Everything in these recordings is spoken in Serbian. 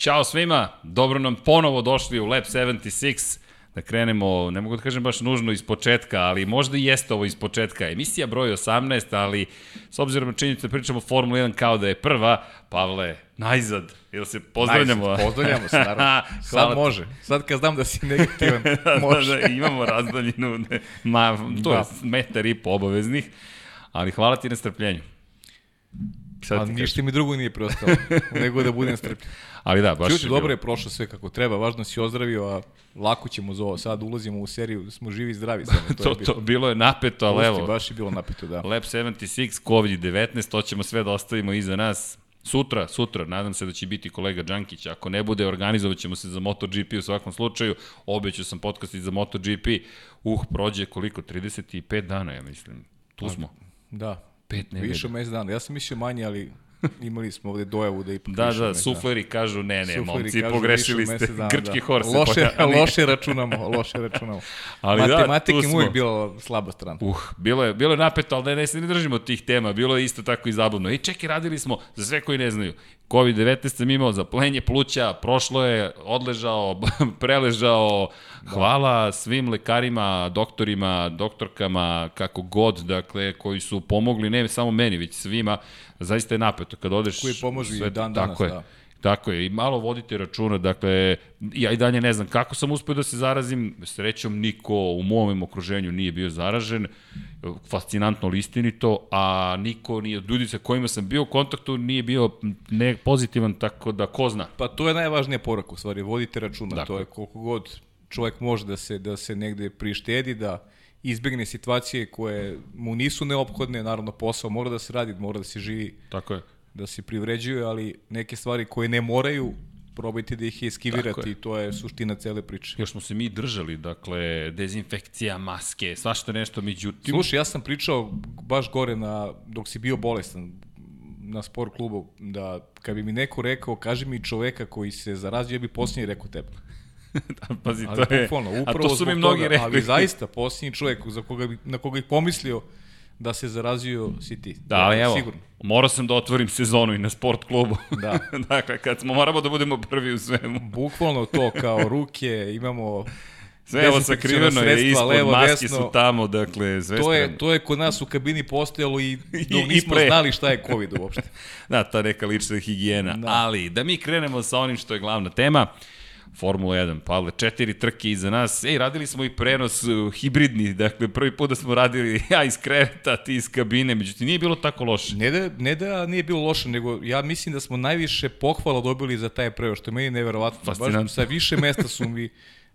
Ćao svima, dobro nam ponovo došli u Lab 76 da krenemo, ne mogu da kažem baš nužno iz početka, ali možda i jeste ovo iz početka. Emisija broj 18, ali s obzirom na činjenicu da pričamo Formula 1 kao da je prva, Pavle, najzad, ili se pozdravljamo? Najzad, pozdravljamo se, naravno. Sad može. Sad kad znam da si negativan, može. da, da, imamo razdaljinu, ne, ma, to da. je metar i po obaveznih, ali hvala ti na strpljenju. Sad Ali ništa mi drugo nije preostalo, nego da budem strpljen. Ali da, baš Čuti, dobro je prošlo sve kako treba, važno si ozdravio, a lako ćemo za ovo. Sad ulazimo u seriju, smo živi i zdravi. Samo, to, to, je bilo. to, bilo je napeto, ali evo. Baš je bilo napeto, da. Lab 76, COVID-19, to ćemo sve da ostavimo iza nas. Sutra, sutra, nadam se da će biti kolega Đankić. Ako ne bude, organizovat ćemo se za MotoGP u svakom slučaju. Obećao sam podcast i za MotoGP. Uh, prođe koliko? 35 dana, ja mislim. Tu pa, smo. Da. Pet nedelja. Više mesec dana. Ja sam mislio manje, ali Imali smo ovde dojavu da ipak Da, da, da, sufleri kažu ne, ne, sufleri momci, pogrešili ste. Dana, Grčki da. hor se loše, loše računamo, loše računamo. Ali da, Matematika da, mu uvijek bila slaba strana. Uh, bilo je, bilo je napeto, ali ne, ne se ne držimo tih tema, bilo je isto tako i zabavno. I čekaj, radili smo, za sve koji ne znaju, COVID-19 sam imao za plenje pluća, prošlo je, odležao, preležao, hvala svim lekarima, doktorima, doktorkama, kako god, dakle, koji su pomogli, ne samo meni, već svima, zaista je napeto. Kad odeš... Koji pomožu sve, i dan danas, tako je. da. Tako je, i malo vodite računa, dakle, ja i dalje ne znam kako sam uspio da se zarazim, srećom niko u mom okruženju nije bio zaražen, fascinantno listinito, a niko nije, ljudi sa kojima sam bio u kontaktu nije bio ne pozitivan, tako da ko zna. Pa to je najvažnija poruka, u stvari, vodite računa, dakle. to je koliko god čovjek može da se, da se negde prištedi, da izbegne situacije koje mu nisu neophodne, naravno posao mora da se radi, mora da se živi. Tako je. Da se privređuje, ali neke stvari koje ne moraju, probajte da ih eskivirate i to je suština cele priče. Još smo se mi držali, dakle, dezinfekcija, maske, svašta nešto, međutim... Slušaj, ja sam pričao baš gore na, dok si bio bolestan, na sport klubu, da kad bi mi neko rekao, kaži mi čoveka koji se zarazio, ja bi posljednji rekao tebe. da, pazi, ali to je, bukvalno, a to su mi mnogi toga, rekli. Ali zaista, posljednji čovjek za koga bi, na koga ih pomislio da se zarazio si ti. Da, ali evo, sigurno. morao sam da otvorim sezonu i na sport klubu. Da. dakle, kad smo, moramo da budemo prvi u svemu. Bukvalno to, kao ruke, imamo Sve evo sakriveno je ispod, levo, maske desno, su tamo, dakle, sve to je, to je kod nas u kabini postojalo i, I nismo pre. znali šta je COVID uopšte. da, ta neka lična higijena. Da. Ali, da mi krenemo sa onim što je glavna tema, uh, Formula 1. Pavle, četiri trke iza nas. Ej, radili smo i prenos uh, hibridni, dakle, prvi put da smo radili ja iz kreveta, ti iz kabine, međutim, nije bilo tako loše. Ne da, ne da nije bilo loše, nego ja mislim da smo najviše pohvala dobili za taj prenos, što je meni neverovatno. Baš sa više mesta su mi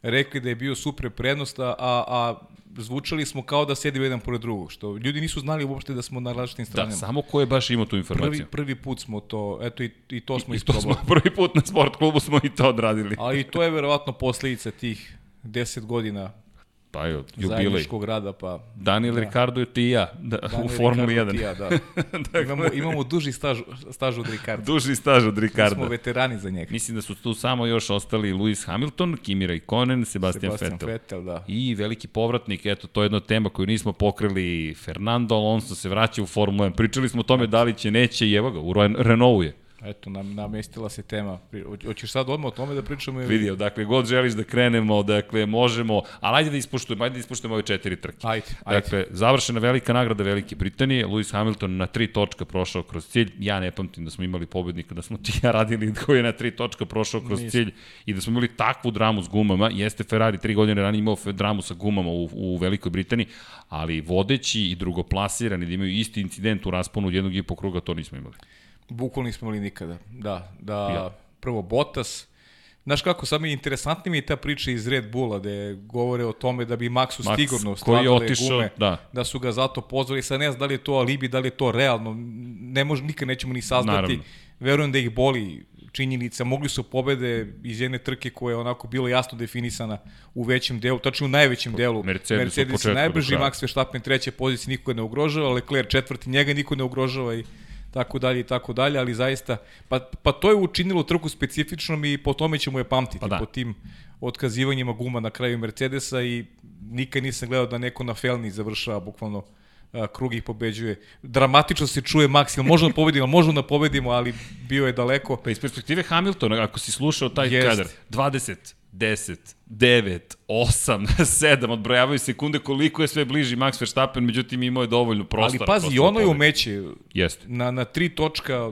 rekli da je bio super prednost, a, a zvučali smo kao da sedimo jedan pored drugog, što ljudi nisu znali uopšte da smo na različitim stranama. Da, samo ko je baš imao tu informaciju. Prvi, prvi put smo to, eto i, i to smo I, isprobali. I to smo prvi put na sport klubu smo i to odradili. Ali to je verovatno posledica tih 10 godina Pa jo, jubilej. Zajedničkog rada, pa... Daniel da. Ricardo je ti i ja da, Daniel u Formuli 1. Ti ja, da. dakle, imamo, imamo duži staž, staž od Ricardo. Duži staž od Ricardo. smo veterani za njega. Mislim da su tu samo još ostali Lewis Hamilton, Kimi Raikkonen, Sebastian, Sebastian Vettel. Vettel da. I veliki povratnik, eto, to je jedna tema koju nismo pokrili. Fernando Alonso se vraća u Formulu 1. Pričali smo o tome da li će, neće i evo ga, u Renaultu je. Eto, nam, namestila se tema. Hoćeš sad odmah o tome da pričamo? Ili... Vidio, dakle, god želiš da krenemo, dakle, možemo, ali ajde da ispuštujemo, ajde da ispuštujemo ove četiri trke. Ajde, ajde. Dakle, završena velika nagrada Velike Britanije, Lewis Hamilton na tri točka prošao kroz cilj. Ja ne pamtim da smo imali pobednika, da smo ti ja radili koji je na tri točka prošao kroz Nisam. cilj i da smo imali takvu dramu s gumama. Jeste Ferrari tri godine ranije imao dramu sa gumama u, u Velikoj Britaniji, ali vodeći i drugoplasirani da imaju isti incident u rasponu od jednog i po kruga, to nismo imali. Bukvalno nismo imali nikada. Da, da ja. prvo Bottas, Znaš kako, sad mi je interesantnija mi je ta priča iz Red Bulla, gde govore o tome da bi Maxu Max, stigurno stradale gume, da. da su ga zato pozvali. Sad ne znam da li je to alibi, da li je to realno, ne može, nikad nećemo ni saznati. Naravno. Verujem da ih boli činjenica, mogli su pobede iz jedne trke koja je onako bila jasno definisana u većem delu, tačno u najvećem delu. Mercedes, Mercedes je najbrži, Max Verstappen treće pozicije, niko ne ugrožava, Leclerc četvrti, njega niko ne ugrožava i tako dalje i tako dalje, ali zaista, pa, pa to je učinilo trku specifičnom i po tome ćemo je pamtiti, pa da. po tim otkazivanjima guma na kraju Mercedesa i nikad nisam gledao da neko na felni završava bukvalno krug ih pobeđuje. Dramatično se čuje Max, ili možemo da pobedimo, možemo da pobedimo, ali bio je daleko. Pa iz perspektive Hamiltona, ako si slušao taj Jest. kadar, 20, 10, 9, 8, 7, odbrojavaju sekunde koliko je sve bliži Max Verstappen, međutim imao je dovoljno prostora. Ali pazi, ono je umeće. Jeste. Na, na tri točka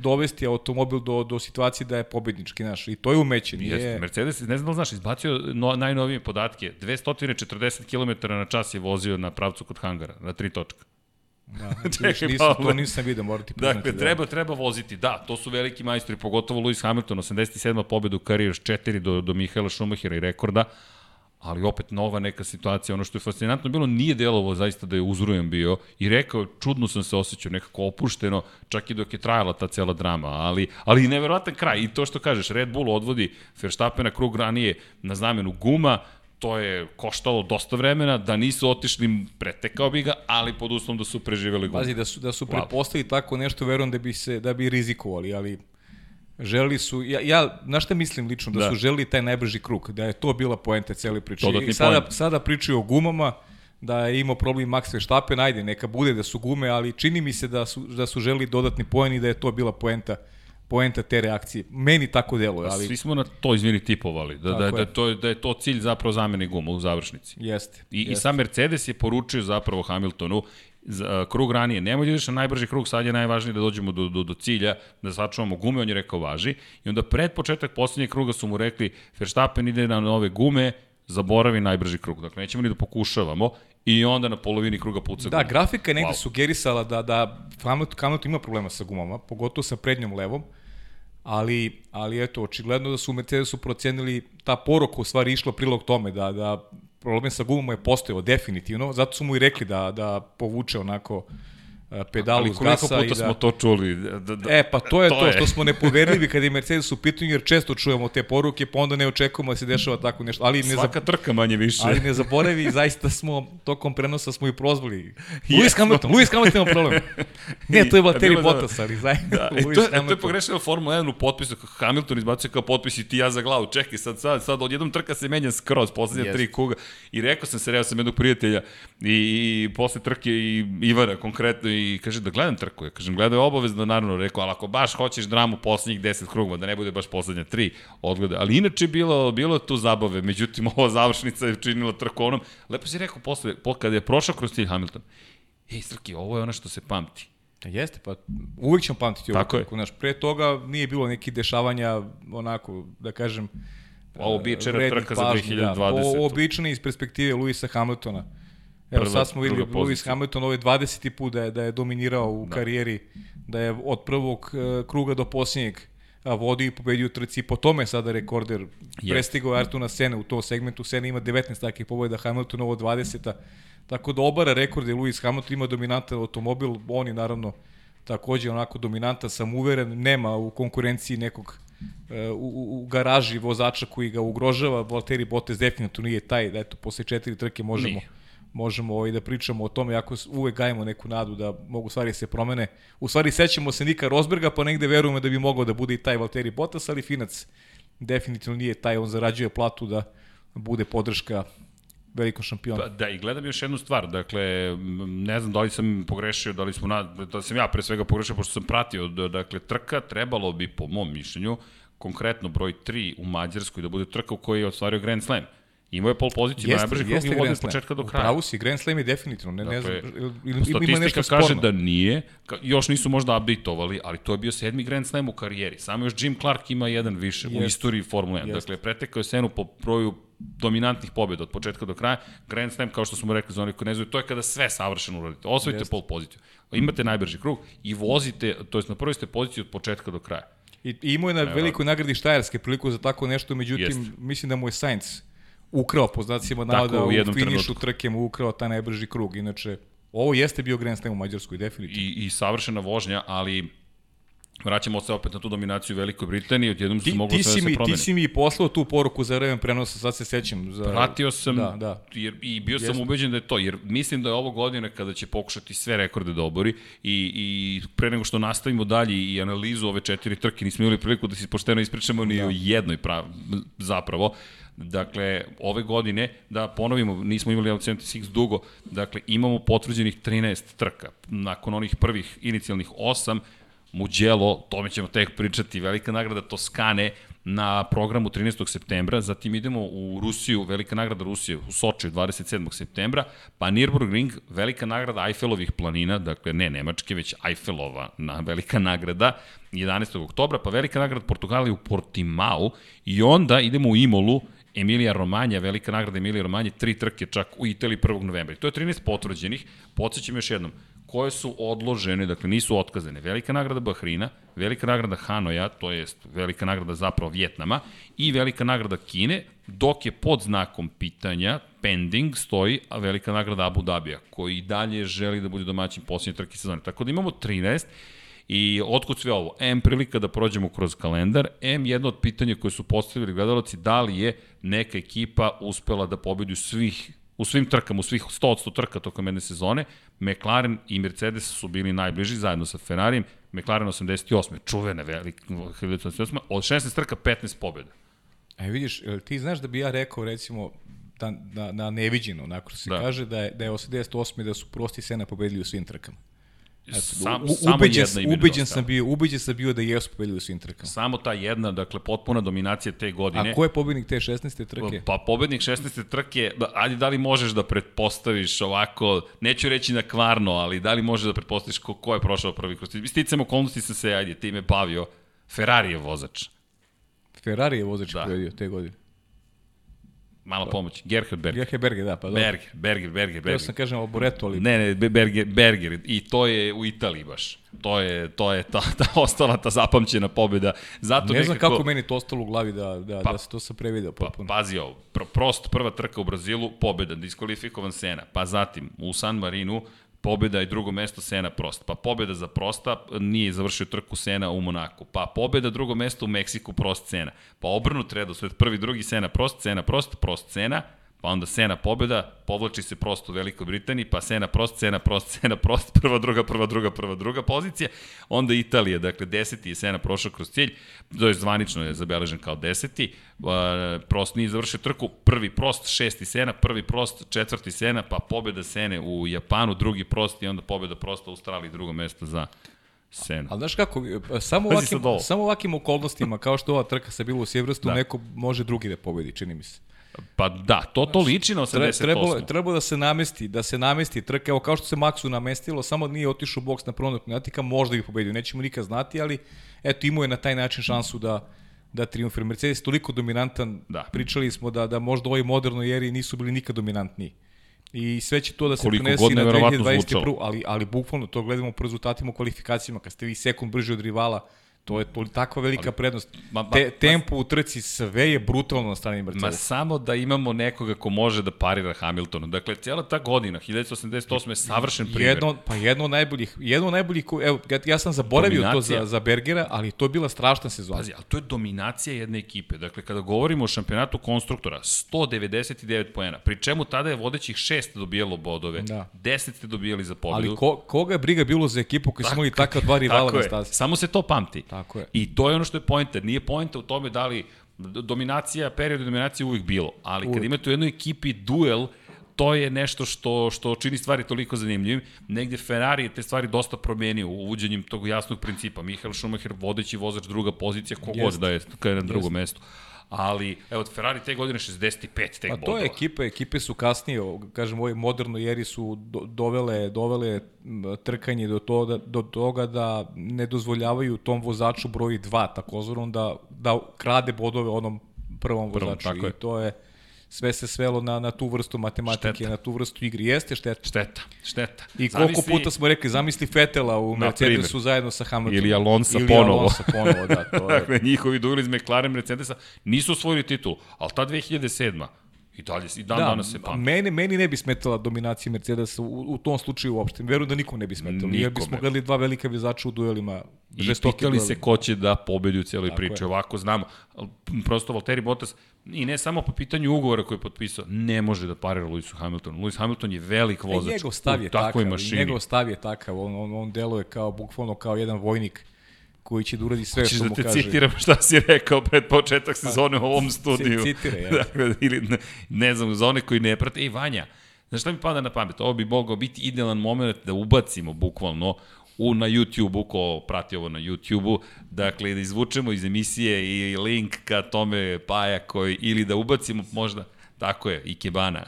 dovesti automobil do, do situacije da je pobednički naš. I to je umeće. Nije... Jeste. Mercedes, ne znam da li znaš, izbacio no, najnovije podatke. 240 km na čas je vozio na pravcu kod hangara, na tri točka. Da, Čekaj, nisam, to nisam vidio, morati priznati. Dakle, da. treba, treba voziti, da, to su veliki majstori, pogotovo Lewis Hamilton, 87. pobedu u karijeri, 4 do, do Mihaela Schumachera i rekorda, ali opet nova neka situacija. Ono što je fascinantno bilo, nije delovo zaista da je uzrujem bio i rekao, čudno sam se osjećao, nekako opušteno, čak i dok je trajala ta cela drama, ali, ali neverovatan kraj. I to što kažeš, Red Bull odvodi Verstappena krug ranije na znamenu guma, to je koštalo dosta vremena, da nisu otišli, pretekao bi ga, ali pod uslovom da su preživeli gumu. Pazi, da su, da su wow. pretpostavili tako nešto, verujem da bi, se, da bi rizikovali, ali želi su, ja, ja na šta mislim lično, da, da, su želi taj najbrži krug, da je to bila poenta cele priče. I sada, point. sada pričaju o gumama, da je imao problem Max Verstappen, ajde, neka bude da su gume, ali čini mi se da su, da su želi dodatni poen i da je to bila poenta poenta te reakcije. Meni tako deluje, ali... Svi smo na to, izvini, tipovali, da, da, da, to, da je to cilj zapravo zamene guma u završnici. Jeste. I, jeste. I sam Mercedes je poručio zapravo Hamiltonu, za, krug ranije, nemoj da ideš na najbrži krug, sad je najvažnije da dođemo do, do, do cilja, da sačuvamo gume, on je rekao važi. I onda pred početak poslednjeg kruga su mu rekli, Verstappen ide na nove gume, zaboravi najbrži krug. Dakle, nećemo ni da pokušavamo i onda na polovini kruga puca Da, grafika je negde wow. sugerisala da, da Hamilton ima problema sa gumama, pogotovo sa prednjom levom, ali, ali eto, očigledno da su u Mercedesu procenili ta poruka u stvari išla prilog tome da, da problem sa gumama je postojao definitivno, zato su mu i rekli da, da povuče onako pedalu s gasa. Koliko puta da... smo to čuli? Da, da, e, pa to je to, to je. što smo nepoverljivi kada je Mercedes u pitanju, jer često čujemo te poruke, pa onda ne očekujemo da se dešava tako nešto. Ali ne Svaka trka manje više. Ali ne zaboravi, zaista smo, tokom prenosa smo i prozvali. Lewis Hamilton, Lewis Hamilton ima problem. Ne, to je Valtteri da, Bottas, ali zaista. Da, e, to, je, to je pogrešeno Formula 1 u potpisu, Hamilton izbacuje kao potpis i ti ja za glavu. Čekaj, sad, sad, sad odjednom trka se menja skroz, poslednja yes. tri kuga. I rekao sam se, reo sam jednog prijatelja i, i posle trke i Ivana konkretno i kaže da gledam trku. Ja kažem, gledaju obavezno, naravno, rekao, ali ako baš hoćeš dramu poslednjih 10 krugova, da ne bude baš poslednja 3 odgleda. Ali inače bilo, bilo tu zabave, međutim, ova završnica je činila trku onom. Lepo si rekao posle, po, kada je prošao kroz cilj Hamilton, ej, Srki, ovo je ono što se pamti. Da jeste, pa uvijek ćemo pamtiti ovo trku. Naš, pre toga nije bilo neki dešavanja, onako, da kažem, Ovo bi trka za 2020. Da, ovo običani iz perspektive Luisa Hamiltona Evo sad smo videli Lewis Hamilton ovaj 20. put da je, da je dominirao u da. karijeri, da je od prvog uh, kruga do posljednjeg a vodi i pobedio trci, po tome sada rekorder yes. prestigao Artuna Sene u tom segmentu, Sene ima 19 takih pobjeda, Hamilton ovo 20 tako da obara rekorde, Lewis Hamilton ima dominantan automobil, on je naravno takođe onako dominantan, sam uveren, nema u konkurenciji nekog uh, u, u garaži vozača koji ga ugrožava, Valtteri Bottas definitivno nije taj, da eto, posle četiri trke možemo nije možemo ovaj, da pričamo o tome, ako uvek gajemo neku nadu da mogu stvari se promene. U stvari sećamo se Nika Rosberga, pa negde verujemo da bi mogao da bude i taj Valtteri Bottas, ali Finac definitivno nije taj, on zarađuje platu da bude podrška velikom šampionu. Pa, da, i gledam još jednu stvar, dakle, ne znam da li sam pogrešio, da li smo na, da sam ja pre svega pogrešio, pošto sam pratio, da, dakle, trka trebalo bi, po mom mišljenju, konkretno broj 3 u Mađarskoj, da bude trka u kojoj je ostvario Grand Slam. Imao je pol poziciju, jeste, najbrži krug i vodio od početka do kraja. Pravo si, Grand Slam je definitivno, ne, dakle, ne znam, ili, ili ima nešto sporno. kaže da nije, još nisu možda updateovali, ali to je bio sedmi Grand Slam u karijeri. Samo još Jim Clark ima jedan više jest, u istoriji Formule 1. Jest. Dakle, pretekao je senu po broju dominantnih pobjeda od početka do kraja. Grand Slam, kao što smo rekli za onih koji ne znaju, to je kada sve savršeno uradite. Osvojite pol poziciju. Imate najbrži krug i vozite, to jest na prvoj ste poziciji od početka do kraja. I, i imao je na velikoj nagradi Štajerske priliku za tako nešto, međutim, Jest. mislim da mu je Sainz ukrao po znacima navoda u, u finišu trenutku. trke mu ukrao taj najbrži krug. Inače, ovo jeste bio Grand Slam u Mađarskoj, definitivno. I, i savršena vožnja, ali vraćamo se opet na tu dominaciju Velikoj Britaniji, odjednom se moglo sve da se promene. Ti si mi poslao tu poruku za vreme prenosa, sad se sećam. Za... Pratio sam da, da. Jer, i bio Jesno. sam ubeđen da je to, jer mislim da je ovo godine kada će pokušati sve rekorde da obori i, i pre nego što nastavimo dalje i analizu ove četiri trke, nismo imali priliku da se pošteno ispričamo ni da. o jednoj prav, zapravo. Dakle, ove godine, da ponovimo, nismo imali Alcenti Six dugo, dakle, imamo potvrđenih 13 trka. Nakon onih prvih inicijalnih 8, Mugello, tome ćemo tek pričati, velika nagrada Toskane na programu 13. septembra, zatim idemo u Rusiju, velika nagrada Rusije u Soči 27. septembra, pa Nürburgring, velika nagrada Eiffelovih planina, dakle ne Nemačke, već Eiffelova na velika nagrada 11. oktobra, pa velika nagrada Portugalije u Portimao i onda idemo u Imolu, Emilija Romanja, velika nagrada Emilija Romanja, tri trke čak u Italiji 1. novembra. To je 13 potvrđenih. Podsećam još jednom, koje su odložene, dakle nisu otkazane. Velika nagrada Bahrina, velika nagrada Hanoja, to jest velika nagrada zapravo Vjetnama i velika nagrada Kine, dok je pod znakom pitanja pending stoji a velika nagrada Abu Dhabija, koji i dalje želi da bude domaćin posljednje trke sezone. Tako da imamo 13 I otkud sve ovo? M prilika da prođemo kroz kalendar, M jedno od pitanja koje su postavili gledalci, da li je neka ekipa uspela da pobedi svih u svim trkama, u svih 100 od 100 trka tokom jedne sezone, McLaren i Mercedes su bili najbliži zajedno sa Ferrarijem, McLaren 88. čuvene velike 1988. Od 16 trka 15 pobjeda. A e, vidiš, ti znaš da bi ja rekao recimo da, na, na neviđeno, onako se da. kaže da je, da je 88. da su prosti Sena pobedili u svim trkama. Sam, u, samo ubeđen, jedna ubeđen sam bio, ubeđen sam bio da jesu pobedili u svim trkama. Samo ta jedna, dakle potpuna dominacija te godine. A ko je pobednik te 16. trke? Pa pobednik 16. trke, ajde da li možeš da pretpostaviš ovako, neću reći na kvarno, ali da li možeš da pretpostaviš ko, ko je prošao prvi kroz. Sticam okolnosti sam se, ajde, time bavio. Ferrari je vozač. Ferrari je vozač da. pobedio te godine. Mala pa. pomoć. Gerhard Berger. Gerhard Berger, da, pa dobro. Berger, Berger, Berger, Berger. Ja sam kažem Alboreto, ali... Ne, ne, Berger, Berger. I to je u Italiji baš. To je, to je ta, ta ostala ta zapamćena pobjeda. Zato ne znam nekako... kako meni to ostalo u glavi da, da, pa, da se to sam prevideo pa, potpuno. Pa, pazi ovo, prost prva trka u Brazilu, pobjeda, diskvalifikovan Sena. Pa zatim u San Marinu pobjeda i drugo mesto Sena Prost. Pa pobjeda za Prosta, nije završio trku Sena u Monaku. Pa pobjeda drugo mesto u Meksiku Prost Sena. Pa obrnut redosled prvi, drugi Sena Prost, Sena Prost, Prost Sena, pa onda Sena pobjeda, povlači se prosto u Velikoj Britaniji, pa Sena prost, Sena prost, Sena prost, prva, druga, prva, druga, prva, druga pozicija, onda Italija, dakle deseti je Sena prošao kroz cilj, to je zvanično je zabeležen kao deseti, prost nije završio trku, prvi prost, šesti Sena, prvi prost, četvrti Sena, pa pobjeda Sene u Japanu, drugi prost i onda pobjeda prosta u Australiji, drugo mesto za Sena. Ali znaš kako, samo ovakvim, samo ovakvim okolnostima, kao što ova trka sa bilo u Sjevrstu, da. neko može drugi da pobedi, čini mi se. Pa da, to to liči na 88. Trebalo, trebalo da se namesti, da se namesti trka, evo kao što se Maxu namestilo, samo nije otišao u boks na prvom natika, možda bi pobedio, nećemo nikad znati, ali eto imao je na taj način šansu da da triumfira. Mercedes toliko dominantan, da. pričali smo da da možda u ovoj modernoj eri nisu bili nikad dominantniji. I sve će to da se Koliko prenesi na 2021. Ali, ali bukvalno to gledamo po rezultatima u kvalifikacijama, kad ste vi sekund brži od rivala, To je to, takva velika ali, prednost. Ma, ma, Te, tempo u trci sve je brutalno na strani Mercedes. Ma samo da imamo nekoga ko može da parira Hamiltonu. Dakle, cijela ta godina, 1988. je savršen primjer. Jedno, pa jedno od najboljih, jedno od najboljih, evo, ja sam zaboravio Dominacija. to za, za Bergera, ali to je bila strašna sezona. Pazi, ali to je dominacija jedne ekipe. Dakle, kada govorimo o šampionatu konstruktora, 199 poena, pri čemu tada je vodećih šest dobijalo bodove, da. 10 ste dobijali za pobedu. Ali ko, koga je briga bilo za ekipu koji su imali takva dva rivala na stazi? Samo se to pamti. Tako je. I to je ono što je pojenta. Nije pojenta u tome da li dominacija, period dominacije uvijek bilo. Ali uvijek. kad imate u jednoj ekipi duel, to je nešto što, što čini stvari toliko zanimljivim. Negde Ferrari je te stvari dosta promenio uvođenjem tog jasnog principa. Michael Schumacher, vodeći vozač druga pozicija, kogod da je kada je na drugom mestu ali evo Ferrari te godine 65 tek bodova. Pa to je ekipa, ekipe su kasnije, kažem, u ovoj modernoj eri su do, dovele, dovele trkanje do toga, do toga da ne dozvoljavaju tom vozaču broj 2, takozvanom da, da krade bodove onom prvom vozaču. Prvom, tako I je. to je sve se svelo na, na tu vrstu matematike, šteta. na tu vrstu igre. Jeste šteta. Šteta, šteta. I koliko zamisli, puta smo rekli, zamisli Fetela u Mercedesu zajedno sa Hamiltonom. Ili Alonso Ili ponovo. Alonso ponovo, da. To je. dakle, njihovi dueli iz McLaren Mercedesa nisu osvojili titul, ali ta 2007. I dalje, i dan da, danas se pamti. Meni, meni ne bi smetala dominacija Mercedesa u, u tom slučaju uopšte. Verujem da nikom ne bi smetalo. Jer bismo gledali dva velika vizača u duelima. I pitali se ko će da pobedi u cijeloj priči. Ovako znamo. Prosto Valtteri Bottas, i ne samo po pitanju ugovora koji je potpisao, ne može da parira Lewisu Hamiltonu. Lewis Hamilton je velik e, vozač e, njegov stav je u takvoj takav, mašini. Njegov stav je takav. On, on, on deluje kao, bukvalno kao jedan vojnik koji će da uradi sve Hoćeš što da mu kaže. Hoćeš da te citiram šta si rekao pred početak pa, sezone u ovom studiju. Citire, ja. dakle, ili ne, ne znam, za one koji ne prate. Ej, Vanja, znaš šta mi pada na pamet? Ovo bi mogao biti idealan moment da ubacimo bukvalno u, na YouTube-u, ko prati ovo na YouTube-u, dakle, da izvučemo iz emisije i link ka tome Paja koji, ili da ubacimo možda Tako je, Ikebana.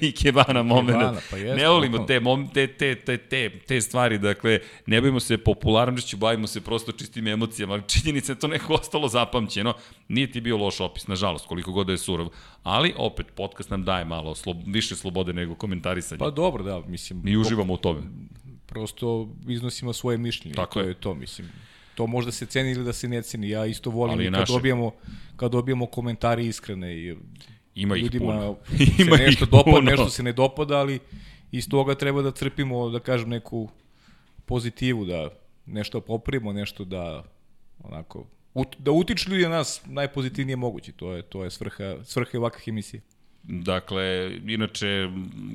Ikebana moment. Pa jest, ne volimo te, mom, te, te, te, te, te stvari, dakle, ne bavimo se popularnošću, bavimo se prosto čistim emocijama, ali činjenica je to neko ostalo zapamćeno. Nije ti bio loš opis, nažalost, koliko god da je surov. Ali, opet, podcast nam daje malo slob, više slobode nego komentarisanje. Pa dobro, da, mislim. Mi uživamo u tome. Prosto iznosimo svoje mišljenje. Tako to je. je to, mislim to možda se ceni ili da se ne ceni. Ja isto volim kad dobijemo, kad dobijemo komentari iskrene i Ima ih puno. Ima se nešto dopada, puno. nešto se ne dopada, ali iz toga treba da crpimo, da kažem, neku pozitivu, da nešto poprimo, nešto da onako ut, da utiču ljudi na nas najpozitivnije moguće. To je to je svrha svrha ovakvih emisija. Dakle, inače,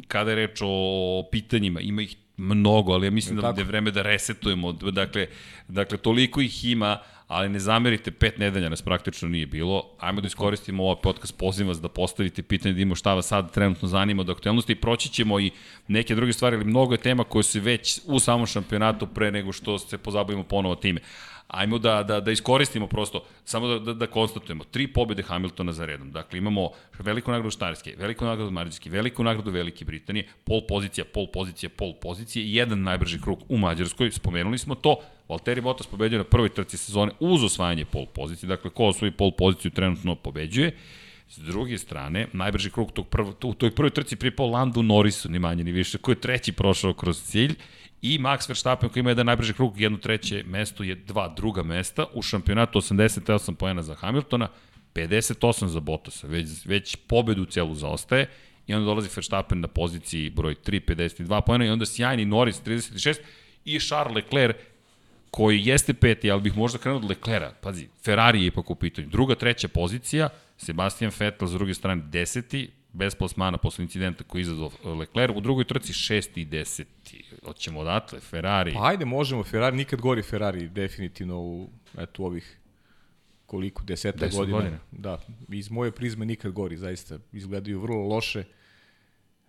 kada je reč o pitanjima, ima ih mnogo, ali ja mislim da, da je vreme da resetujemo. Dakle, dakle, toliko ih ima, ali ne zamerite, pet nedelja nas praktično nije bilo. Ajmo da iskoristimo ovaj podcast, pozivam vas da postavite pitanje, da imamo šta vas sad trenutno zanima do aktualnosti i proći ćemo i neke druge stvari, ali mnogo je tema koje su već u samom šampionatu pre nego što se pozabavimo ponovo time ajmo da, da, da iskoristimo prosto, samo da, da, da konstatujemo, tri pobjede Hamiltona za redom. Dakle, imamo veliku nagradu Štarske, veliku nagradu Mađarske, veliku nagradu Velike Britanije, pol pozicija, pol pozicija, pol pozicije jedan najbrži krug u Mađarskoj. Spomenuli smo to, Valtteri Bottas pobeđuje na prvoj trci sezone uz osvajanje pol pozicije, dakle, ko osvoji pol poziciju trenutno pobeđuje. S druge strane, najbrži krug tog prv, u toj prvoj trci pripao Landu Norrisu, ni manje ni više, koji je treći prošao kroz cilj i Max Verstappen koji ima jedan najbrži krug, jedno treće mesto je dva druga mesta, u šampionatu 88 pojena za Hamiltona, 58 za Bottasa, već, već pobedu celu zaostaje i onda dolazi Verstappen na poziciji broj 3, 52 pojena i onda sjajni Norris 36 i Charles Leclerc koji jeste peti, ali bih možda krenuo od Leclerca. Pazi, Ferrari je ipak u pitanju. Druga, treća pozicija, Sebastian Vettel s druge strane deseti, bez plasmana posle incidenta koji je izazvao Leclerc, u drugoj trci šesti i deseti. Hoćemo odatle, Ferrari. Pa ajde, možemo, Ferrari, nikad gori Ferrari, definitivno u eto, ovih koliko, deseta Deset godina. godina. Da, iz moje prizme nikad gori, zaista. Izgledaju vrlo loše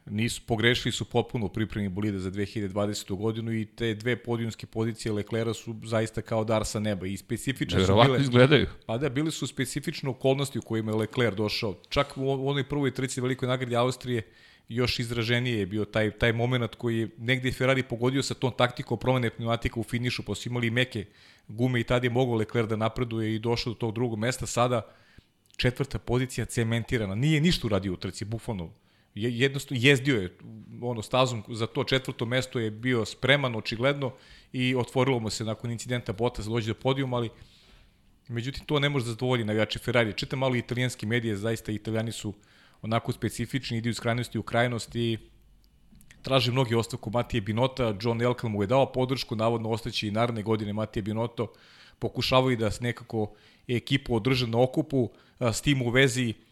nisu pogrešili su potpuno u pripremi bolida za 2020. godinu i te dve podijunske pozicije Leklera su zaista kao dar sa neba i specifične su bile. izgledaju. Pa da, bili su specifične okolnosti u kojima je Lecler došao. Čak u onoj prvoj trici velikoj nagradi Austrije još izraženije je bio taj, taj moment koji je negde Ferrari pogodio sa tom taktikom promene pneumatika u finišu, pa su imali meke gume i tad je mogao Lecler da napreduje i došao do tog drugog mesta. Sada četvrta pozicija cementirana. Nije ništa uradio u trci, bukvalno je, jednostavno jezdio je ono stazom za to četvrto mesto je bio spreman očigledno i otvorilo mu se nakon incidenta Bottas dođe do podijuma, ali međutim to ne može da zadovolji navijače Ferrari. Čitam malo italijanske medije, zaista italijani su onako specifični, idu iz krajnosti u krajnost i mnogi ostavku Matije Binota, John Elkan mu je dao podršku, navodno ostaće i naredne godine Matije Binoto, pokušavaju da se nekako ekipu održe na okupu, s tim u vezi E,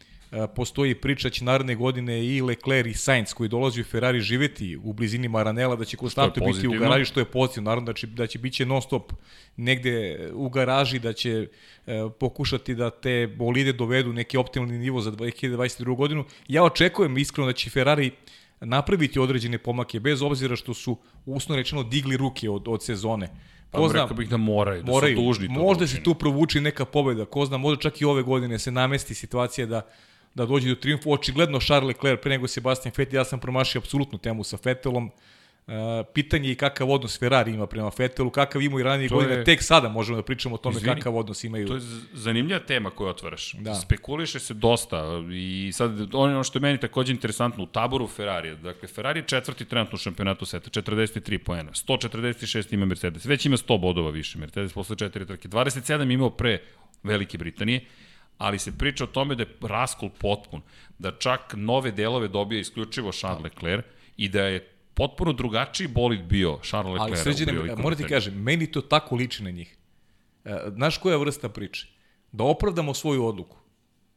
postoji priča da će naredne godine i Leclerc i Sainz koji dolazi u Ferrari živeti u blizini Maranela, da će konstantno biti u garaži, što je pozitivno, naravno da će, da će biće non stop negde u garaži, da će e, pokušati da te bolide dovedu neki optimalni nivo za 2022. godinu. Ja očekujem iskreno da će Ferrari napraviti određene pomake, bez obzira što su usno rečeno digli ruke od, od sezone. Pa ko zna, rekao bih da moraju, da moraju, su dužni to Možda da se tu provuči neka pobeda, ko zna, možda čak i ove godine se namesti situacija da da dođe do triumfa. Očigledno Charles Leclerc pre nego Sebastian Vettel, ja sam promašio apsolutnu temu sa Vettelom. Uh, pitanje je kakav odnos Ferrari ima prema Vettelu, kakav ima i ranije godine, je... tek sada možemo da pričamo o tome Izvini, kakav odnos imaju. To je zanimljiva tema koju otvaraš. Da. Spekuliše se dosta i sad ono što je meni takođe interesantno u taboru Ferrari, dakle Ferrari je četvrti trenutno u šampionatu seta, 43 poena, 146 ima Mercedes, već ima 100 bodova više Mercedes posle četiri trke, 27 imao pre Velike Britanije, ali se priča o tome da je raskol potpun, da čak nove delove dobija isključivo Charles Leclerc i da je potpuno drugačiji bolid bio Charles Leclerc. Ali sređene, moram ti kažem, meni to tako liči na njih. E, znaš koja vrsta priče? Da opravdamo svoju odluku.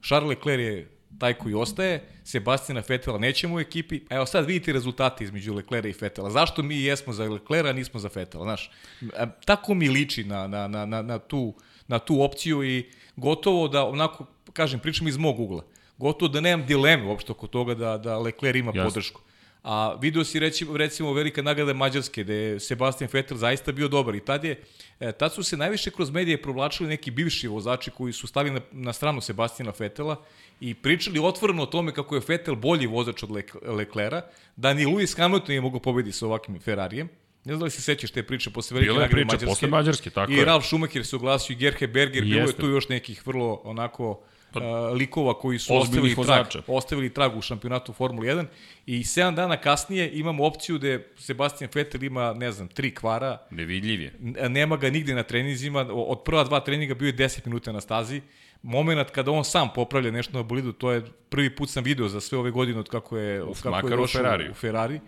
Charles Leclerc je taj koji ostaje, Sebastina Fetela nećemo u ekipi, evo sad vidite rezultate između Leclera i Fetela. Zašto mi jesmo za Leclera, a nismo za Fetela, znaš? E, tako mi liči na, na, na, na, na, tu, na tu opciju i gotovo da, onako, kažem, pričam iz mog ugla, gotovo da nemam dileme uopšte oko toga da, da Lecler ima Jasne. podršku. A video si reći, recimo velika nagrada Mađarske, gde je Sebastian Vettel zaista bio dobar i tad, je, e, tad su se najviše kroz medije provlačili neki bivši vozači koji su stali na, na stranu Sebastiana Vettela i pričali otvoreno o tome kako je Vettel bolji vozač od Leclera, da ni Lewis Hamilton nije mogao pobediti sa ovakvim Ferrarijem. Ne znam da li se sećaš te priče posle velike nagrade Mađarske. Posle Mađarske, tako I je. Ralf Schumacher se oglasio i Gerhe Berger, bilo je tu još nekih vrlo onako Pa, likova koji su ostavili trag, ostavili trag u šampionatu Formule 1 i 7 dana kasnije imamo opciju da Sebastian Vettel ima, ne znam, tri kvara. Nevidljiv je. Nema ga nigde na trenizima, od prva dva treninga bio je 10 minuta na stazi. Moment kada on sam popravlja nešto na bolidu, to je prvi put sam video za sve ove godine od kako je, Uf, kako je došao u Ferrari. U Ferrari.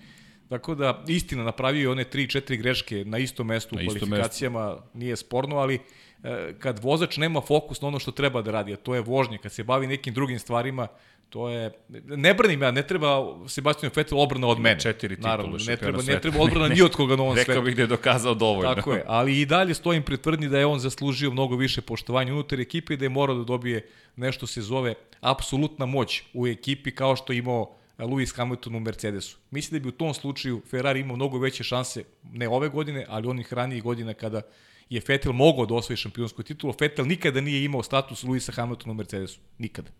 Tako da, istina, napravio je one 3-4 greške na istom mestu na u kvalifikacijama, mestu. nije sporno, ali E, kad vozač nema fokus na ono što treba da radi, a to je vožnje, kad se bavi nekim drugim stvarima, to je ne branim ja, ne treba Sebastian Vettel obrana od mene. Četiri titula Naravno, ne treba ne treba odbrana ni od koga na ovom svetu. Rekao bih da je dokazao dovoljno. Tako je, ali i dalje stojim pri tvrdnji da je on zaslužio mnogo više poštovanja unutar ekipe i da je morao da dobije nešto se zove apsolutna moć u ekipi kao što je imao Lewis Hamilton u Mercedesu. Mislim da bi u tom slučaju Ferrari imao mnogo veće šanse, ne ove godine, ali onih ranijih godina kada je Vettel mogao da osvoji šampionsku titulu. Vettel nikada nije imao status Luisa Hamiltona u Mercedesu. Nikada.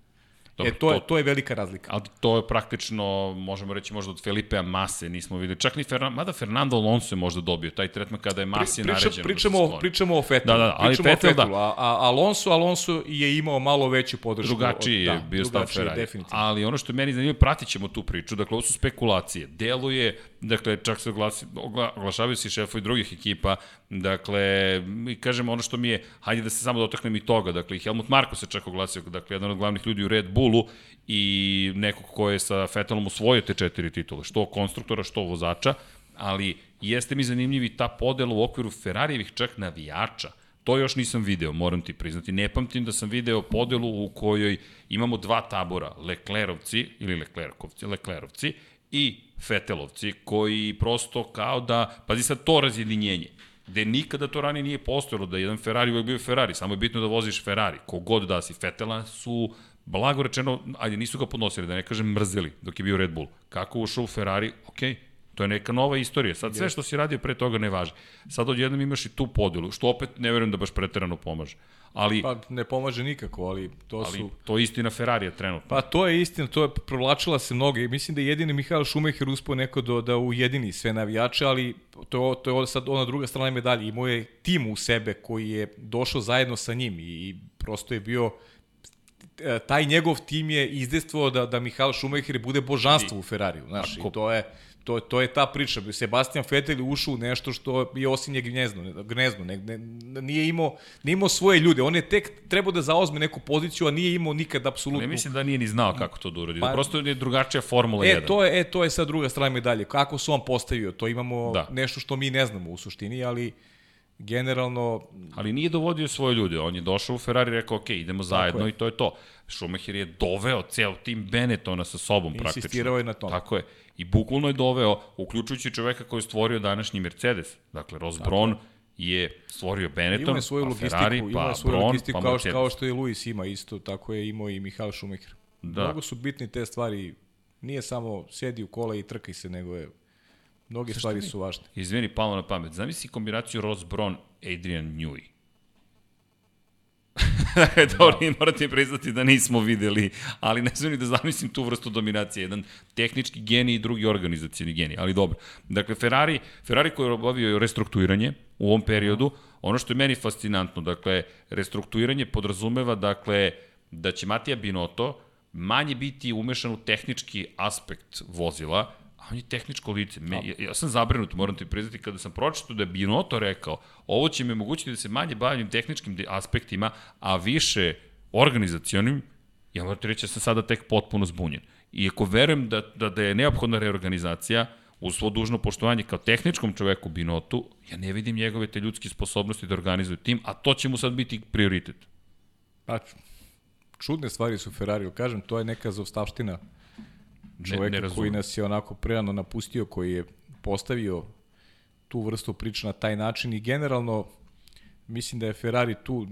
Dobro, e, to, je, to je velika razlika. Ali to je praktično, možemo reći, možda od Felipea Mase nismo videli. Čak ni Fernando, mada Fernando Alonso je možda dobio taj tretman kada je Masi Pri, priča, naređeno. Pričamo, da pričamo o Fettelu. Da, da, ali pričamo Fettel, da. A, a Alonso, Alonso je imao malo veću podršku. Drugačiji je da, bio stav Ferrari. Ali ono što je meni zanimljivo, pratit ćemo tu priču. Dakle, ovo su spekulacije. Deluje, dakle, čak se oglasi, ogla, oglašavaju se šefovi drugih ekipa. Dakle, mi kažemo ono što mi je, hajde da se samo dotaknem i toga. Dakle, Helmut Marko se čak oglasio, dakle, jedan od glavnih ljudi u Red Bullu i nekog ko je sa Fetelom osvojio te četiri titule, što konstruktora, što vozača, ali jeste mi zanimljivi ta podela u okviru Ferrarijevih čak navijača. To još nisam video, moram ti priznati. Ne pamtim da sam video podelu u kojoj imamo dva tabora, Leclerovci ili Leclerkovci, Leclerovci i Fetelovci, koji prosto kao da, pazi sad to razjedinjenje, gde nikada to ranije nije postojalo, da jedan Ferrari uvek bio Ferrari, samo je bitno da voziš Ferrari. Kogod da si Fetela su blago rečeno, ajde, nisu ga podnosili, da ne kažem mrzeli dok je bio Red Bull. Kako ušao u Ferrari, okej, okay, To je neka nova istorija. Sad sve što si radio pre toga ne važi. Sad odjednom imaš i tu podelu, što opet ne verujem da baš preterano pomaže. Ali, pa ne pomaže nikako, ali to ali su... to je istina Ferrarija trenutno. Pa to je istina, to je provlačila se mnoge. Mislim da je jedini Mihael Schumacher uspio neko do, da ujedini sve navijače, ali to, to je sad ona druga strana medalje. Imao je tim u sebe koji je došao zajedno sa njim i, i prosto je bio E, taj njegov tim je izdestvovao da, da Mihael Schumacher bude božanstvo I, u Ferrariju, znaš, i to je, to, to je ta priča. Sebastian Vettel ušao u nešto što je osinje gnjezno, gnezno ne, ne, nije, imao, nije imao svoje ljude. On je tek trebao da zaozme neku poziciju, a nije imao nikad apsolutno... Ne mislim da nije ni znao kako to da uradi. Pa, Prosto je drugačija Formula e, 1. To je, e, to je sad druga strana medalje. Kako su on postavio? To imamo da. nešto što mi ne znamo u suštini, ali generalno... Ali nije dovodio svoje ljude, on je došao u Ferrari i rekao, ok, idemo zajedno i to je to. Schumacher je doveo ceo tim Benettona sa sobom Insistirao praktično. Insistirao je na tom. Tako je. I bukvalno je doveo, uključujući čoveka koji je stvorio današnji Mercedes. Dakle, Ross Brown je stvorio Benetton, svoju pa logistiku, Ferrari, pa ima svoju Brown, logistiku pa kao, Mercedes. kao što je Luis ima isto, tako je imao i Mihael Schumacher. Da. Mnogo su bitni te stvari, nije samo sedi u kola i trkaj se, nego je Mnoge Zašto stvari mi? su važne. Izvini, palo na pamet. Zamisli kombinaciju Ross Brown, Adrian Newey. Dobro, da. morate priznati da nismo videli, ali ne znam ni da zamislim tu vrstu dominacije. Jedan tehnički genij i drugi organizacijni genij, ali dobro. Dakle, Ferrari, Ferrari koji je obavio restrukturiranje u ovom periodu, ono što je meni fascinantno, dakle, restrukturiranje podrazumeva, dakle, da će Matija Binotto manje biti umešan u tehnički aspekt vozila, on je tehničko lice. Me, ja, ja sam zabrinut, moram ti priznati, kada sam pročitao da je Binoto rekao, ovo će mi omogućiti da se manje bavim tehničkim aspektima, a više organizacionim, ja moram ti reći da sam sada tek potpuno zbunjen. Iako verujem da, da, da je neophodna reorganizacija, uz svo dužno poštovanje kao tehničkom čoveku Binotu, ja ne vidim njegove te ljudske sposobnosti da organizuje tim, a to će mu sad biti prioritet. Pa, čudne stvari su Ferrari, kažem, to je neka zostavština čoveka ne, ne koji nas je onako prerano napustio, koji je postavio tu vrstu priča na taj način i generalno mislim da je Ferrari tu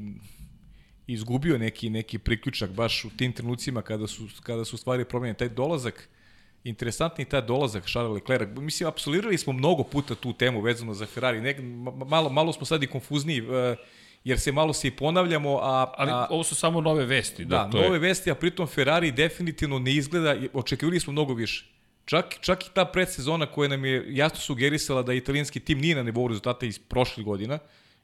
izgubio neki neki priključak baš u tim trenucima kada su kada su stvari promenjene taj dolazak interesantni taj dolazak Charles Leclerc. Mislim, apsolirali smo mnogo puta tu temu vezano za Ferrari. Ne, malo, malo smo sad i konfuzniji, uh, jer se malo se i ponavljamo, a... Ali a, ovo su samo nove vesti. Da, da nove je... vesti, a pritom Ferrari definitivno ne izgleda, očekivali smo mnogo više. Čak, čak i ta predsezona koja nam je jasno sugerisala da italijanski tim nije na nivou rezultata iz prošlih godina,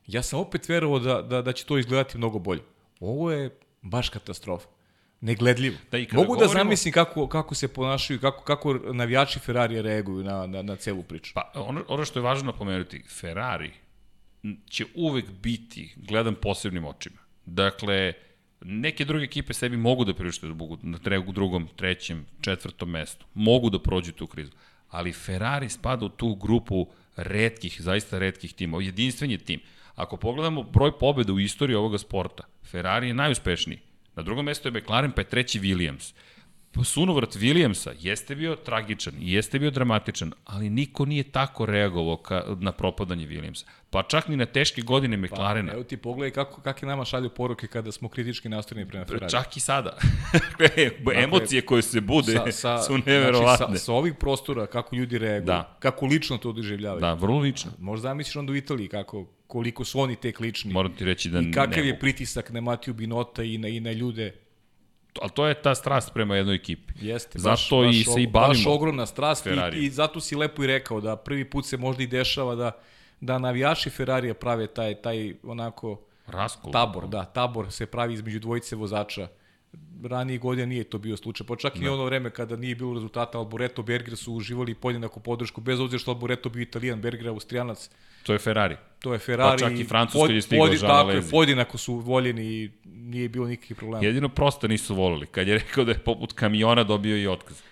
ja sam opet verovao da, da, da će to izgledati mnogo bolje. Ovo je baš katastrofa. Negledljivo. Da, Mogu da govorimo... da zamislim kako, kako se ponašaju, kako, kako navijači Ferrari reaguju na, na, na celu priču. Pa ono, ono što je važno napomenuti, Ferrari će uvek biti gledan posebnim očima. Dakle, neke druge ekipe sebi mogu da priušte da na drugom, trećem, četvrtom mestu. Mogu da prođu tu krizu. Ali Ferrari spada u tu grupu redkih, zaista redkih timova. Jedinstven je tim. Ako pogledamo broj pobjeda u istoriji ovoga sporta, Ferrari je najuspešniji. Na drugom mestu je McLaren, pa je treći Williams. Sunovrat Williamsa jeste bio tragičan i jeste bio dramatičan, ali niko nije tako reagovao ka, na propadanje Williamsa. Pa čak ni na teške godine pa, McLarena. Pa, evo ti pogledaj kako, kakve nama šalju poruke kada smo kritički nastrojeni prema Ferrari. Čak i sada. dakle, Emocije koje se bude sa, sa, su neverovatne. Znači, sa, sa ovih prostora kako ljudi reaguju, da. kako lično to doživljavaju. Da, vrlo lično. Možda zamisliš onda u Italiji kako, koliko su oni tek lični. Moram ti reći da I kakav je pritisak na Matiju Binota i na, i na ljude ali to je ta strast prema jednoj ekipi. Jeste, zato baš, i baš, se i bavimo. Baš ogromna strast i, i zato si lepo i rekao da prvi put se možda i dešava da, da navijači Ferrarija prave taj, taj onako Raskol. tabor, da, tabor se pravi između dvojice vozača ranije godine nije to bio slučaj. Pa čak i ono vreme kada nije bilo rezultata Alboreto Berger su uživali podjednaku podršku, bez obzira što Alboreto bio italijan, Berger austrijanac. To je Ferrari. To je Ferrari. Pa čak i Francuska pod, je stigla pod, Tako je, podjednako su voljeni i nije bilo nikakvih problema. Jedino prosto nisu volili. Kad je rekao da je poput kamiona dobio i otkaz.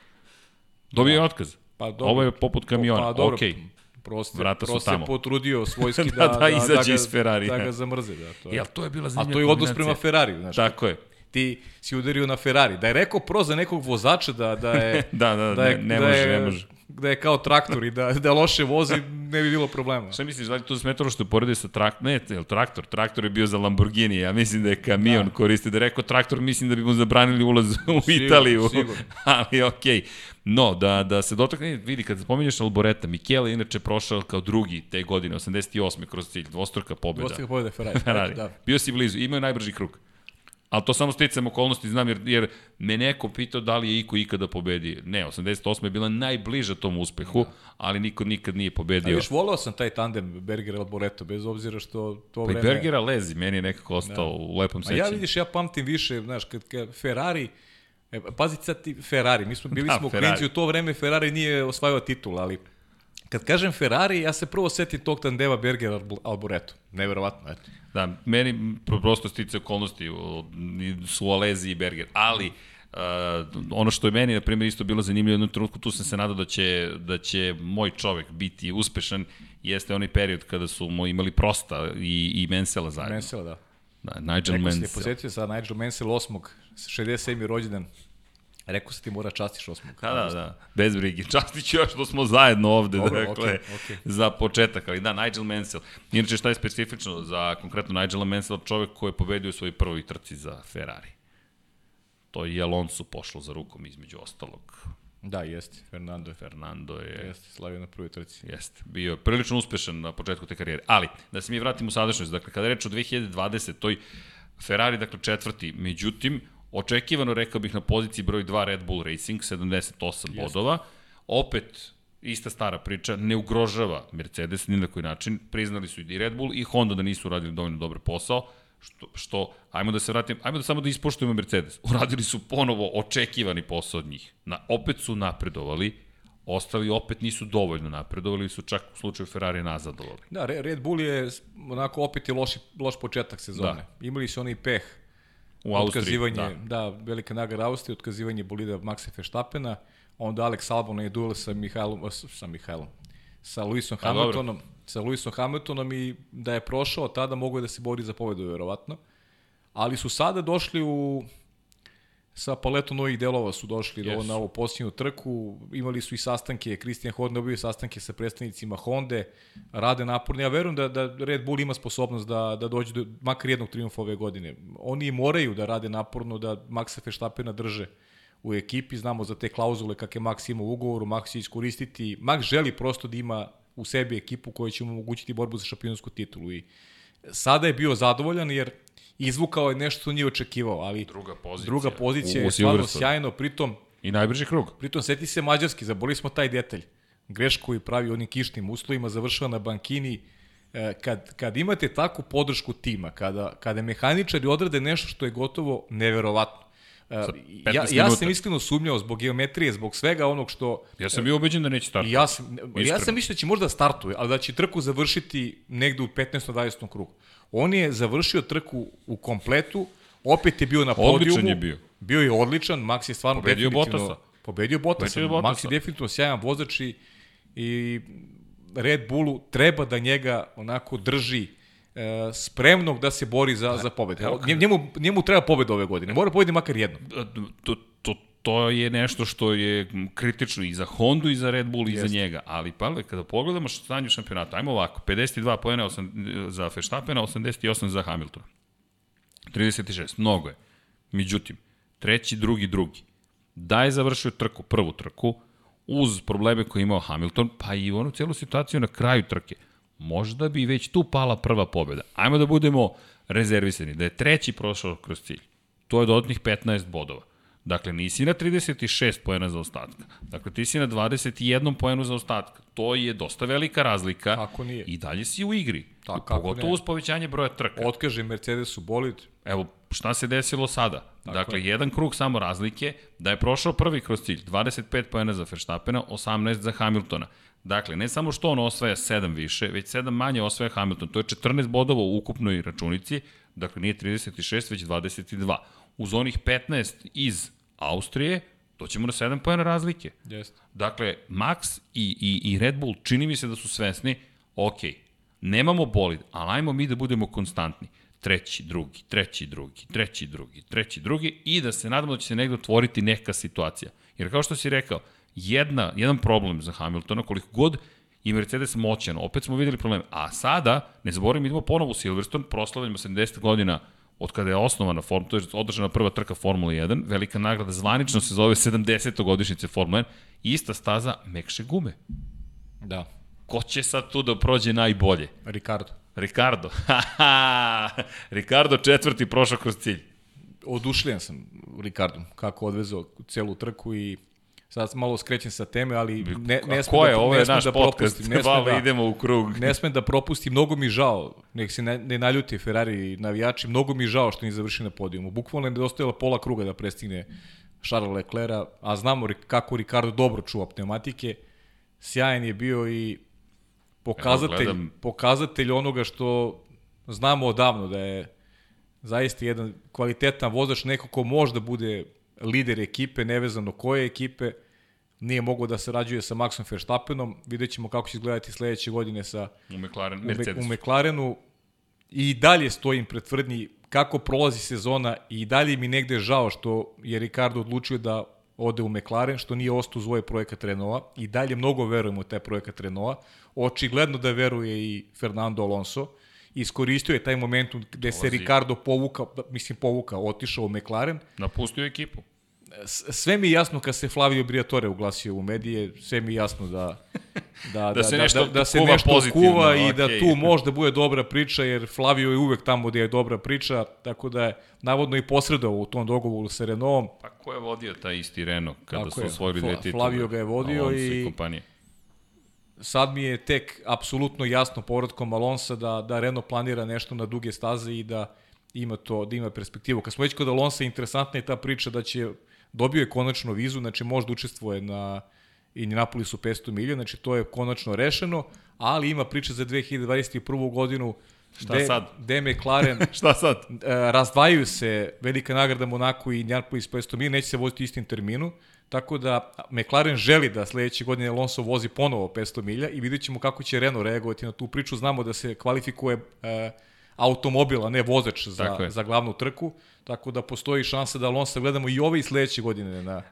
Dobio da. i otkaz. Pa dobro. Ovo je poput kamiona. Pa, dobro, okay. Proste, Vrata su tamo. potrudio svojski da, da, da, da, izađe da, iz Ferrari. Da ga zamrze. Da, to je. Jel, to je bila zanimljiva A to je odnos prema Ferrari. Znaš, Tako je ti si udario na Ferrari. Da je rekao pro za nekog vozača da, da je... da, da, da, je, ne, ne da može, je, ne može. Da je kao traktor i da, da loše vozi, ne bi bilo problema. Šta misliš, da li to smetalo što je poredio sa traktor? Ne, je traktor? Traktor je bio za Lamborghini, ja mislim da je kamion da. koristi. Da je rekao traktor, mislim da bi mu zabranili ulaz u sigur, Italiju. Sigur. Ali okej. Okay. No, da, da se dotakne, vidi, kad spominješ Alboreta, Michele inače prošao kao drugi te godine, 88. kroz cilj, dvostruka pobjeda. Dvostruka pobjeda Ferrari. Ferrari. Da. Bio si blizu, imao je najbrži krug. Ali to samo sticam okolnosti, znam, jer, jer me neko pitao da li je Iko ikada pobedio. Ne, 88. je bila najbliža tom uspehu, da. ali niko nikad nije pobedio. A još volao sam taj tandem Bergera Alboreto, bez obzira što to pa vreme... Pa i Bergera lezi, meni je nekako ostao da. u lepom sećanju. A ja vidiš, ja pamtim više, znaš, kad, kad Ferrari, e, pazite sad ti Ferrari, mi smo bili da, smo klinci u to vreme, Ferrari nije osvajao titul, ali Kad kažem Ferrari, ja se prvo setim tog tandema Berger Alboreto. Neverovatno, eto. Da, meni prosto stice okolnosti su Alezi i Berger, ali Uh, ono što je meni, na primjer, isto bilo zanimljivo u jednom trenutku, tu sam se nadao da će, da će moj čovek biti uspešan, jeste onaj period kada su mo imali Prosta i, i Mensela zajedno. Mensela, da. Da, Nigel Neko Mansell. Neko se posetio sa Nigel Mansell 8. 67. rođendan. Rekao se ti mora častiš osmog. Da, da, da. Bez brige. Častit ću još što smo zajedno ovde, Dobro, dakle, okay, okay. za početak. Ali da, Nigel Mansell. Inače, šta je specifično za konkretno Nigela Mansell, čovek koji je pobedio u svojoj prvoj trci za Ferrari. To je Alonso pošlo za rukom između ostalog. Da, jeste. Fernando je. Fernando je... Jeste, slavio na prvoj trci. Jeste. Bio je prilično uspešan na početku te karijere. Ali, da se mi vratimo u sadašnjost, dakle, kada je reč o 2020, toj Ferrari, dakle, četvrti, međutim, Očekivano, rekao bih, na poziciji broj 2 Red Bull Racing, 78 Jeste. bodova. Opet, ista stara priča, ne ugrožava Mercedes ni na koji način. Priznali su i Red Bull i Honda da nisu radili dovoljno dobar posao. Što, što, ajmo da se vratim, ajmo da samo da ispoštujemo Mercedes. Uradili su ponovo očekivani posao od njih. Na, opet su napredovali, ostali opet nisu dovoljno napredovali, su čak u slučaju Ferrari nazadovali. Da, Red Bull je onako opet je loš, loš početak sezone. Da. Imali su onaj peh u Austriji, otkazivanje, da. da, velika nagrada Austrije, otkazivanje bolida Maxa Feštapena, onda Alex Albon je duel sa Mihajlom, sa Mihajlom, sa Lewisom Hamiltonom, dobro. sa Lewisom Hamiltonom i da je prošao, tada mogu da se bori za pobedu, verovatno. Ali su sada došli u sa paletom novih delova su došli yes. do, na ovu posljednju trku, imali su i sastanke, Christian Horner obio sastanke sa predstavnicima Honda, rade naporno, ja verujem da, da Red Bull ima sposobnost da, da dođe do makar jednog triumfa ove godine. Oni moraju da rade naporno, da Maxa Verstappena drže u ekipi, znamo za te klauzule kakve Max ima u ugovoru, Max će iskoristiti, Max želi prosto da ima u sebi ekipu koja će mu omogućiti borbu za šampionsku titulu. I sada je bio zadovoljan jer izvukao je nešto što nije očekivao, ali druga pozicija, druga pozicija u, je stvarno sjajno, pritom i najbrži krug. Pritom seti se mađarski, zaborili smo taj detalj. Grešku i pravi onim kišnim uslovima, završava na bankini, e, kad, kad imate takvu podršku tima, kada, kada mehaničari odrade nešto što je gotovo neverovatno, ja, ja sam iskreno sumnjao zbog geometrije, zbog svega onog što... Ja sam bio ubeđen da neće startati. Ja sam, ja sam mislio da će možda startuje, ali da će trku završiti negde u 15-20. krugu. On je završio trku u kompletu, opet je bio na podijumu. Odličan je bio. Bio je odličan, Max je stvarno pobedio definitivno... Botasa. Pobedio Botasa. Max je definitivno sjajan vozač i, i Red Bullu treba da njega onako drži spremnog da se bori za, za pobedu. Njemu, njemu treba pobeda ove godine. Mora pobedi makar jednom. To, to, to je nešto što je kritično i za Hondu i za Red Bull i Jeste. za njega. Ali pa kada pogledamo što stanje u šampionatu, ajmo ovako, 52 pojene za Verstappena, 88 za Hamiltona. 36, mnogo je. Međutim, treći, drugi, drugi. Da je završio trku, prvu trku, uz probleme koje je imao Hamilton, pa i onu celu situaciju na kraju trke, možda bi već tu pala prva pobjeda. Ajmo da budemo rezervisani, da je treći prošao kroz cilj. To je dodatnih 15 bodova. Dakle, nisi na 36 pojena za ostatka. Dakle, ti si na 21 pojenu za ostatka. To je dosta velika razlika. Kako nije? I dalje si u igri. Tako, Pogotovo uz povećanje broja trka. Otkaže Mercedesu bolid. Evo, šta se desilo sada? Tako dakle, je. jedan krug samo razlike, da je prošao prvi kroz cilj, 25 pojena za Verstappena, 18 za Hamiltona. Dakle, ne samo što on osvaja 7 više, već 7 manje osvaja Hamilton. To je 14 bodova u ukupnoj računici, dakle nije 36, već 22. Uz onih 15 iz Austrije, doćemo na 7 pojena razlike. Jeste. Dakle, Max i, i, i Red Bull čini mi se da su svesni, ok, nemamo bolid, ali ajmo mi da budemo konstantni. Treći, drugi, treći, drugi, treći, drugi, treći, drugi i da se nadamo da će se negde otvoriti neka situacija. Jer kao što si rekao, jedna, jedan problem za Hamiltona, koliko god i Mercedes moćan, opet smo videli problem. A sada, ne zaboravim, idemo ponovo u Silverstone, proslavljamo 70 godina od kada je osnovana form, to je održana prva trka Formula 1, velika nagrada zvanično se zove 70. godišnjice Formula 1, ista staza mekše gume. Da. Ko će sad tu da prođe najbolje? Ricardo. Ricardo. Ricardo četvrti prošao kroz cilj. Odušljen sam Ricardom, kako odvezao celu trku i sad malo skrećem sa teme, ali ne, ne smem da, Ovo je naš da podcast, ne smem da, idemo u krug. Ne smem da propustim, mnogo mi žao, nek se ne, ne naljuti Ferrari navijači, mnogo mi žao što ni završi na podijumu. Bukvalno je nedostajala pola kruga da prestigne Charles Leclerc, a znamo kako Ricardo dobro čuva pneumatike. Sjajan je bio i pokazatelj, pokazatelj onoga što znamo odavno da je zaista jedan kvalitetan vozač, neko ko može da bude lider ekipe, nevezano koje ekipe, nije mogao da se rađuje sa Maxom Verstappenom, vidjet ćemo kako će izgledati sledeće godine sa u, McLaren, Mercedes. u McLarenu i dalje stojim pred tvrdnji kako prolazi sezona i dalje mi negde žao što je Ricardo odlučio da ode u McLaren, što nije ostao zvoje projekat Renaulta i dalje mnogo verujemo u taj projekat Renaulta. Očigledno da veruje i Fernando Alonso. Iskoristio je taj moment gde se Ricardo povuka, mislim povuka, otišao u McLaren. Napustio ekipu sve mi je jasno kad se Flavio Briatore uglasio u medije, sve mi je jasno da da, da, da, se nešto, da, da se nešto kuva i da tu možda bude dobra priča, jer Flavio je uvek tamo gde je dobra priča, tako da je navodno i posredovao u tom dogovoru sa Renaultom. Pa ko je vodio taj isti Renault kada tako su osvojili dve titule? Flavio ga je vodio i, i kompanije. sad mi je tek apsolutno jasno povratkom Alonsa da, da Renault planira nešto na duge staze i da ima to, da ima perspektivu. Kad smo već kod Alonsa, interesantna je ta priča da će Dobio je konačno vizu, znači možda učestvuje na Indianapolisu 500 milija, znači to je konačno rešeno, ali ima priče za 2021. godinu Šta de, sad? De McLaren. Šta sad? Uh, razdvajaju se velika nagrada Monaco i Indianapolis 500 mil, neće se voziti istim terminu. Tako da McLaren želi da sledeće godine Alonso vozi ponovo 500 milja i vidjet ćemo kako će Renault reagovati na tu priču. Znamo da se kvalifikuje uh, automobil, a ne vozač za, za glavnu trku, tako da postoji šansa da Alonso gledamo i ove i sledeće godine na,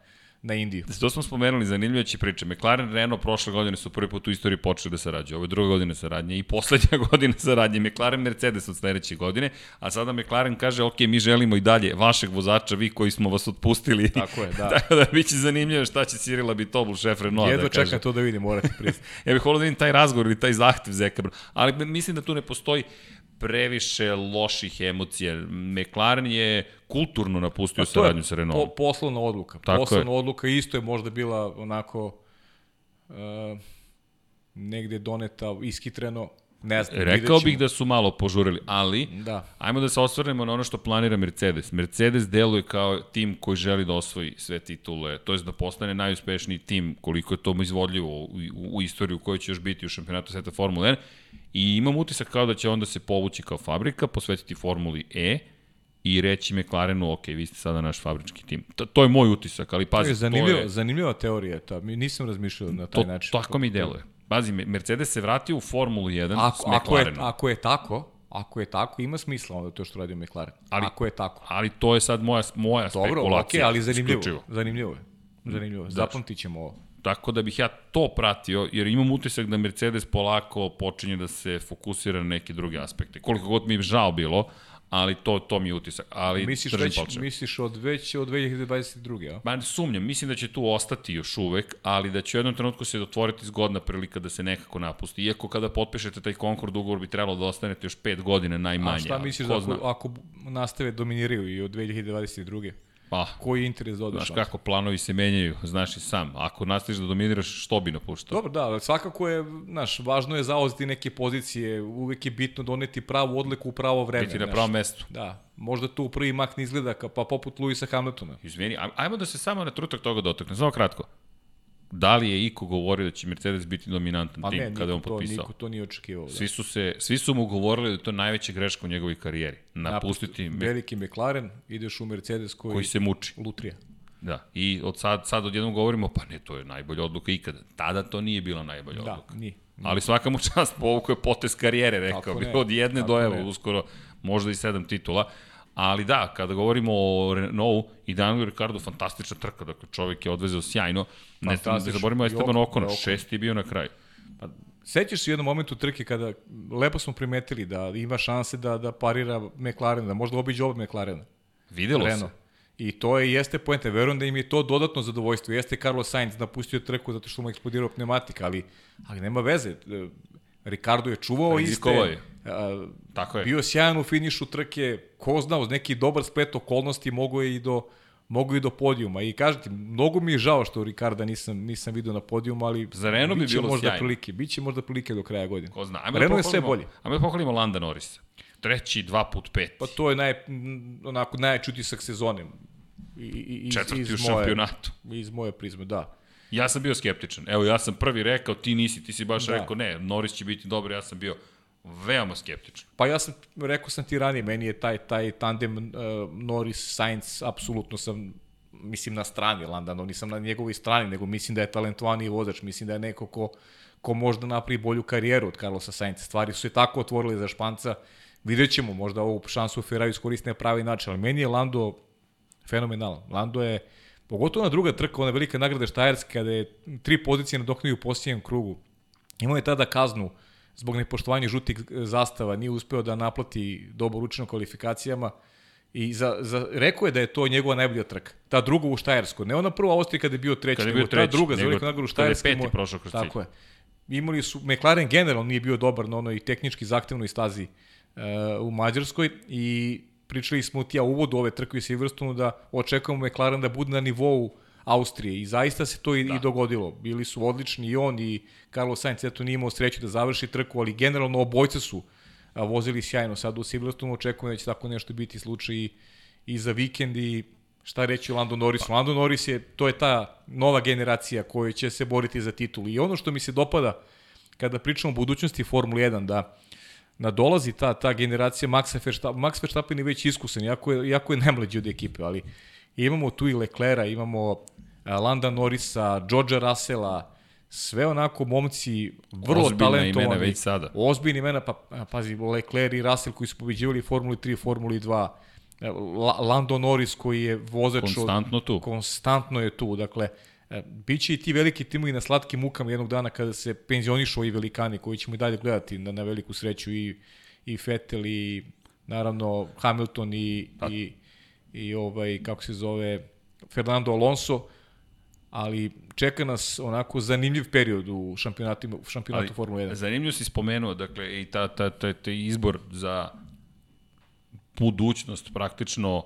na Indiju. To smo spomenuli, zanimljujuće priče. McLaren Renault prošle godine su prvi put u istoriji počeli da sarađuju. Ovo je druga godina saradnje i poslednja godina saradnje. McLaren Mercedes od sledeće godine, a sada McLaren kaže, ok, mi želimo i dalje vašeg vozača, vi koji smo vas otpustili. Tako je, da. Tako da biće zanimljivo šta će Cirila Bitobul, šef Renault Jedno da kaže. čekam to da vidim, morate pristati. ja bih volio da vidim taj razgovor ili taj zahtev Zeka. Ali mislim da tu ne postoji previše loših emocija. McLaren je kulturno napustio pa saradnju sa Renaultom. Po, poslovna odluka. Tako poslovna je. odluka isto je možda bila onako uh, negde doneta iskitreno. Ne znam, Rekao bih da su malo požurili, ali da. ajmo da se osvrnemo na ono što planira Mercedes. Mercedes deluje kao tim koji želi da osvoji sve titule, to je da postane najuspešniji tim koliko je to izvodljivo u, u, u istoriju u kojoj će još biti u šampionatu sveta Formule 1 i imam utisak kao da će onda se povući kao fabrika, posvetiti Formuli E i reći McLarenu, ok, vi ste sada naš fabrički tim. To, to je moj utisak, ali pazi, to je... Zanimljiva, to je... zanimljiva teorija ta, nisam razmišljao na taj to, način. Tako mi deluje. Pazi, Mercedes se vratio u Formulu 1 ako, s McLarenom. Ako je, ako je tako, ako je tako, ima smisla onda to što radi McLaren. Ali, ako je tako. Ali to je sad moja, moja Dobro, spekulacija. Dobro, okay, ali zanimljivo. Isključivo. Zanimljivo je. Zanimljivo. Znači, Zapamtit ćemo ovo. Tako da bih ja to pratio, jer imam utisak da Mercedes polako počinje da se fokusira na neke druge aspekte. Koliko god mi je žao bilo, ali to, to mi je utisak. Ali misliš, već, palče. misliš od već od 2022. A? Ma, sumnjam, mislim da će tu ostati još uvek, ali da će u jednom trenutku se otvoriti zgodna prilika da se nekako napusti. Iako kada potpišete taj Concord ugovor bi trebalo da ostanete još 5 godine najmanje. A šta misliš da ako, ako nastave dominiraju i od 2022. Pa, koji interes da odeš? Znaš kako planovi se menjaju, znaš i sam. Ako nastaviš da dominiraš, što bi napuštao? Dobro, da, svakako je, znaš, važno je zauzeti neke pozicije, uvek je bitno doneti pravu odliku u pravo vreme. Biti na pravom mestu. Da, možda tu prvi mak ne izgleda, pa poput Luisa Hamiltona. Izvini, ajmo da se samo na trutak toga dotakne, samo kratko. Da li je Iko govorio da će Mercedes biti dominantan pa tim ne, kada je on potpisao? Niko to nije očekivao. Da. Svi su, se, svi su mu govorili da je to najveća greška u njegovoj karijeri. Napustiti... Napust, veliki McLaren, ideš u Mercedes koji... Koji se muči. Lutrija. Da, i od sad, sad odjednom govorimo, pa ne, to je najbolja odluka ikada. Tada to nije bila najbolja da, odluka. Da, nije. Ali svaka mu čast, povuko je potes karijere, rekao bi, od jedne do evo, uskoro možda i sedam titula. Ali da, kada govorimo o Renault i Daniel Ricardo, fantastična trka, dakle čovjek je odvezeo sjajno. Ne da zaborimo Esteban Okon, šesti je bio na kraju. Pa, Sećaš se u jednom momentu trke kada lepo smo primetili da ima šanse da, da parira McLaren, da možda obiđe oba McLarena. Videlo Renault. se. I to je, jeste poenta. Verujem da im je to dodatno zadovoljstvo. Jeste Carlos Sainz napustio trku zato što mu eksplodirao pneumatika, ali, ali nema veze. Ricardo je čuvao iste. Je. A, Tako je. Bio sjajan u finišu trke, ko zna, uz neki dobar splet okolnosti mogo je i do mogu i do podijuma. I kažete, mnogo mi je žao što Ricarda nisam, nisam vidio na podijumu, ali Za Renault bi bilo možda sjajno. prilike. Biće možda prilike do kraja godine. Ko zna. Ajmo da Renault da je sve bolje. Ajmo da pohvalimo Landa Norrisa. Treći, dva put pet. Pa to je naj, onako najjači utisak sezone. I, i, iz, Četvrti iz u šampionatu. Moje, iz moje prizme, da. Ja sam bio skeptičan. Evo, ja sam prvi rekao, ti nisi, ti si baš da. rekao, ne, Norris će biti dobro, ja sam bio veoma skeptičan. Pa ja sam, rekao sam ti ranije, meni je taj, taj tandem uh, Norris-Sainz, apsolutno sam, mislim, na strani Landano, nisam na njegovoj strani, nego mislim da je talentovaniji vozač, mislim da je neko ko, ko možda napravi bolju karijeru od Carlosa Sainz. Stvari su se tako otvorile za Španca, vidjet ćemo, možda ovu šansu Ferrari iskoriste na pravi način, ali meni je Lando fenomenalan. Lando je, pogotovo na druga trka, ona velika nagrada Štajerska, kada je tri pozicije nadoknio u posljednjem krugu. Imao je tada kaznu zbog nepoštovanja žutih zastava, nije uspeo da naplati dobro učinom kvalifikacijama. I za, za, rekao je da je to njegova najbolja trka. Ta druga u Štajersku. Ne ona prva Austrija kada je bio treći, kada je bio treći, ta druga za veliku nagradu u Štajersku. Kada je peti prošao kroz Tako je. Imali su, McLaren generalno nije bio dobar na onoj tehnički zahtevnoj stazi uh, u Mađarskoj i pričali smo ti ja uvodu ove trke u Silverstonu da očekujemo McLaren da bude na nivou Austrije i zaista se to i, da. i dogodilo. Bili su odlični i on i Carlos Sainz, eto nije imao sreću da završi trku, ali generalno obojce su a, vozili sjajno. Sad u Silverstonu očekujem da će tako nešto biti slučaj i, i za vikend i šta reći Lando Norrisu. Pa. Lando Norris je, to je ta nova generacija koja će se boriti za titul. I ono što mi se dopada kada pričamo o budućnosti Formule 1, da nadolazi ta, ta generacija Maxa Verstappen, Max Verstappen je već iskusan, jako je, jako je najmlađi od ekipe, ali imamo tu i Leclera, imamo Landa Norrisa, Georgea Russella, sve onako momci vrlo Ozbiljna talentovani. imena već sada. Ozbiljni imena, pa pazi, Lecler i Russell koji su pobeđivali Formuli 3, Formuli 2, Lando Norris koji je vozač konstantno tu. Konstantno je tu, dakle Biće i ti veliki timovi na slatkim mukama jednog dana kada se penzionišu ovi velikani koji ćemo i dalje gledati na, na veliku sreću i, i Vettel i naravno Hamilton i, pa. i, i ovaj, kako se zove, Fernando Alonso ali čeka nas onako zanimljiv period u šampionatu, u šampionatu Formule 1. Zanimljivo si spomenuo, dakle, i ta, ta, ta, ta izbor za budućnost praktično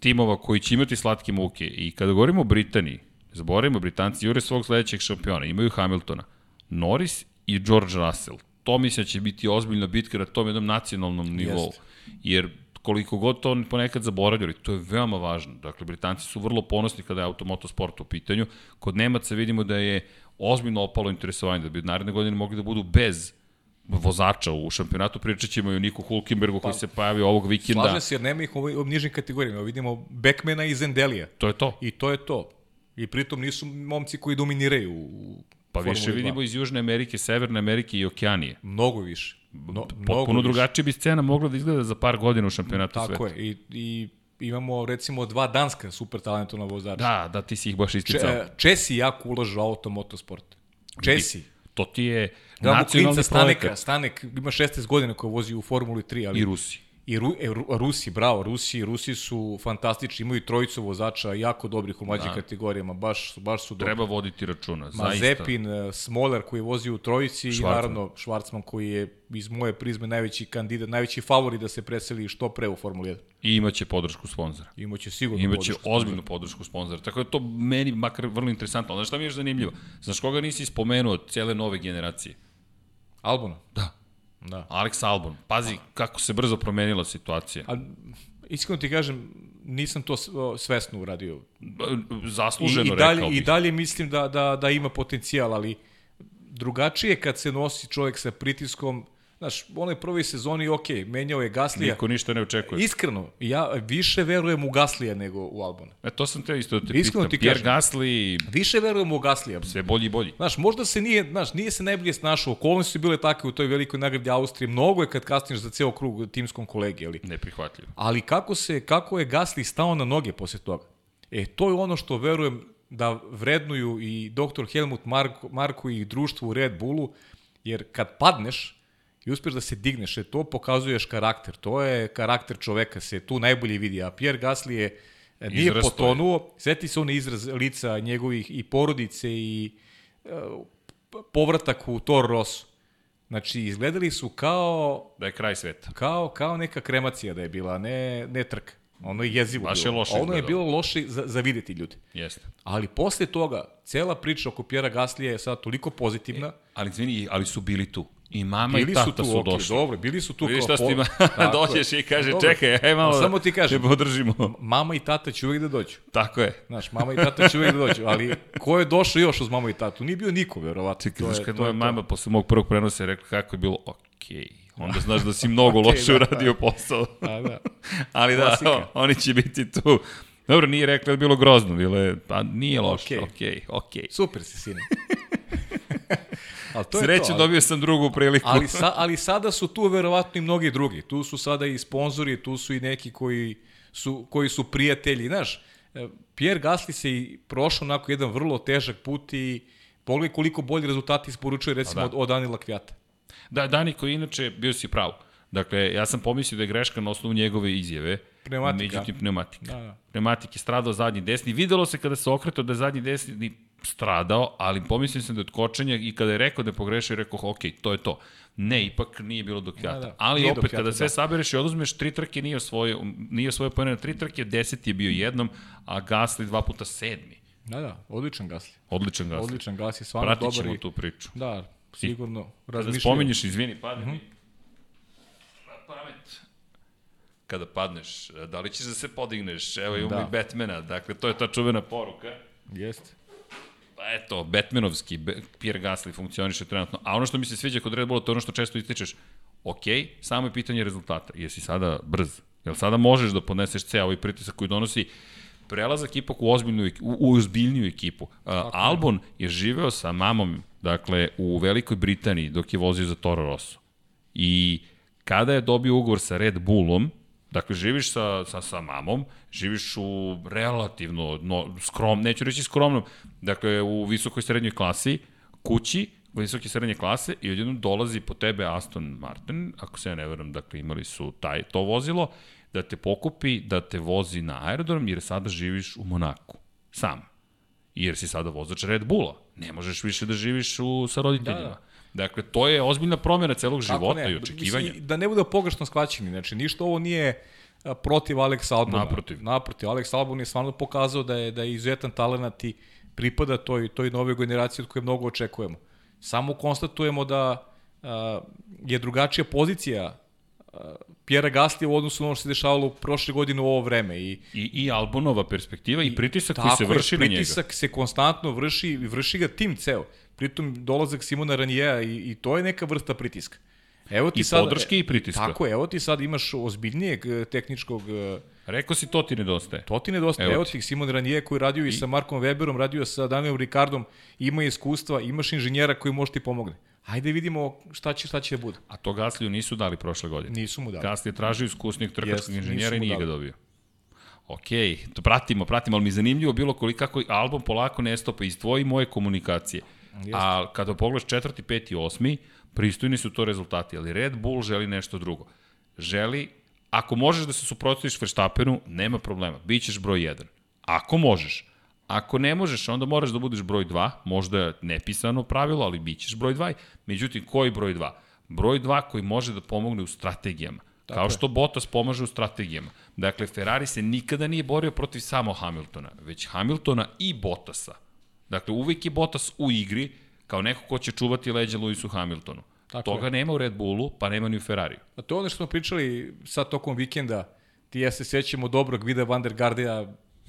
timova koji će imati slatke muke. I kada govorimo o Britaniji, zaboravimo, Britanci jure svog sledećeg šampiona, imaju Hamiltona, Norris i George Russell. To mislim da će biti ozbiljna bitka na tom jednom nacionalnom nivou. Jest. Jer koliko god to ponekad zaboravljali, to je veoma važno. Dakle, Britanci su vrlo ponosni kada je automotosport u pitanju. Kod Nemaca vidimo da je ozbiljno opalo interesovanje, da bi od naredne godine mogli da budu bez vozača u šampionatu, pričat ćemo i o Niku Hulkenbergu pa, koji se pojavio ovog vikenda. Slaže se jer nema ih u, u nižim kategorijama. Vidimo Beckmana i Zendelija. To je to. I to je to. I pritom nisu momci koji dominiraju u Pa više vidimo iz Južne Amerike, Severne Amerike i Okeanije. Mnogo više. No, Potpuno drugačije bi scena mogla da izgleda za par godina u šampionatu Tako sveta. Tako je. I, I imamo recimo dva danska super talentovna vozača. Da, da, ti si ih baš isticao. Če, Česi jako ulažu u automotosport. Česi. To ti je da, nacionalni projekat. Stanek ima 16 godina koji vozi u Formuli 3. Ali... I Rusi. I Ru, e, Rusi, bravo, Rusi, Rusi su fantastični, imaju trojicu vozača jako dobrih u mlađim da. kategorijama, baš, baš su dobri. Treba voditi računa, zaista. Mazepin, e, Smoler koji vozi u trojici Schwarzman. i naravno Schwarzman koji je iz moje prizme najveći kandidat, najveći favorit da se preseli što pre u Formuli 1. I imaće podršku sponzora. Imaće sigurno imaće podršku ozbiljnu sponzora. podršku sponzora. Tako da to meni makar vrlo interesantno. Znaš šta mi je zanimljivo? Znaš koga nisi spomenuo cele nove generacije? Albona? Da. Da. Alex Albon. Pazi kako se brzo promenila situacija. A, iskreno ti kažem, nisam to svesno uradio. Zasluženo, I, i dalje, rekao bih. I dalje mislim da, da, da ima potencijal, ali drugačije kad se nosi čovjek sa pritiskom Znaš, u onoj prvoj sezoni, ok, menjao je Gaslija. Niko ništa ne očekuje. Iskreno, ja više verujem u Gaslija nego u Albona. E, to sam te isto da te Iskreno pitam. Ti Pierre kažem, Gasly... Više verujem u Gaslija. Sve bolji i bolji. Znaš, možda se nije, znaš, nije se najbolje snašao. Okolnosti su bile takve u toj velikoj nagradi Austrije. Mnogo je kad kasniš za ceo krug timskom kolegi, ali... Neprihvatljivo. Ali kako, se, kako je Gasly stao na noge posle toga? E, to je ono što verujem da vrednuju i dr. Helmut Marko, Marko i društvo u Red Bullu, jer kad padneš, i uspeš da se digneš, e, to pokazuješ karakter, to je karakter čoveka, se tu najbolje vidi, a Pierre Gasly je e, nije izraz potonuo, sveti se on izraz lica njegovih i porodice i uh, povratak u Tor Rosso. Znači, izgledali su kao... Da je kraj sveta. Kao, kao neka kremacija da je bila, ne, ne trka. Ono je jezivo Baš bilo. Je loše ono je bilo loše za, za videti ljudi. Jeste. Ali posle toga, cela priča oko Pjera Gaslija je sada toliko pozitivna. E, ali, izvini, ali su bili tu. I mama bili i tata su, tu, su okay, došli. Dobro, bili su tu. Vidiš šta ti ima, dođeš i kaže, dobro. čekaj, aj malo Samo ti kažem, te podržimo. Mama i tata će uvijek da dođu. Tako je. Znaš, mama i tata će uvijek da dođu, ali ko je došao još uz mama i tatu? Nije bio niko, verovatno. Čekaj, znaš kad moja mama posle mog prvog prenosa je rekla kako je bilo, okej. Okay onda znaš da si mnogo okay, loše da, uradio da. posao. Da, da. Ali da, o, oni će biti tu. Dobro, nije rekla da je bilo grozno, bilo je, pa nije loše, okej, okay. okej. Okay, okay. Super si, sine. Ali to Sreću, to, ali, dobio sam drugu priliku. ali, sa, ali sada su tu verovatno i mnogi drugi. Tu su sada i sponzori, tu su i neki koji su, koji su prijatelji. Znaš, e, Pierre Gasly se i prošao onako jedan vrlo težak put i pogledaj koliko bolji rezultati isporučuje recimo da. od, od Danila Kvijata. Da, Dani koji inače bio si pravo. Dakle, ja sam pomislio da je greška na osnovu njegove izjave. Pneumatika. Međutim, pneumatika. Da, da. Pneumatik je stradao zadnji desni. Videlo se kada se okretao da je zadnji desni stradao, ali pomislio sam da je od kočenja i kada je rekao da je pogrešio, rekao, ok, to je to. Ne, ipak nije bilo do kvijata. Da, da. Ali nije opet, kada sve da. sabereš i oduzmeš, tri trke nije osvojio, nije osvojio pojene na tri trke, deset je bio jednom, a Gasli dva puta sedmi. Da, da, odličan Gasli. Odličan Gasli. Odličan Gasli, stvarno dobar. Pratit ćemo tu priču. Da, sigurno. Kada spominješ, izvini, padne mi. Uh -huh. Pamet. Kada padneš, da li ćeš da se podigneš? Evo imamo da. i Batmana, dakle to je ta čuvena poruka. Jeste. Eto, Batmanovski Pierre Gasly funkcioniše trenutno. A ono što mi se sviđa kod Red Bulla, to je ono što često ističeš, Ok, samo je pitanje rezultata. Jesi sada brz? Jel sada možeš da podneseš ceo ovaj pritisak koji donosi prelazak ipak u, ozbiljnu, u, u ozbiljniju ekipu. Uh, Albon je živeo sa mamom, dakle, u Velikoj Britaniji dok je vozio za Toro Rosso. I kada je dobio ugovor sa Red Bullom, Dakle, živiš sa, sa, sa mamom, živiš u relativno no, skrom, neću reći skromnom, dakle, u visokoj srednjoj klasi, kući, visoke srednje klase i odjednom dolazi po tebe Aston Martin, ako se ja ne veram, dakle imali su taj, to vozilo, da te pokupi, da te vozi na aerodrom, jer sada živiš u Monaku. Sam. Jer si sada vozač Red Bulla. Ne možeš više da živiš u, sa roditeljima. Da, da. Dakle, to je ozbiljna promjena celog života ne? i očekivanja. Mislim, da ne bude pogrešno shvaćeni, znači ništa ovo nije protiv Alex Albona. Naprotiv. Naprotiv. Alex Albon je stvarno pokazao da je, da je izuzetan talent i pripada toj, toj nove generaciji od koje mnogo očekujemo. Samo konstatujemo da uh, je drugačija pozicija uh, Pjera Gasli u odnosu na ono što se dešavalo prošle godine u ovo vreme. I, I, i Albonova perspektiva i, i pritisak koji se vrši na njega. pritisak se konstantno vrši i vrši ga tim ceo. Pritom dolazak Simona Ranjeja i, i to je neka vrsta pritiska. Evo ti I sad, podrške i pritiska. Tako je, evo ti sad imaš ozbiljnijeg e, tehničkog... E, Rekao si to ti nedostaje. To ti nedostaje. Evo, evo ti Simon Ranije koji radio i, i sa Markom Weberom, radio sa Danielom Ricardom, ima iskustva, imaš inženjera koji može ti pomogne. Ajde vidimo šta će, šta će da bude. A to Gasliju nisu dali prošle godine. Nisu mu dali. Gasli je tražio iskusnih trkačkog inženjera i nije ga dobio. Ok, to pratimo, pratimo, ali mi je zanimljivo bilo koliko kako album polako nestopa iz tvoje i moje komunikacije. Jeste. A kada pogledaš četvrti, peti, osmi, pristojni su to rezultati, ali Red Bull želi nešto drugo. Želi, ako možeš da se suprotstaviš Verstappenu, nema problema, bit ćeš broj 1. Ako možeš, Ako ne možeš, onda moraš da budeš broj 2, možda je nepisano pravilo, ali bit ćeš broj 2. Međutim, koji broj 2? Broj 2 koji može da pomogne u strategijama. Tako kao što Bottas pomaže u strategijama. Dakle, Ferrari se nikada nije borio protiv samo Hamiltona, već Hamiltona i Bottasa. Dakle, uvek je Bottas u igri kao neko ko će čuvati leđa Lewisu Hamiltonu. Tako Toga je. nema u Red Bullu, pa nema ni u Ferrariju. A to je ono što smo pričali sad tokom vikenda. Ti ja se sećamo dobrog Vida van der Gardija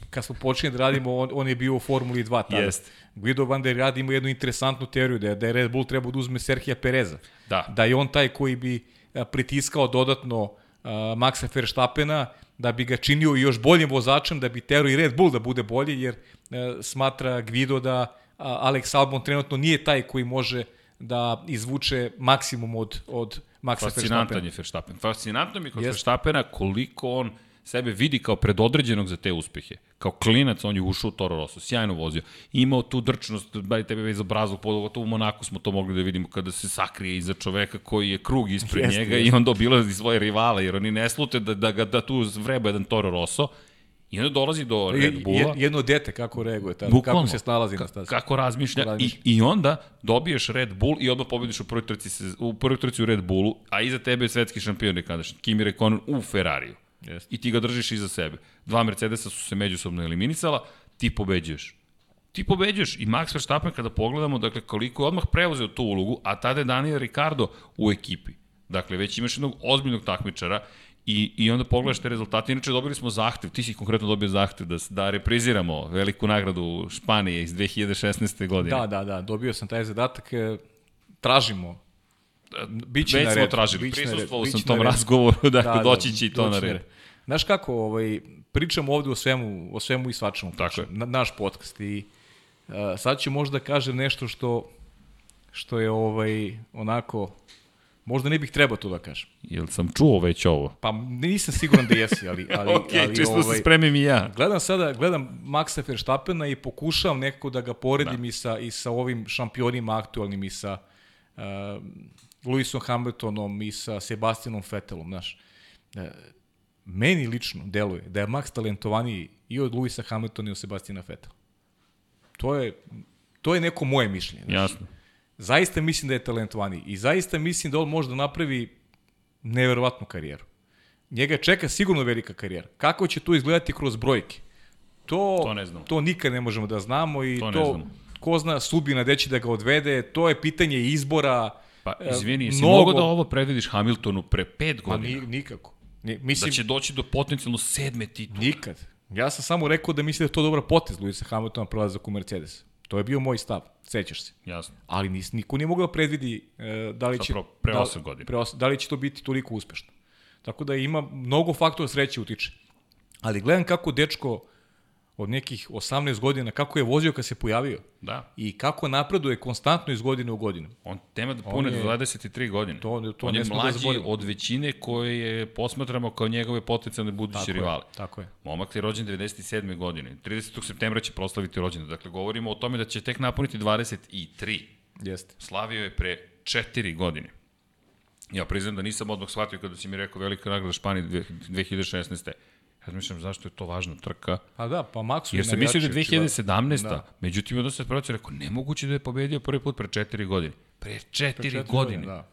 kad smo počeli da radimo, on, on je bio u Formuli 2 tada. Jest. Guido van der Gard ima jednu interesantnu teoriju da je, da je Red Bull trebao da uzme Serhija Pereza. Da. Da je on taj koji bi pritiskao dodatno uh, Maxa Verstappena, da bi ga činio još boljim vozačem, da bi tero i Red Bull da bude bolji, jer uh, smatra Guido da Alex Albon trenutno nije taj koji može da izvuče maksimum od, od Maxa Fascinantan je Verstappen. Fascinantno mi kod. Verstappena koliko on sebe vidi kao predodređenog za te uspehe. Kao klinac on je ušao u Toro Rosso, sjajno vozio. Imao tu drčnost, baj tebe već za brazog, pogotovo u Monaku smo to mogli da vidimo kada se sakrije iza čoveka koji je krug ispred jeste, njega jeste. i on dobilazi svoje rivale, jer oni ne slute da, da, da, da tu vreba jedan Toro Rosso. I onda dolazi do Red Bulla. Jedno dete kako reaguje, tada, Bukvalno, kako se snalazi na stazi. Kako razmišlja. Kako razmišlja. I, I onda dobiješ Red Bull i odmah pobediš u prvoj trci, u prvoj trci u Red Bullu, a iza tebe je svetski šampion nekadašnji, Kimi Rekonen u Ferrariju. Yes. I ti ga držiš iza sebe. Dva Mercedesa su se međusobno eliminisala, ti pobeđuješ. Ti pobeđuješ i Max Verstappen kada pogledamo, dakle, koliko je odmah preuzeo tu ulogu, a tada je Daniel Ricardo u ekipi. Dakle, već imaš jednog ozbiljnog takmičara I, I onda pogledaš te rezultate. Inače, dobili smo zahtev, ti si konkretno dobio zahtev da, da repriziramo veliku nagradu Španije iz 2016. godine. Da, da, da, dobio sam taj zadatak. E, tražimo Biće Već na red. smo tražili, prisustvovao sam tom razgovoru, dakle, da, da, doći će i to na red. Znaš kako, ovaj, pričamo ovde o svemu, o svemu i svačemu. Tako je. Na, naš podcast i uh, sad ću možda kažem nešto što što je ovaj onako Možda ne bih trebao to da kažem. Jel sam čuo već ovo? Pa nisam siguran da jesi, ali... ali ok, ali, čisto ovaj, se spremim i ja. Gledam sada, gledam Maxa Verstappena i pokušavam nekako da ga poredim da. i, sa, i sa ovim šampionima aktualnim i sa uh, Lewisom Hamiltonom i sa Sebastianom Vettelom, znaš. Uh, meni lično deluje da je Max talentovaniji i od Lewisa Hamiltona i od Sebastiana Vettela. To je, to je neko moje mišljenje. Znaš. Jasno. Zaista mislim da je talentovani i zaista mislim da on može da napravi neverovatnu karijeru. Njega čeka sigurno velika karijera. Kako će to izgledati kroz brojke? To, to, ne znamo. to nikad ne možemo da znamo i to, to ko zna sudbina gde će da ga odvede, to je pitanje izbora. Pa izvini, jesi mnogo... da ovo predvidiš Hamiltonu pre pet godina? Ma ni, nikako. Ni, mislim, da će doći do potencijalno sedme titule. Nikad. Ja sam samo rekao da mislim da je to dobra potez Luisa Hamiltona prelazak u Mercedes. To je bio moj stav, sećaš se. Jasno. Ali nis, niko nije mogao predvidi e, da li će... Pro, pre 8 da, godina. Pre 8, da li će to biti toliko uspešno. Tako da ima mnogo faktora sreće utiče. Ali gledam kako dečko od nekih 18 godina, kako je vozio kad se pojavio. Da. I kako napreduje konstantno iz godine u godinu. On tema da pune do 23 godine. To, to on je da mlađi da od većine koje je posmatramo kao njegove potencijalne buduće rivale. Je, tako je. Momak je rođen 97. godine. 30. septembra će proslaviti rođendan. Dakle, govorimo o tome da će tek napuniti 23. Jeste. Slavio je pre 4 godine. Ja priznam da nisam odmah shvatio kada si mi rekao velika nagrada Španije 2016. Razmišljam zašto je to važna trka. Pa da, pa Maxu Jer sam mislio da je 2017. Da. Međutim, odnosno se procio rekao, nemoguće da je pobedio prvi put pre 4 godine. Pre 4, pre 4 godine. Da.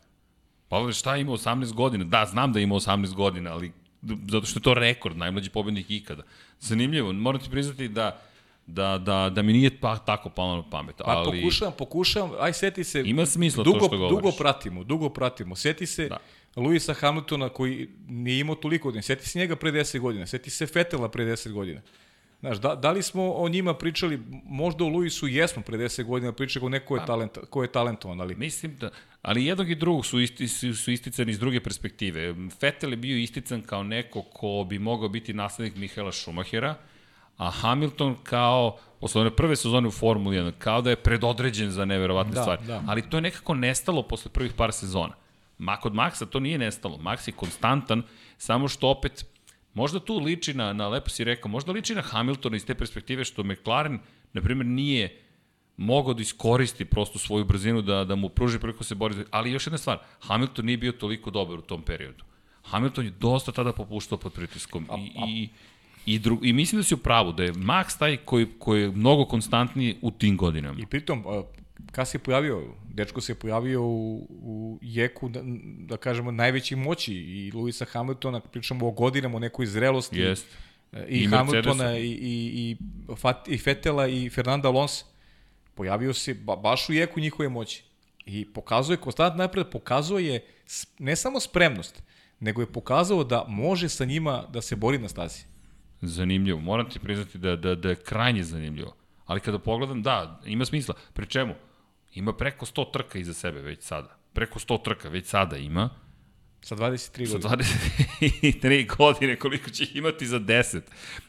Pa šta ima 18 godina? Da, znam da ima 18 godina, ali zato što je to rekord, najmlađi pobednik ikada. Zanimljivo, moram ti priznati da da, da, da mi nije pa, tako palo na pamet. Pa ali... pokušavam, pokušavam, aj seti se. Ima smisla dugo, to što govoriš. Dugo pratimo, dugo pratimo. Seti se, da. Luisa Hamiltona koji nije imao toliko godina. Sjeti se njega pre 10 godina, sjeti se Fetela pre 10 godina. Znaš, da, da li smo o njima pričali, možda o Luisu jesmo pre 10 godina pričali o neko je, pa, talent, ko je talentovan, ali... Mislim da, ali jednog i drugog su, isti, su, su isticani iz druge perspektive. Fetel je bio istican kao neko ko bi mogao biti naslednik Mihaela Schumachera, a Hamilton kao posle one prve sezone u Formuli 1, kao da je predodređen za neverovatne da, stvari. Da. Ali to je nekako nestalo posle prvih par sezona. Ma kod Maxa to nije nestalo. Max je konstantan, samo što opet možda tu liči na, na lepo si rekao, možda liči na Hamiltona iz te perspektive što McLaren, na primjer, nije mogao da iskoristi prosto svoju brzinu da, da mu pruži preko se bori. Ali još jedna stvar, Hamilton nije bio toliko dobar u tom periodu. Hamilton je dosta tada popuštao pod pritiskom i, a, a... i I, dru, I mislim da si u pravu, da je Max taj koji, koji je mnogo konstantniji u tim godinama. I pritom, kad se pojavio, dečko se pojavio u, u jeku, da, da kažemo, najveći moći i Luisa Hamiltona, pričamo o godinama, o nekoj zrelosti. Jest. I, I Hamiltona, i, i, i, Fat, i Fetela, i Fernanda Alonso. Pojavio se ba, baš u jeku njihove moći. I pokazuje, konstantno napred, pokazuje ne samo spremnost, nego je pokazao da može sa njima da se bori na stazi. Zanimljivo. Moram ti priznati da, da, da je krajnje zanimljivo. Ali kada pogledam, da, ima smisla. Pri čemu? Ima preko 100 trka iza sebe već sada. Preko 100 trka već sada ima. Sa 23 godine. Sa 23 godine, koliko će imati za 10.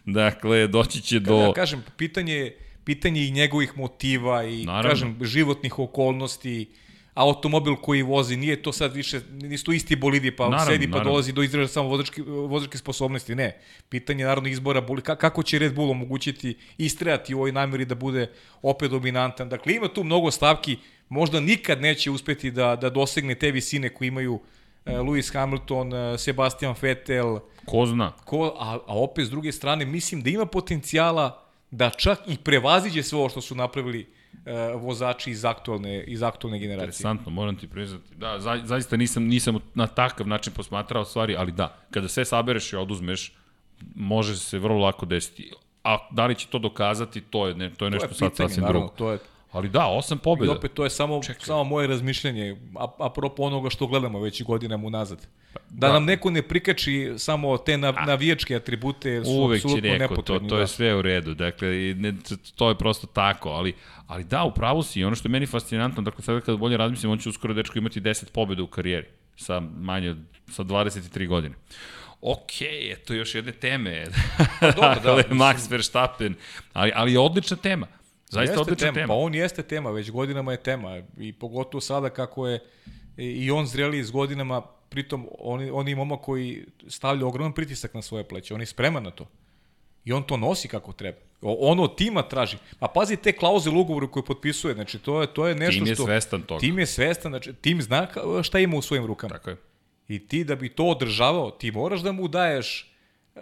Dakle, doći će do... Ja kažem, pitanje, pitanje i njegovih motiva i, Naravno. kažem, životnih okolnosti, automobil koji vozi, nije to sad više, nisu isti bolidi, pa naravno, sedi pa naravno. dolazi do izražaja samo vozačke, vozačke sposobnosti, ne. Pitanje naravno izbora, kako će Red Bull omogućiti istrajati u ovoj nameri da bude opet dominantan. Dakle, ima tu mnogo stavki, možda nikad neće uspeti da, da dosegne te visine koje imaju uh, Lewis Hamilton, uh, Sebastian Vettel. Ko zna? Ko, a, a opet s druge strane, mislim da ima potencijala da čak i prevaziđe sve ovo što su napravili uh, vozači iz aktualne, iz aktualne generacije. Interesantno, moram ti priznati. Da, za, zaista nisam, nisam na takav način posmatrao stvari, ali da, kada sve sabereš i oduzmeš, može se vrlo lako desiti. A da li će to dokazati, to je, ne, to je nešto to je pitanje, sad sasvim drugo. To je, Ali da, osam pobjeda. I opet to je samo, Čekaj. samo moje razmišljanje, a, apropo onoga što gledamo već godinama unazad. Da, da nam neko ne prikači samo te na, a, navijačke atribute, su Uvek apsolutno nepotrebni. To, to je da. sve u redu, dakle, ne, to je prosto tako, ali, ali da, upravo si, ono što je meni fascinantno, dakle, sada kada bolje razmislim, on će uskoro dečko imati 10 pobjeda u karijeri, sa manje, sa 23 godine. Ok, eto još jedne teme. Pa dobro, da. Max Verstappen, ali, ali je odlična tema. Zaista odlična tema. tema. Pa on jeste tema, već godinama je tema. I pogotovo sada kako je i on zreli s godinama, pritom on, on je momak koji stavlja ogroman pritisak na svoje pleće. On je spreman na to. I on to nosi kako treba. Ono tima traži. Pa pazi te klauze u ugovoru koje potpisuje. Znači, to je, to je nešto što... Tim je što, svestan toga. Tim je svestan, znači, tim zna šta ima u svojim rukama. Tako je. I ti da bi to održavao, ti moraš da mu daješ e,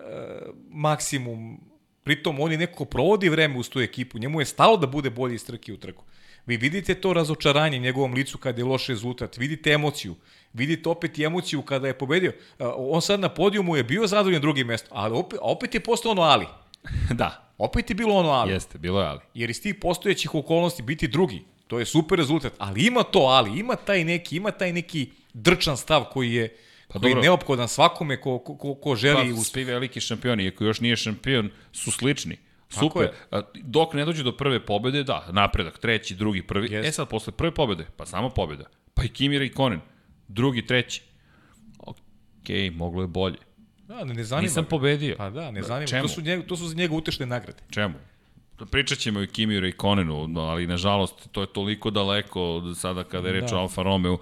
maksimum Pritom, on je neko provodi vreme uz tu ekipu, njemu je stalo da bude bolji iz trke u trku. Vi vidite to razočaranje njegovom licu kada je loš rezultat, vidite emociju, vidite opet i emociju kada je pobedio. On sad na podijumu je bio zadovoljan drugim mestom, ali opet, opet je postao ono ali. da. Opet je bilo ono ali. Jeste, bilo je ali. Jer iz tih postojećih okolnosti biti drugi, to je super rezultat, ali ima to ali, ima taj neki, ima taj neki drčan stav koji je Pa koji dobro. je neophodan svakome ko, ko, ko želi... Pa, svi veliki šampioni, ako još nije šampion, su slični. Super. Dok ne dođe do prve pobede, da, napredak, treći, drugi, prvi. Yes. E sad, posle prve pobede, pa samo pobeda. Pa i Kimira i Konen. Drugi, treći. Okej, okay, moglo je bolje. Da, ne, ne zanima Nisam ga. pobedio. Pa da, ne zanima. Čemu? To su, njega, to su za njega utešne nagrade. Čemu? Pričat ćemo i Kimiru i Konenu, ali nažalost to je toliko daleko sada kada je reč da. o Alfa Romeo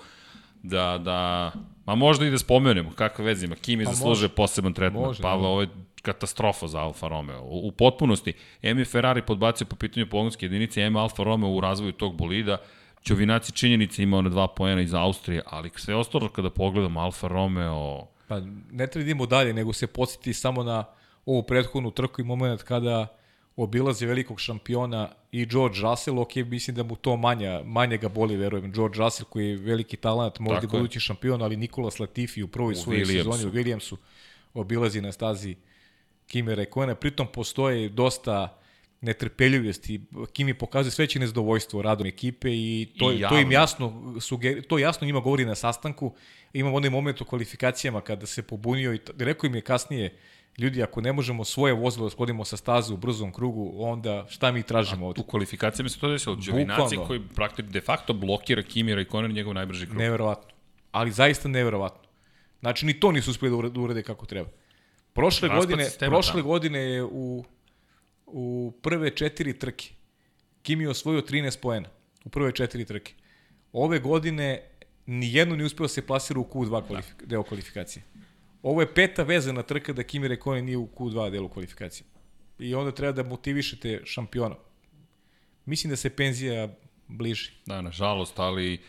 da, da, ma možda i da spomenemo kakve veze ima. Kimi pa zasluže može. poseban tretman. Može, Pavle, ovo je katastrofa za Alfa Romeo. U, u potpunosti, M je Ferrari podbacio po pitanju pogonske jedinice, M Alfa Romeo u razvoju tog bolida, Ćovinaci činjenice imao na dva pojena iz Austrije, ali sve ostalo kada pogledamo Alfa Romeo... Pa ne treba da idemo dalje, nego se podsjeti samo na ovu prethodnu trku i moment kada obilazi velikog šampiona i George Russell, ok, mislim da mu to manja, manje ga boli, verujem, George Russell koji je veliki talent, možda Tako budući je. šampion, ali Nikola Latifi u prvoj svojoj sezoni u Williamsu obilazi na stazi Kimi Rekojena, pritom postoje dosta netrpeljivosti. Kimi pokazuje sveće nezadovoljstvo radom ekipe i to, I to im jasno, suger, to jasno njima govori na sastanku. Imam onaj moment u kvalifikacijama kada se pobunio i rekao im je kasnije ljudi, ako ne možemo svoje vozilo da sklonimo sa staze u brzom krugu, onda šta mi tražimo ovde? U kvalifikacijama se to desilo. Đovinaci koji praktično de facto blokira Kimi Raikkonen njegov najbrži krug. Neverovatno. Ali zaista neverovatno. Znači, ni to nisu uspeli da urade kako treba. Prošle Raspad godine, prošle tamo. godine je u, u prve četiri trke Kimi je osvojio 13 poena u prve četiri trke. Ove godine nijedno nije uspeo da se plasira u Q2 kvalifik, deo kvalifikacije. Ovo je peta vezana trka da Kimi Rekonen nije u Q2 delu kvalifikacije. I onda treba da motivišete šampiona. Mislim da se penzija bliži. Da, nažalost, ali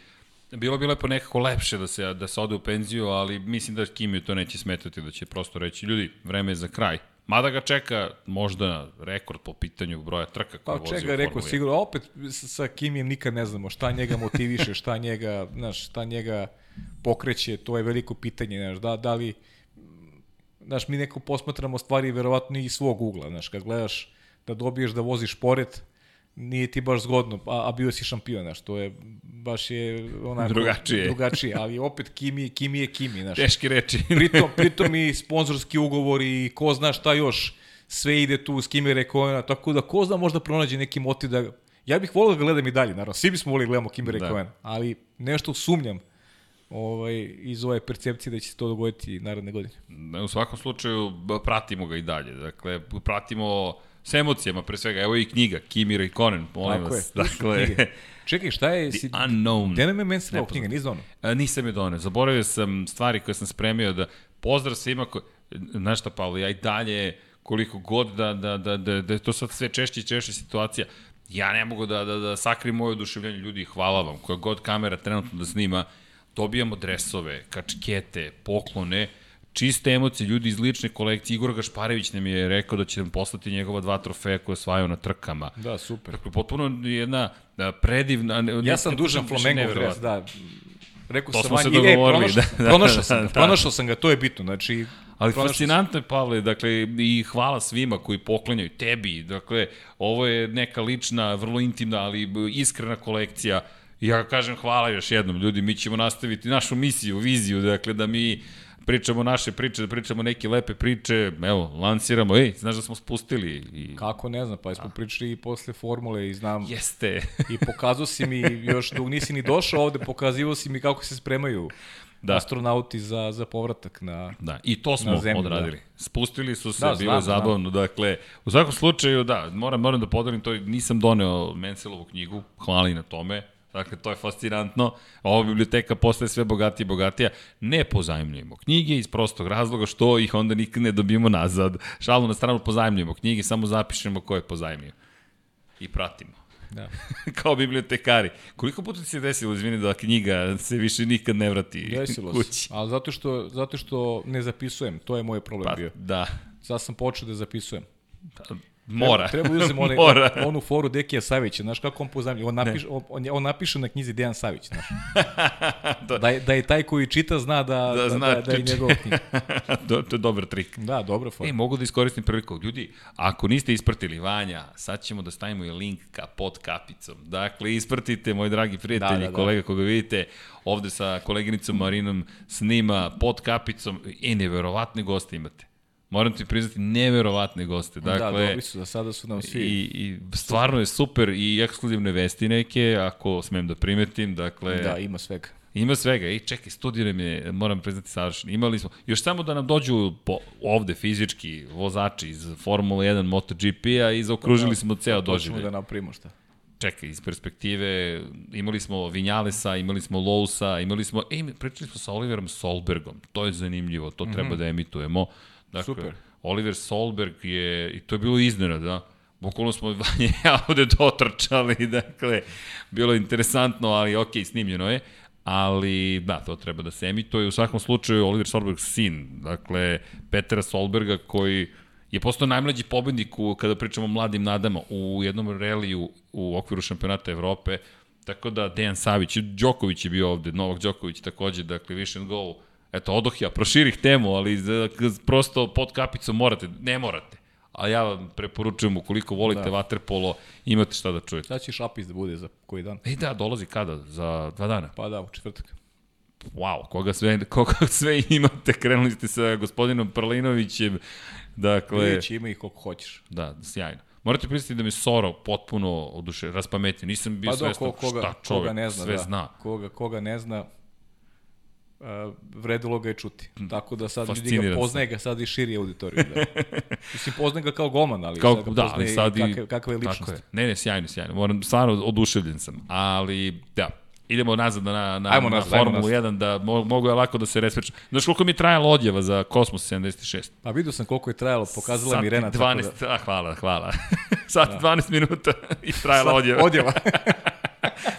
bilo bi lepo nekako lepše da se, da se ode u penziju, ali mislim da Kimi to neće smetati, da će prosto reći, ljudi, vreme je za kraj. Mada ga čeka možda rekord po pitanju broja trka koje pa, vozi čega, u rekord, sigurno, opet sa Kimijem nikad ne znamo šta njega motiviše, šta njega, znaš, šta njega pokreće, to je veliko pitanje, znaš, da, da li znaš, mi neko posmatramo stvari verovatno i svog ugla, znaš, kad gledaš da dobiješ da voziš pored, nije ti baš zgodno, a, a bio si šampion, znaš, to je, baš je onako... Drugačije. Drugačije, ali opet Kimi, Kimi je Kimi, znaš. Teški reči. pritom, pritom i sponzorski ugovor i ko zna šta još, sve ide tu s Kimi Rekoena, tako da ko zna možda pronađe neki motiv da... Ja bih volio da gledam i dalje, naravno, svi bismo volili da gledamo Kimi Rekoena, da. ali nešto sumnjam ovaj, iz ove percepcije da će se to dogoditi naredne godine. U svakom slučaju pratimo ga i dalje. Dakle, pratimo s emocijama pre svega. Evo i knjiga, Kimi Konen, molim Tako vas. Je, dakle, Čekaj, šta je... The Unknown. Gde nam je meni sve knjiga, nisi donao? A, nisam je donao. Zaboravio sam stvari koje sam spremio da pozdrav svima ko... Znaš šta, Pavlo, ja i dalje koliko god da, da, da, da, da je to sad sve češće i češće situacija, ja ne mogu da, da, da sakrim moje oduševljenje ljudi, hvala vam, koja god kamera trenutno da snima, dobijamo dresove, kačkete, poklone, čiste emocije, ljudi iz lične kolekcije. Igor Gašparević nam je rekao da će nam poslati njegova dva trofeja koje osvajao na trkama. Da, super. Dakle, potpuno jedna da, predivna... Ne, ja sam dužan Flamengo dres, da. Rekao to sam, smo se dogovorili. Pronašao, da, da, pronašao sam, da, da. pronašao sam ga, to je bitno. Znači, Ali fascinantno je, Pavle, dakle, i hvala svima koji poklanjaju tebi. Dakle, ovo je neka lična, vrlo intimna, ali iskrena kolekcija ja kažem hvala još jednom, ljudi, mi ćemo nastaviti našu misiju, viziju, dakle da mi pričamo naše priče, da pričamo neke lepe priče, evo, lansiramo, ej, znaš da smo spustili. I... Kako ne znam, pa smo A. pričali i posle formule i znam. Jeste. I pokazao si mi, još dok nisi ni došao ovde, pokazivao si mi kako se spremaju da. astronauti za, za povratak na Da, i to smo zemlju, da. odradili. Da. Spustili su se, da, bilo je zabavno. Da. Dakle, u svakom slučaju, da, moram, moram da podelim to, nisam doneo Mencelovu knjigu, hvala i na tome, Dakle, to je fascinantno. Ova biblioteka postaje sve bogatija i bogatija. Ne pozajemljujemo knjige iz prostog razloga što ih onda nikad ne dobijemo nazad. Šalu na stranu pozajemljujemo knjige, samo zapišemo ko je pozajmio. I pratimo. Da. Kao bibliotekari. Koliko puta ti se desilo, izvini, da knjiga se više nikad ne vrati Desilo kući? Se. Ali zato što, zato što ne zapisujem, to je moj problem pa, bio. Da. Sad sam počeo da zapisujem. Da, Mora. Treba, treba uzem onaj, Mora. onu foru Dekija Savića, znaš kako on pozajemlja, on, napiš, on, on, napiše na knjizi Dejan Savić, znaš. to... da, je, da je taj koji čita zna da, da, da, zna, da, da je njegov knjiga. to, to je dobar trik. Da, dobra fora. E, mogu da iskoristim priliku. Ljudi, ako niste ispratili Vanja, sad ćemo da stavimo i link ka pod kapicom. Dakle, ispratite, moji dragi prijatelji, da, da, da. kolega koga vidite, ovde sa koleginicom Marinom snima pod kapicom i neverovatne goste imate Moram ti priznati, neverovatne goste. Da, dakle, da, dobri su, za sada su nam svi. I, i stvarno je super i ekskluzivne vesti neke, ako smem da primetim. Dakle, da, ima svega. Ima svega. Ej, čekaj, studij nam je, moram priznati, savršen. Imali smo, još samo da nam dođu po, ovde fizički vozači iz Formula 1 MotoGP-a i zaokružili da, smo ceo doživljaj. da napravimo šta čekaj, iz perspektive, imali smo Vinjalesa, imali smo Lousa, imali smo, ej, pričali smo sa Oliverom Solbergom, to je zanimljivo, to mm -hmm. treba da emitujemo. Dakle, Super. Oliver Solberg je, i to je bilo iznenada, Bukvalno smo Vanja ja ovde dotrčali, dakle, bilo je interesantno, ali ok, snimljeno je. Ali, da, to treba da se emituje. U svakom slučaju, Oliver Solberg sin, dakle, Petra Solberga, koji je postao najmlađi pobednik u, kada pričamo o mladim nadama u jednom reliju u okviru šampionata Evrope. Tako da Dejan Savić, Đoković je bio ovde, Novak Đoković takođe, dakle, Vision Go, eto, odoh ja, proširih temu, ali prosto pod kapicom morate, ne morate. A ja vam preporučujem, ukoliko volite da. vaterpolo, imate šta da čujete. Sad će šapis da bude za koji dan? E da, dolazi kada? Za dva dana? Pa da, u četvrtak. Wow, koga sve, koga sve imate, krenuli ste sa gospodinom Prlinovićem, dakle... Vidjet ima ih koliko hoćeš. Da, sjajno. Morate pristiti da me Soro potpuno oduše, raspametio. Nisam bio pa svestan koga, šta čovek koga ne zna, sve da. zna. Koga, koga ne zna, uh, vredilo ga je čuti. Tako da sad ljudi ga poznaje ga sad i širi auditoriju. Da. Mislim, poznaje ga kao golman, ali kao, sad ga da, ali sad i kakve, kakve je ličnost. Je. Ne, ne, sjajno, sjajno. Moram, stvarno oduševljen sam. Ali, da, idemo nazad na, na, ajmo na nazad, Formulu 1, da mo, mogu je lako da se resprečam. Znaš koliko mi je trajala odjeva za Kosmos 76? Pa vidio sam koliko je trajalo, pokazala Sat mi Rena. 12, tako da... a, hvala, hvala. Sat da. 12 minuta i trajala Sat, odjeva. Odjeva.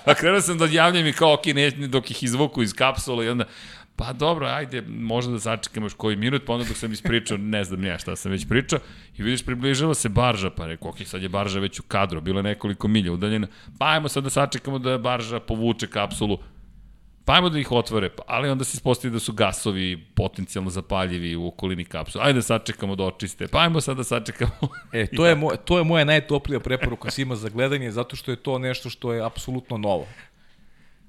pa krenuo sam da odjavljam i kao, ok, ne, dok ih izvuku iz kapsule i onda, pa dobro, ajde, možda da sačekamo još koji minut, pa onda dok sam ispričao, ne znam ja šta sam već pričao, i vidiš, približava se barža, pa rekao, ok, sad je barža već u kadru, bilo je nekoliko milja udaljena, pa ajmo sad da sačekamo da barža povuče kapsulu, pa ajmo da ih otvore, pa, ali onda se ispostavi da su gasovi potencijalno zapaljivi u okolini kapsule, ajde da sačekamo da očiste, pa ajmo sad da sačekamo. E, to je, moj, to je moja najtoplija preporuka svima za gledanje, zato što je to nešto što je apsolutno novo.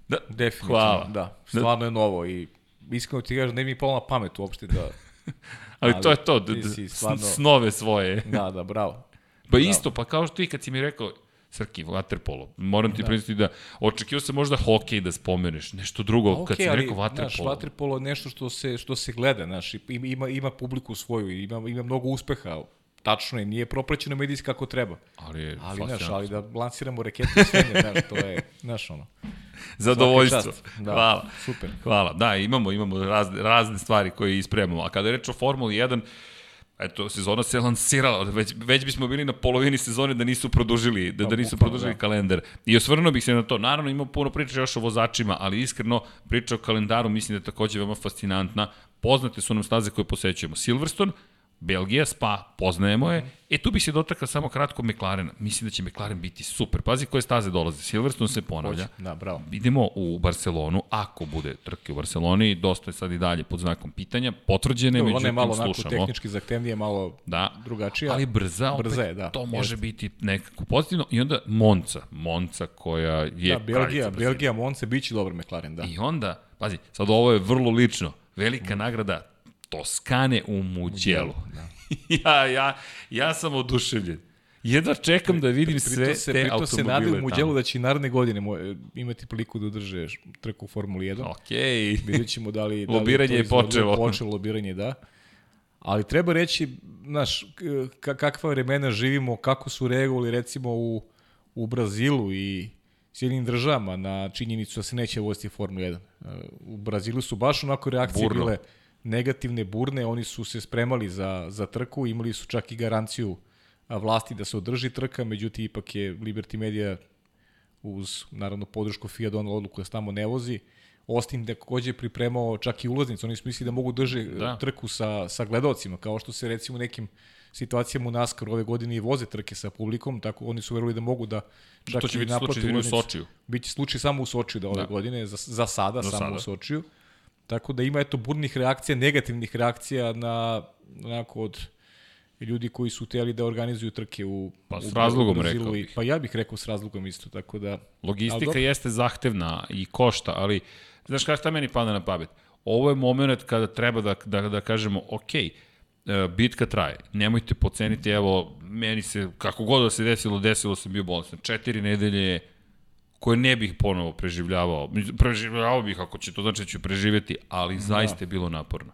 Da, Definitivno, hvala. da. Stvarno je novo i iskreno ti kažem, ne mi palo na pamet uopšte da... ali, ali to je to, da, da, stvarno... snove svoje. da, da, bravo. Pa bravo. isto, pa kao što ti kad si mi rekao, Srki, waterpolo. Moram ti da. priznati da očekio sam možda hokej da spomeneš, nešto drugo okay, kad si rekao waterpolo. Znaš, waterpolo je nešto što se, što se gleda, znaš, ima, ima publiku svoju, ima, ima mnogo uspeha tačno je, nije propraćeno medijski kako treba. Ali je ali, znaš, ali da lansiramo rekete i sve, znaš, to je, znaš, ono. Zadovoljstvo. Da, Hvala. Super. Hvala. Da, imamo, imamo razne, razne stvari koje ispremamo. A kada je reč o Formuli 1, eto, sezona se lansirala, već, već bismo bili na polovini sezone da nisu produžili, da, da nisu produžili da. kalendar. I osvrnuo bih se na to. Naravno, ima puno priča još o vozačima, ali iskreno, priča o kalendaru mislim da je takođe veoma fascinantna. Poznate su nam staze koje posećujemo. Silverstone, Belgija, Spa, poznajemo je. E, tu bi se dotakla samo kratko McLarena. Mislim da će McLaren biti super. Pazi koje staze dolaze. Silverstone se ponavlja. Da, bravo. Idemo u Barcelonu, ako bude trke u Barceloni, dosta je sad i dalje pod znakom pitanja. Potvrđene, no, međutim, slušamo. Ona je malo tehnički zahtevnije, malo da, drugačija. Ali brza, opet, brza je, da. To može jest. biti nekako pozitivno. I onda Monca. Monca koja je... Da, Belgija, Belgija, Monca, bit će dobar McLaren, da. I onda, pazi, sad ovo je vrlo lično. Velika mm. nagrada Toskane u Muđelu. Da. ja, ja, ja sam oduševljen. Jedva čekam da vidim sve se, te automobile se nadam u Muđelu da će i naredne godine imati priliku da udrže trku u Formuli 1. Okej. Vidjet ćemo da li... Da lobiranje je počelo. Počelo lobiranje, da. Ali treba reći, znaš, kakva vremena živimo, kako su reagovali recimo u, u Brazilu i Sjedinim državama na činjenicu da se neće voziti Formula 1. U Brazilu su baš onako reakcije Burno. bile negativne burne, oni su se spremali za, za trku, imali su čak i garanciju vlasti da se održi trka, međutim ipak je Liberty Media uz naravno podršku FIA donala odluku da se tamo ne vozi. Austin takođe pripremao čak i ulaznicu, oni su mislili da mogu drži da. trku sa, sa gledalcima, kao što se recimo nekim situacijama u NASCAR ove godine i voze trke sa publikom, tako oni su verovali da mogu da čak to će biti slučaj u Sočiju. Biće slučaj samo u Sočiju da ove da. godine, za, za sada, za samo sada. u Sočiju. Tako da ima eto burnih reakcija, negativnih reakcija na onako od ljudi koji su hteli da organizuju trke u Pa s u razlogom rekao bih. Pa ja bih rekao s razlogom isto, tako da... Logistika jeste zahtevna i košta, ali znaš kada šta meni pada na pamet? Ovo je moment kada treba da, da, da kažemo, ok, e, bitka traje. Nemojte poceniti, evo, meni se, kako god da se desilo, desilo se bio bolestan. Četiri nedelje koje ne bih ponovo preživljavao. Preživljavao bih ako će to znači da ću preživeti, ali da. zaista je bilo naporno.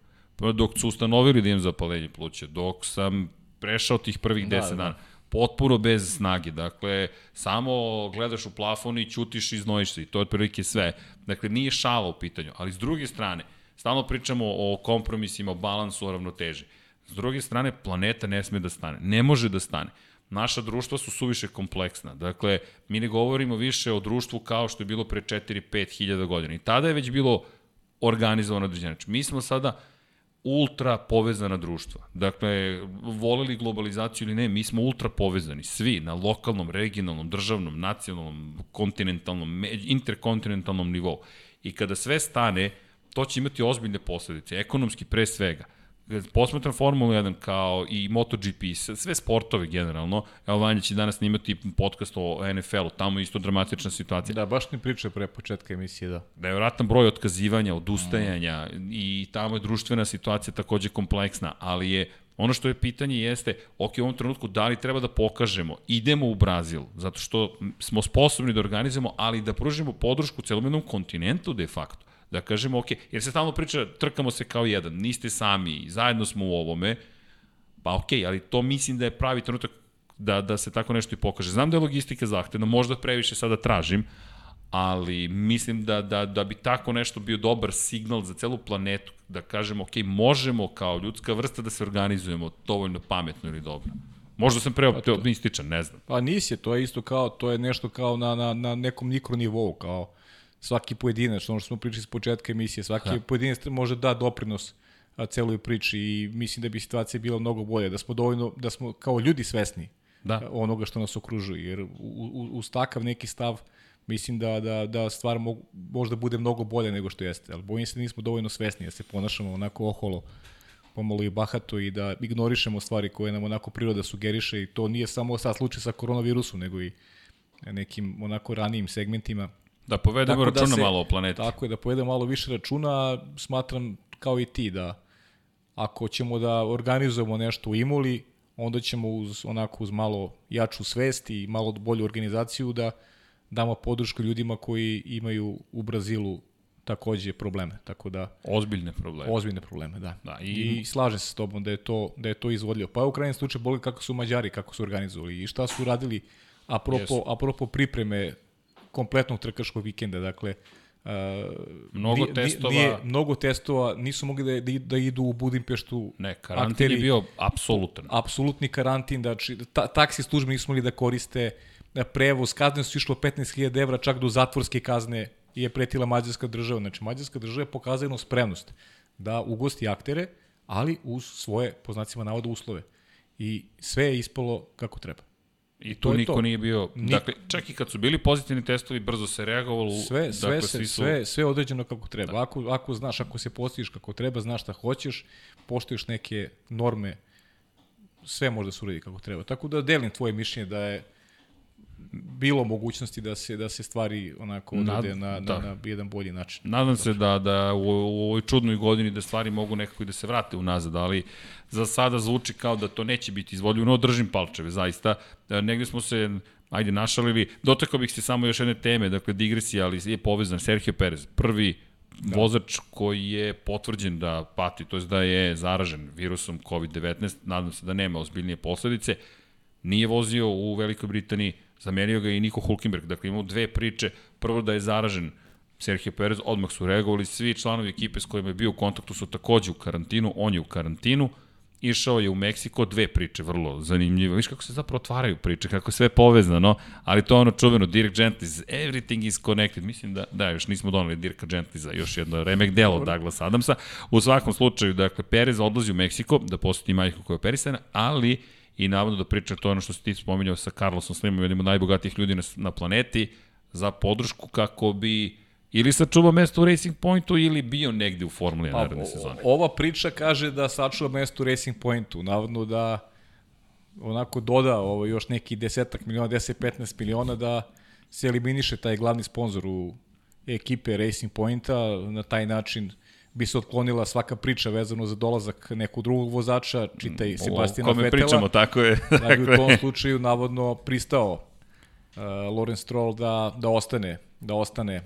Dok su ustanovili da imam zapalenje pluća, dok sam prešao tih prvih da, 10 da. dana, potpuno bez snage. Dakle, samo gledaš u plafon i ćutiš i znojiš se i to je otprilike sve. Dakle, nije šala u pitanju, ali s druge strane, stalno pričamo o kompromisima, o balansu, o ravnoteži. S druge strane, planeta ne sme da stane. Ne može da stane. Naša društva su suviše kompleksna. Dakle, mi ne govorimo više o društvu kao što je bilo pre 4-5 hiljada godina. I tada je već bilo organizovano određenje. Znači, mi smo sada ultra povezana društva. Dakle, voleli globalizaciju ili ne, mi smo ultra povezani, svi, na lokalnom, regionalnom, državnom, nacionalnom, kontinentalnom, interkontinentalnom nivou. I kada sve stane, to će imati ozbiljne posledice, ekonomski pre svega posmatram Formulu 1 kao i MotoGP, sve sportove generalno, evo Vanja će danas snimati podcast o NFL-u, tamo je isto dramatična situacija. Da, baš ne priča pre početka emisije, da. Da je vratan broj otkazivanja, odustajanja mm. i tamo je društvena situacija takođe kompleksna, ali je Ono što je pitanje jeste, ok, u ovom trenutku da li treba da pokažemo, idemo u Brazil, zato što smo sposobni da organizujemo, ali da pružimo podršku celom jednom kontinentu de facto da kažemo, ok, jer se stalno priča, trkamo se kao jedan, niste sami, zajedno smo u ovome, pa ok, ali to mislim da je pravi trenutak da, da se tako nešto i pokaže. Znam da je logistika zahtevna, možda previše sada tražim, ali mislim da, da, da bi tako nešto bio dobar signal za celu planetu, da kažemo, ok, možemo kao ljudska vrsta da se organizujemo dovoljno pametno ili dobro. Možda sam preoptimističan, ne znam. Pa nisi, to je isto kao, to je nešto kao na, na, na nekom mikronivou, kao svaki pojedinac, ono što smo pričali s početka emisije, svaki ha. pojedinac može da doprinos a, celoj priči i mislim da bi situacija bila mnogo bolja, da smo dovoljno, da smo kao ljudi svesni da. onoga što nas okružuje, jer uz takav neki stav mislim da, da, da stvar mogu, možda bude mnogo bolje nego što jeste, ali bojim se da nismo dovoljno svesni, da se ponašamo onako oholo, pomalo i bahato i da ignorišemo stvari koje nam onako priroda sugeriše i to nije samo sad slučaj sa koronavirusom, nego i nekim onako ranijim segmentima Da povedemo tako računa da se, malo o planeti. Tako je, da povedemo malo više računa, smatram kao i ti da ako ćemo da organizujemo nešto u Imuli, onda ćemo uz onako uz malo jaču svest i malo bolju organizaciju da damo podršku ljudima koji imaju u Brazilu takođe probleme, tako da ozbiljne probleme. Ozbiljne probleme, da. da i... I slaže se s tobom da je to da je to izvodljivo. Pa u krajnjem slučaju boli kako su Mađari kako su organizovali i šta su radili apropo yes. apropo pripreme kompletnog trkaškog vikenda, dakle, Uh, mnogo nije, testova. Nije, mnogo testova, nisu mogli da, da, da idu u Budimpeštu. Ne, karantin akteri, je bio apsolutan. Apsolutni karantin, znači ta, taksi službe nisu mogli da koriste prevoz, kazne su išlo 15.000 evra, čak do zatvorske kazne je pretila mađarska država. Znači, mađarska država je pokazala jednu spremnost da ugosti aktere, ali uz svoje, po znacima navoda, uslove. I sve je ispalo kako treba. I tu niko to. nije bio, Nik... dakle, čak i kad su bili pozitivni testovi, brzo se reagovalo. Sve, sve, dakle, se, su... sve, sve određeno kako treba. Da. Ako, ako znaš, ako se postiš kako treba, znaš šta hoćeš, poštoješ neke norme, sve može da se uredi kako treba. Tako da delim tvoje mišljenje da je bilo mogućnosti da se da se stvari onako odrede Nad, na, da. na, na jedan bolji način. Nadam se da da u, u ovoj čudnoj godini da stvari mogu nekako i da se vrate unazad, ali za sada zvuči kao da to neće biti izvodljivo, no držim palčeve, zaista. E, negde smo se ajde našalili, dotakao bih se samo još jedne teme, dakle digresija, ali je povezan Sergio Perez, prvi da. vozač koji je potvrđen da pati, to je da je zaražen virusom COVID-19, nadam se da nema ozbiljnije posledice, nije vozio u Velikoj Britaniji, Zamenio ga i Niko Hulkenberg. Dakle, imamo dve priče. Prvo da je zaražen Sergio Perez, odmah su reagovali. Svi članovi ekipe s kojima je bio u kontaktu su takođe u karantinu. On je u karantinu. Išao je u Meksiko, dve priče vrlo zanimljive. Viš kako se zapravo otvaraju priče, kako je sve povezano, ali to je ono čuveno, Dirk Gently, everything is connected. Mislim da, da, još nismo donali Dirka za još jedno remek delo Douglas Adamsa. U svakom slučaju, dakle, Perez odlazi u Meksiko da poseti majku koja je operisana, ali i navodno da priča to ono što si ti spominjao sa Carlosom Slimom, jednim od najbogatijih ljudi na, na planeti, za podršku kako bi ili sačuvao mesto u Racing Pointu ili bio negde u Formuli 1 pa, naredne sezone. Ova priča kaže da sačuva mesto u Racing Pointu, navodno da onako doda ovo još neki desetak miliona, 10-15 miliona da se eliminiše taj glavni sponsor u ekipe Racing Pointa, na taj način bi se otklonila svaka priča vezano za dolazak nekog drugog vozača, čitaj Sebastina Vetela. O kome pričamo, tako je. Da bi u tom slučaju navodno pristao uh, Lorenz Stroll da, da ostane, da ostane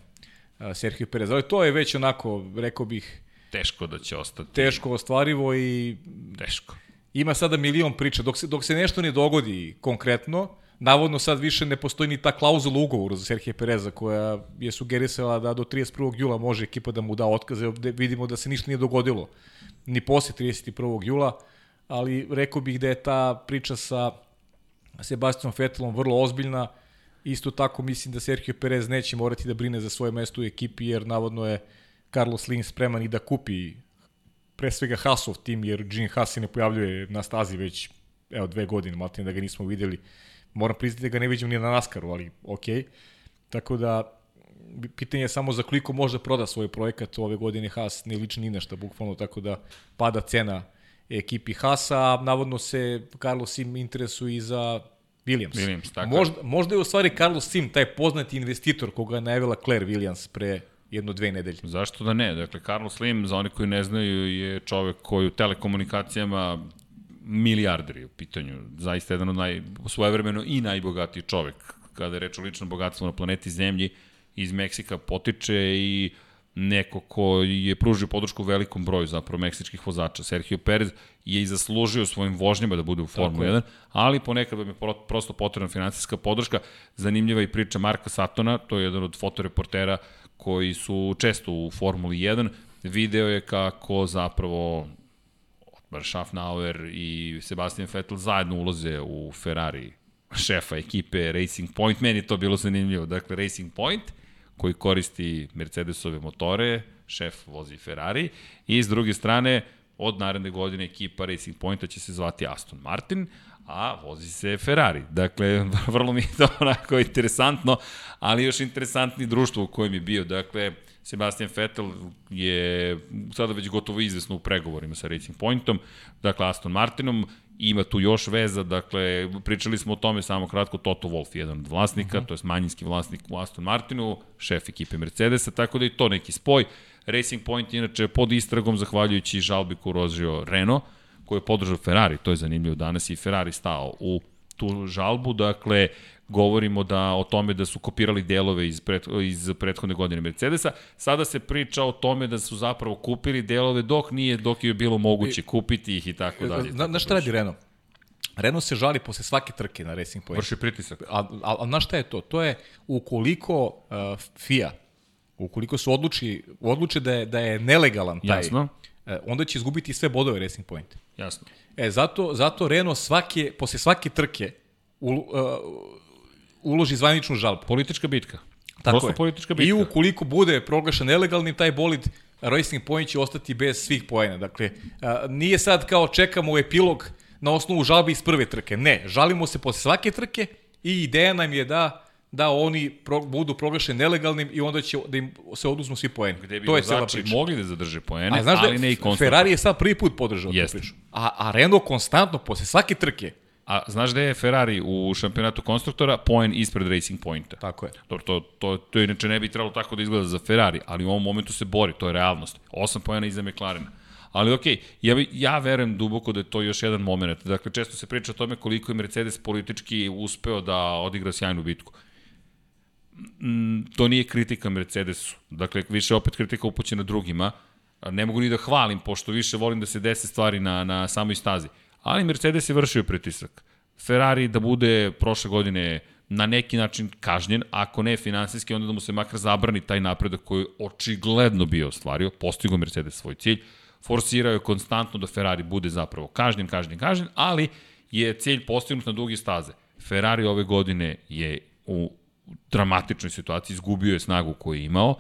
uh, Sergio Perez. Ali to je već onako, rekao bih, teško da će ostati. Teško ostvarivo i teško. Ima sada milion priča. Dok se, dok se nešto ne dogodi konkretno, navodno sad više ne postoji ni ta klauzula u ugovoru za Serhije Pereza koja je sugerisala da do 31. jula može ekipa da mu da otkaze. Vidimo da se ništa nije dogodilo ni posle 31. jula, ali rekao bih da je ta priča sa Sebastianom Vettelom vrlo ozbiljna. Isto tako mislim da Sergio Perez neće morati da brine za svoje mesto u ekipi jer navodno je Carlos Lin spreman i da kupi pre svega Hasov tim jer Gene Haas se ne pojavljuje na stazi već evo dve godine, malo da ga nismo videli moram priznati da ga ne vidim ni na Naskaru, ali ok. Tako da, pitanje je samo za koliko može proda svoj projekat ove godine Haas ne liči ni nešto, bukvalno, tako da pada cena ekipi Haasa, a navodno se Carlos Sim interesuje i za Williams. Williams tako možda, možda je u stvari Carlos Sim taj poznati investitor koga je najavila Claire Williams pre jedno dve nedelje. Zašto da ne? Dakle, Carlos Slim, za oni koji ne znaju, je čovek koji u telekomunikacijama milijarderi u pitanju. Zaista jedan od naj, svojevremeno i najbogatiji čovek kada je reč o ličnom bogatstvu na planeti Zemlji iz Meksika potiče i neko ko je pružio podršku velikom broju zapravo meksičkih vozača. Sergio Perez je i zaslužio svojim vožnjama da bude u Formula 1, ali ponekad vam je prosto potrebna financijska podrška. Zanimljiva i priča Marka Satona, to je jedan od fotoreportera koji su često u Formuli 1, video je kako zapravo Schaffnauer i Sebastian Vettel zajedno ulaze u Ferrari šefa ekipe Racing Point. Meni to bilo zanimljivo. Dakle, Racing Point, koji koristi Mercedesove motore, šef vozi Ferrari, i s druge strane, od naredne godine ekipa Racing Pointa će se zvati Aston Martin, a vozi se Ferrari. Dakle, vrlo mi je to onako interesantno, ali još interesantni društvo u kojem je bio. Dakle, Sebastian Vettel je sada već gotovo izvesno u pregovorima sa Racing Pointom, dakle Aston Martinom, ima tu još veza, dakle, pričali smo o tome samo kratko, Toto Wolff, jedan od vlasnika, uh -huh. to je manjinski vlasnik u Aston Martinu, šef ekipe Mercedesa, tako da i to neki spoj. Racing Point inače pod istragom, zahvaljujući žalbi koju rožio Renault, koji je podržao Ferrari, to je zanimljivo danas i Ferrari stao u tu žalbu, dakle, govorimo da o tome da su kopirali delove iz, pret, iz prethodne godine Mercedesa. Sada se priča o tome da su zapravo kupili delove dok nije, dok je bilo moguće kupiti ih i tako dalje. Na, na šta radi Renault? Renault se žali posle svake trke na Racing Point. Vrši pritisak. A, a, a na šta je to? To je ukoliko uh, FIA, ukoliko su odluči, odluče da je, da je nelegalan taj, Jasno. Uh, onda će izgubiti sve bodove Racing Point. Jasno. E, zato, zato Renault svake, posle svake trke u, uh, uloži zvaničnu žalbu. Politička bitka. Tako Prosto je. politička bitka. I ukoliko bude proglašen nelegalnim taj bolid, Racing Point će ostati bez svih poena. Dakle, a, nije sad kao čekamo epilog na osnovu žalbe iz prve trke. Ne, žalimo se posle svake trke i ideja nam je da da oni pro, budu proglašeni nelegalnim i onda će da im se oduzmu svi poeni. Gde bi to je cela priča. mogli da zadrže poene, A, znaš ali da ne i konstantno. Ferrari je sad prvi put podržao tu priču. A, a Renault konstantno posle svake trke A znaš da je Ferrari u šampionatu konstruktora poen ispred Racing Pointa? Tako je. Dobro, to, to, to inače ne bi trebalo tako da izgleda za Ferrari, ali u ovom momentu se bori, to je realnost. Osam poena iza McLarena. Ali okej, okay, ja, ja verujem duboko da je to još jedan moment. Dakle, često se priča o tome koliko je Mercedes politički uspeo da odigra sjajnu bitku. Mm, to nije kritika Mercedesu. Dakle, više opet kritika upućena drugima. Ne mogu ni da hvalim, pošto više volim da se dese stvari na, na samoj stazi ali Mercedes je vršio pritisak. Ferrari da bude prošle godine na neki način kažnjen, ako ne finansijski, onda da mu se makar zabrani taj napredak koji očigledno bio ostvario, postigo Mercedes svoj cilj, forsirao je konstantno da Ferrari bude zapravo kažnjen, kažnjen, kažnjen, ali je cilj postignut na dugi staze. Ferrari ove godine je u dramatičnoj situaciji, izgubio je snagu koju je imao,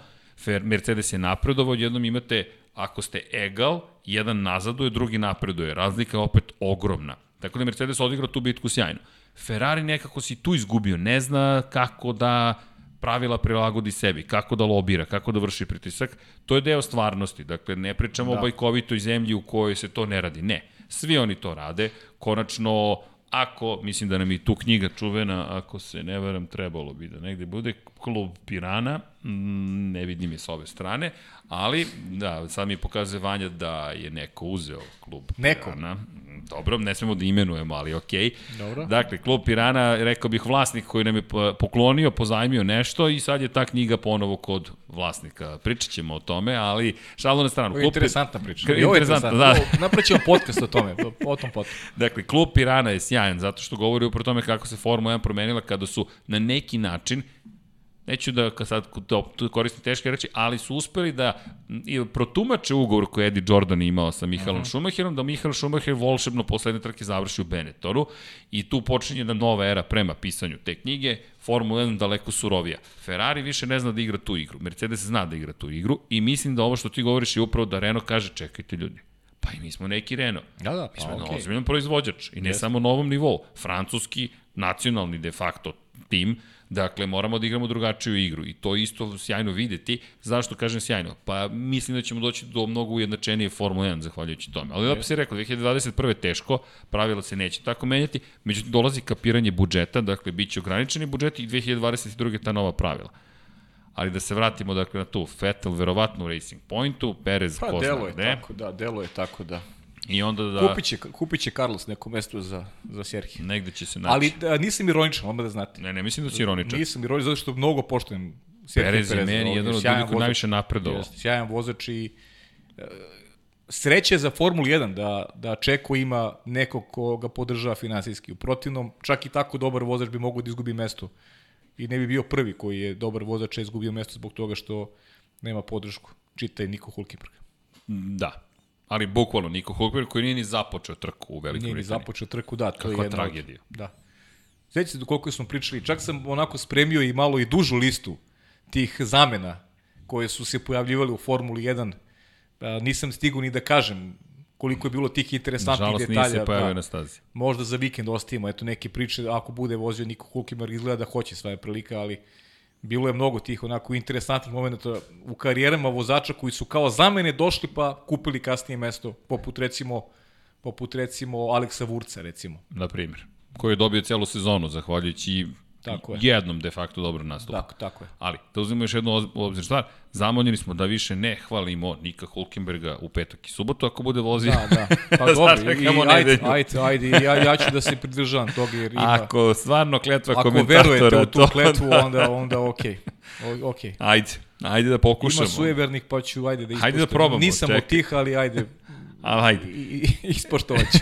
Mercedes je napredovao, jednom imate ako ste egal, jedan nazaduje, drugi napreduje. Razlika je opet ogromna. Tako da Mercedes odigrao tu bitku sjajno. Ferrari nekako si tu izgubio, ne zna kako da pravila prilagodi sebi, kako da lobira, kako da vrši pritisak. To je deo stvarnosti. Dakle, ne pričamo da. o bajkovitoj zemlji u kojoj se to ne radi. Ne. Svi oni to rade. Konačno, ako, mislim da nam i tu knjiga čuvena, ako se ne veram, trebalo bi da negde bude, klub Pirana, mm, ne vidim je s ove strane, ali da, sad mi pokazuje Vanja da je neko uzeo klub neko. Pirana. Dobro, ne smemo da imenujemo, ali okej. Okay. Dobro. Dakle, klub Pirana, rekao bih vlasnik koji nam je poklonio, pozajmio nešto i sad je ta knjiga ponovo kod vlasnika. Pričat ćemo o tome, ali šalo na stranu. Klub... Interesantna priča. K interesantna, da. Napraćemo podcast o tome, o tom potom. Dakle, klub Pirana je sjajan zato što govori upravo tome kako se Formula 1 promenila kada su na neki način neću da sad da koristim teške reči, ali su uspeli da protumače ugovor koji Eddie Jordan imao sa Mihalom uh -huh. Schumacherom, da Mihael Schumacher volšebno posledne trke završi u Benetonu i tu počinje jedna nova era prema pisanju te knjige, Formula 1 daleko surovija. Ferrari više ne zna da igra tu igru, Mercedes zna da igra tu igru i mislim da ovo što ti govoriš je upravo da Renault kaže čekajte ljudi, Pa i mi smo neki Renault. Da, da, pa, mi smo okay. ozbiljan proizvođač i ne yes. samo na ovom nivou. Francuski, nacionalni de facto tim, Dakle, moramo da igramo drugačiju igru i to isto sjajno videti. Zašto kažem sjajno? Pa mislim da ćemo doći do mnogo ujednačenije Formule 1 zahvaljujući tome. Ali da bi se rekao, 2021. je teško, pravila se neće tako menjati, međutim dolazi kapiranje budžeta, dakle, bit će ograničeni budžet i 2022. ta nova pravila. Ali da se vratimo dakle na tu, Vettel verovatno u Racing Pointu, Perez pa, ko zna gde. Tako, da, delo je tako da. I onda da... Kupit će, kupit će Carlos neko mesto za, za Serhije. Negde će se naći. Ali da, nisam ironičan, odmah da znate. Ne, ne mislim da si ironičan. Nisam ironičan, zato što mnogo poštujem Serhije Perez. Perez je meni jedan od ljudi koji najviše napredovao. Jest, sjajan vozač i uh, sreće za Formulu 1 da, da Čeko ima nekog ko ga podržava finansijski. U protivnom, čak i tako dobar vozač bi mogao da izgubi mesto. I ne bi bio prvi koji je dobar vozač a izgubio mesto zbog toga što nema podršku. Čitaj Niko Hulkenberg. Da, Ali bukvalno Niko Hulkenberg koji nije ni započeo trku u Velikoj Britaniji. Nije ni započeo trku, da. To Kakva je tragedija. Da. Sveći se do koliko smo pričali, čak sam onako spremio i malo i dužu listu tih zamena koje su se pojavljivali u Formuli 1. Pa, nisam stigao ni da kažem koliko je bilo tih interesantnih Žalost, detalja. Žalost nije se pojavio da, na stazi. Možda za vikend ostavimo, eto neke priče, ako bude vozio Niko Hulkenberg, izgleda da hoće sva prilika, ali bilo je mnogo tih onako interesantnih momenta u karijerama vozača koji su kao zamene došli pa kupili kasnije mesto, poput recimo poput recimo Aleksa Vurca recimo. Na primjer, koji je dobio celu sezonu zahvaljujući Tako je. jednom de facto dobro nastupu. Tako, tako je. Ali, da uzmemo još jednu obzir stvar, zamoljeni smo da više ne hvalimo Nika Hulkenberga u petak i subotu ako bude vozio. Da, da. Pa dobro, i, ajde, ajde, ajde, ja, ja ću da se pridržavam toga jer ima... Ako stvarno kletva ako komentatora... Ako verujete u tu kletvu, da. onda, onda okej. Okay. Okay. Ajde, ajde da pokušamo. Ima sujevernih, pa ću, ajde da ispoštujem. Ajde da probamo, Nisam čekaj. od tih, ali ajde, Ali hajde. I, ispoštovat ću.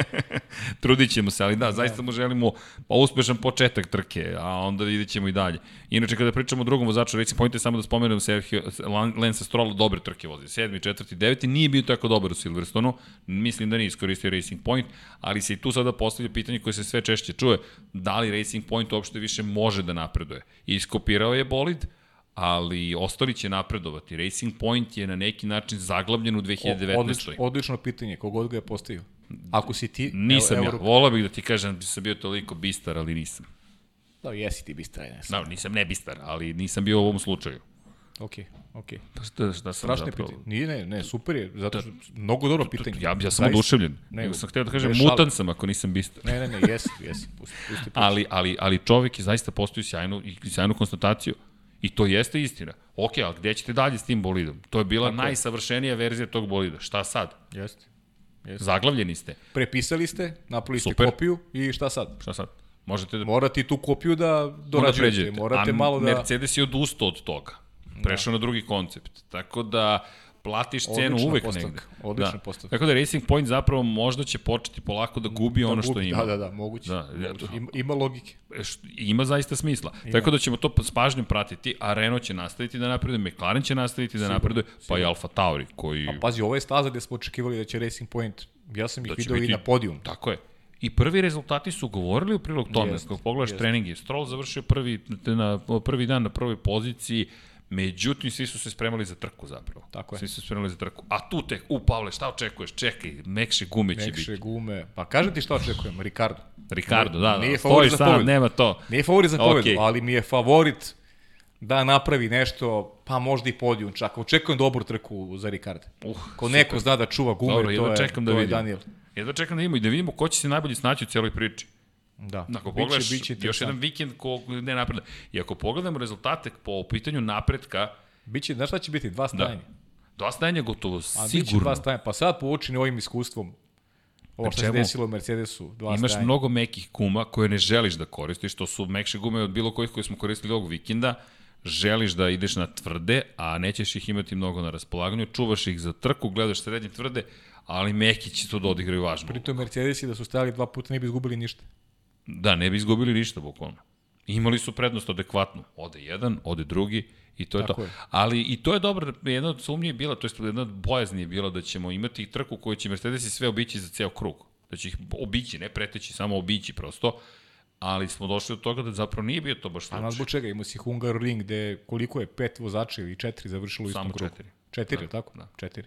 Trudit ćemo se, ali da, zaista mu želimo pa, uspešan početak trke, a onda vidjet ćemo i dalje. Inače, kada pričamo o drugom vozaču, Racing Point je samo da spomenem Sergio, Lance Stroll dobre trke vozi. Sedmi, četvrti, deveti, nije bio tako dobar u Silverstonu, mislim da nije iskoristio Racing Point, ali se i tu sada postavlja pitanje koje se sve češće čuje, da li Racing Point uopšte više može da napreduje. Iskopirao je bolid, ali ostali će napredovati. Racing Point je na neki način zaglavljen u 2019. Odlično, odlično pitanje, kogod ga je postavio. Ako si ti... Nisam evo, ja, volao bih da ti kažem da sam bio toliko bistar, ali nisam. Da, jesi ti bistar, ne sam. Da, nisam ne bistar, ali nisam bio u ovom slučaju. Ok, ok. Pa šta, šta sam Strašno zapravo... pitanje. Nije, ne, ne, super je, zato što mnogo dobro pitanje. Ja, ja sam oduševljen. Ne, ja sam htio da kažem, mutan sam ako nisam bistar. Ne, ne, ne, jesi, jesi. Pusti, pusti ali, ali, ali čovek je zaista postoji sjajnu, sjajnu konstataciju I to jeste istina. Ok, ali gde ćete dalje s tim bolidom? To je bila Tako najsavršenija verzija tog bolida. Šta sad? Jeste. Jeste. Zaglavljeni ste. Prepisali ste, napravili ste Super. kopiju i šta sad? Šta sad? Možete da... Morate tu kopiju da dorađujete. Morate A malo da... Mercedes je odustao od toga. Prešao da. na drugi koncept. Tako da platiš cenu odlična uvek postavka, negde. Odlična da. postavka. Tako da Racing Point zapravo možda će početi polako da gubi da ono gubi, što ima. Da, da, da, moguće. Da, moguće. Ima, ima logike. E, ima zaista smisla. Ima. Tako da ćemo to s pažnjom pratiti, a Renault će nastaviti da napreduje, McLaren će nastaviti da napreduje, pa i Alfa Tauri koji... A pazi, ovo je staza gde smo očekivali da će Racing Point, ja sam ih da vidio biti... i na podijum. Tako je. I prvi rezultati su govorili u prilog tome. Kako pogledaš jest. treningi, Stroll završio prvi, na, prvi dan na prvoj poziciji, Međutim, svi su se spremali za trku zapravo. Tako je. Svi su se spremali za trku. A tu tek, u Pavle, šta očekuješ? Čekaj, mekše gume će biti. Mekše gume. Pa kaže ti šta očekujem, Ricardo. Ricardo, da, da. Nije favorit za pobedu. nema to. Nije favorit za pobedu, okay. ali mi je favorit da napravi nešto, pa možda i podijum čak. Očekujem dobru trku za Ricardo. Uh, Ko super. neko zna da čuva gume, Dobro, to, je, čekam da to vidim. je Daniel. Jedva čekam da imamo i da vidimo ko će se najbolje snaći u celoj priči. Da, ako biće, pogledaš, biće još jedan vikend ko ne napreda. I ako pogledamo rezultate po pitanju napretka... Biće, znaš šta će biti? Dva stajanja. Da. Dva stajanja gotovo, A, sigurno. dva stajanja. Pa sad poučeni ovim iskustvom, Ovo što se desilo u Mercedesu, dva Imaš stajanja. mnogo mekih guma koje ne želiš da koristiš, to su mekše gume od bilo kojih koje smo koristili ovog vikenda, želiš da ideš na tvrde, a nećeš ih imati mnogo na raspolaganju, čuvaš ih za trku, gledaš srednje tvrde, ali meki će to da odigraju važno. Pritom Mercedesi da su stajali dva puta ne bi izgubili ništa. Da, ne bi izgubili ništa, bukvalno. Imali su prednost adekvatnu. Ode jedan, ode drugi i to je Tako to. Je. Ali i to je dobro, jedna od sumnje je bila, to je jedna od bojazni je bila da ćemo imati trku koju će Mercedesi sve obići za ceo krug. Da će ih obići, ne preteći, samo obići prosto ali smo došli do toga da zapravo nije bio to baš slučaj. A nas zbog čega? Imao si Hungar Ring gde koliko je pet vozača ili četiri završilo u istom krugu? Samo četiri. Četiri, da, tako? Da. Četiri.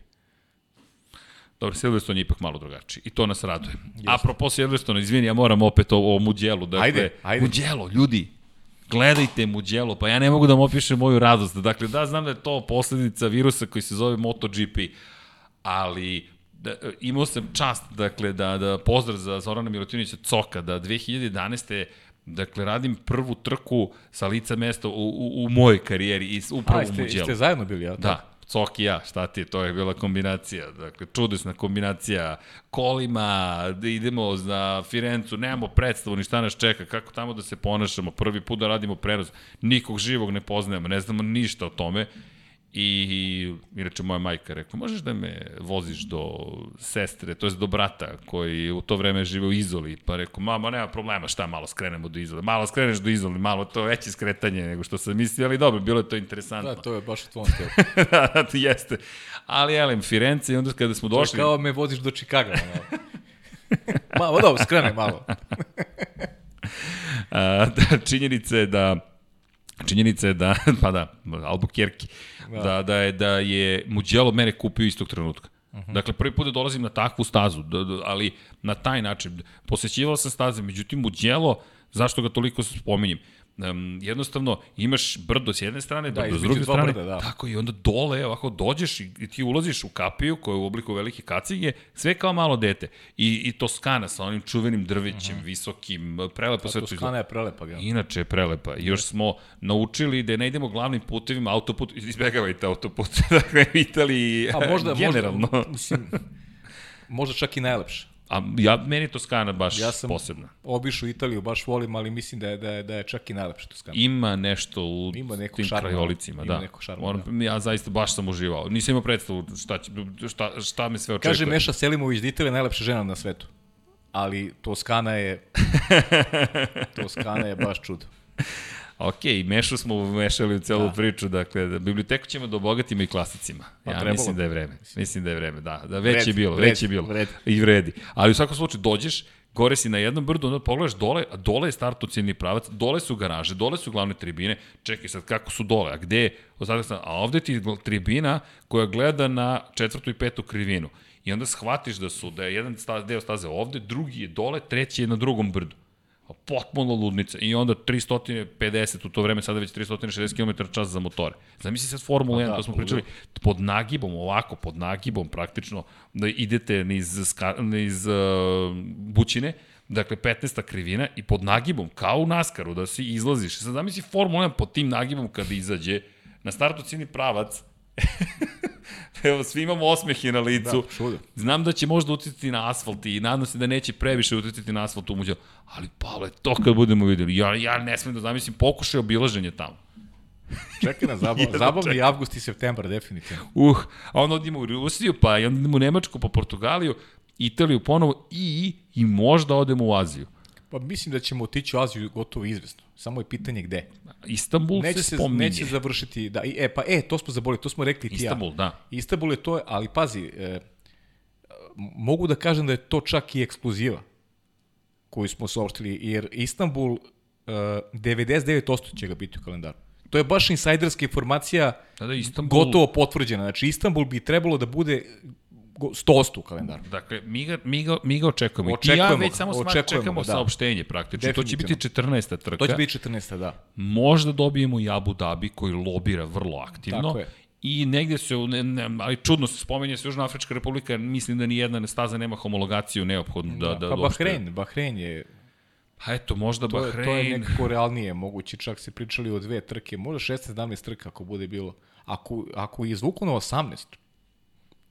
Dobro, Silverstone je ipak malo drugačiji i to nas raduje. Jeste. Apropo Silverstone, izvini, ja moram opet o, o Muđelu. Dakle, ajde, ajde. Muđelo, ljudi, gledajte Muđelo, pa ja ne mogu da vam opišem moju radost. Dakle, da, znam da je to posledica virusa koji se zove MotoGP, ali da, imao sam čast, dakle, da, da pozdrav za Zorana Milutinovića Coka, da 2011. Dakle, radim prvu trku sa lica mesta u, u, u mojoj karijeri i upravo A, ste, u Muđelu. ste zajedno bili, ja? Da, Cok i ja, šta ti to je bila kombinacija, dakle, čudesna kombinacija, kolima, da idemo za Firencu, nemamo predstavu ni šta nas čeka, kako tamo da se ponašamo, prvi put da radimo prenos, nikog živog ne poznajemo, ne znamo ništa o tome I, inače, moja majka rekla, možeš da me voziš do sestre, to je do brata, koji u to vreme žive u Izoli, pa rekao, mama, nema problema, šta, malo skrenemo do Izoli, malo skreneš do Izoli, malo to veće skretanje nego što sam mislio, ali dobro, bilo je to interesantno. Da, to je baš u tvom stilu. da, da, to jeste. Ali, elem, Firenze, i onda kada smo došli... To kao me voziš do Čikaga, malo. malo, dobro, skrene malo. A, da, činjenica je da Činjenica je da, pa da, Albuquerque, da. da, da, je, da je Mugello mene kupio istog trenutka. Uh mhm. -huh. Dakle, prvi put da dolazim na takvu stazu, da, da, ali na taj način. Posećivao sam staze, međutim, Mugello, zašto ga toliko spominjem? Um, jednostavno imaš brdo s jedne strane, da, brdo s druge strane, brda, da. tako i onda dole, ovako dođeš i, i ti ulaziš u kapiju koja je u obliku velike kacige, sve kao malo dete. I, i Toskana sa onim čuvenim drvećem, uh mhm. -huh. visokim, prelepo pa, sve. Toskana je prelepa, ga. Inače je prelepa. I još smo naučili da ne idemo glavnim putevima, autoput, izbegavajte autoput, dakle, Italiji, A možda, generalno. Možda, mislim, možda čak i najlepše. A ja, meni Toskana baš ja sam posebna. obišao Italiju, baš volim, ali mislim da je, da je, da je čak i najlepša Toskana. Ima nešto u ima tim šarma, krajolicima, ima da. Neko šarma, Moram, da. Ja zaista baš sam uživao. Nisam imao predstavu šta, će, šta, šta me sve očekuje. Kaže Meša Selimović da Italija je najlepša žena na svetu. Ali Toskana je... Toskana je baš čudo. Ok, mešu smo mešali u celu da. priču, dakle, da biblioteku ćemo da obogatimo i klasicima. Pa, ja mislim da je vreme. Mislim da je vreme, da. Da već vred, je bilo, vred, već je bilo. Vred. I vredi. Ali u svakom slučaju dođeš, gore si na jednom brdu, onda pogledaš dole, a dole je startociljni pravac, dole su garaže, dole su glavne tribine, čekaj sad kako su dole, a gde je, a ovde ti tribina koja gleda na četvrtu i petu krivinu. I onda shvatiš da su, da je jedan deo staze ovde, drugi je dole, treći je na drugom brdu potpuno ludnica. I onda 350 u to vreme, sada već 360 km čas za motore. Zamisli sad Formula 1, pa da, to smo pričali, pod nagibom, ovako, pod nagibom praktično, da idete niz, ska, niz uh, bućine, dakle 15. krivina i pod nagibom, kao u Naskaru, da si izlaziš. Sad zamisli Formula 1 pod tim nagibom kada izađe, na startu cijeni pravac, Evo, svi imamo osmehe na licu. Da, Znam da će možda uticati na asfalt i nadam se da neće previše uticati na asfalt u muđelu. Ali, Pavle, to kad budemo videli, ja, ja ne smem da zamislim pokušaj obilaženja tamo. Čekaj na zabav, zabavni avgust i septembar, definitivno. Uh, a onda odimo u Rusiju, pa i onda idemo u Nemačku, pa Portugaliju, Italiju ponovo i, i možda odemo u Aziju. Pa mislim da ćemo otići u Aziju gotovo izvesno. Samo je pitanje gde. Istanbul neće se spominje. Neće završiti, da, e, pa e, to smo zaboravili, to smo rekli ti Istanbul, ja. da. Istanbul je to, ali pazi, e, mogu da kažem da je to čak i ekskluziva koju smo saopštili, jer Istanbul e, 99% će ga biti u kalendaru. To je baš insajderska informacija da, da, Istanbul... gotovo potvrđena. Znači, Istanbul bi trebalo da bude 100% u kalendaru. Dakle, mi ga, mi ga, mi ga očekujemo. očekujemo I ja već samo očekujemo čekamo da. saopštenje praktično. To će biti 14. trka. To će biti 14. da. Možda dobijemo i Abu Dhabi koji lobira vrlo aktivno. Tako je. I negde se, ne, ne, ali čudno se spomenje se Južnoafrička republika, mislim da ni jedna staza nema homologaciju neophodnu da, da, pa Bahrein, Bahrein je Pa eto, možda to, Bahrein... To je nekako realnije, moguće čak se pričali o dve trke, možda 16-17 trka ako bude bilo. Ako, ako je izvuku na 18,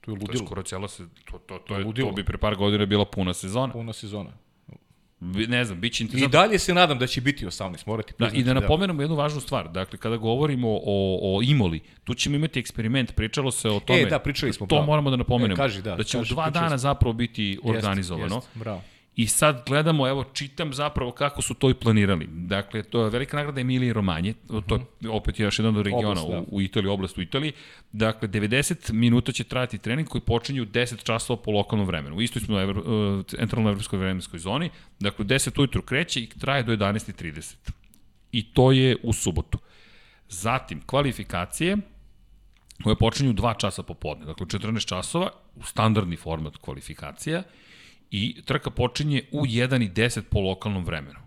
to je ludilo. To je skoro cijela se, to, to, to, je, to bi pre par godina bila puna sezona. Puna sezona. Ne znam, bit će interesantno. I dalje se nadam da će biti 18, morati priznati. Da, I da, da napomenemo jednu važnu stvar. Dakle, kada govorimo o, o Imoli, tu ćemo imati eksperiment, pričalo se o tome. E, da, pričali smo. To bravo. moramo da napomenemo. E, kaži, da, da će kaži, u dva dana zapravo biti organizovano. Jest, jest, bravo. I sad gledamo, evo, čitam zapravo kako su to i planirali. Dakle, to je velika nagrada Emilije Romanje, to je opet još jedan od regiona oblast, da. u, u Italiji, oblast u Italiji. Dakle, 90 minuta će trajati trening koji počinje u 10 časova po lokalnom vremenu. U istoj smo u Evro, uh, centralnoj evropskoj vremenskoj zoni. Dakle, 10 ujutru kreće i traje do 11.30. I to je u subotu. Zatim, kvalifikacije, koje počinju 2 časa popodne, dakle 14 časova, u standardni format kvalifikacija, i trka počinje u 1 i 10 po lokalnom vremenu.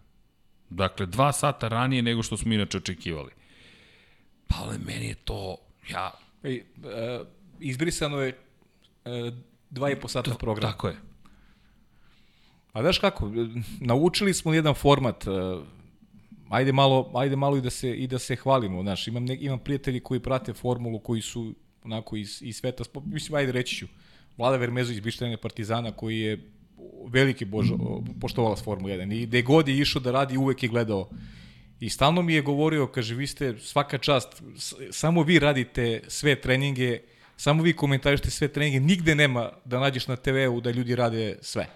Dakle, dva sata ranije nego što smo inače očekivali. Pa ali meni je to, ja... Ej, uh, izbrisano je uh, dva i po sata program. Tako je. A znaš kako, naučili smo jedan format, uh, ajde malo, ajde malo i da se i da se hvalimo, znaš, imam ne, imam prijatelji koji prate formulu koji su onako iz iz sveta, mislim ajde reći ću. Vlada Vermezo iz Bištene Partizana koji je veliki božo, poštovalac Formula 1 i gde god je išao da radi uvek je gledao I stalno mi je govorio, kaže, vi ste svaka čast, samo vi radite sve treninge, samo vi komentarište sve treninge, nigde nema da nađeš na TV-u da ljudi rade sve.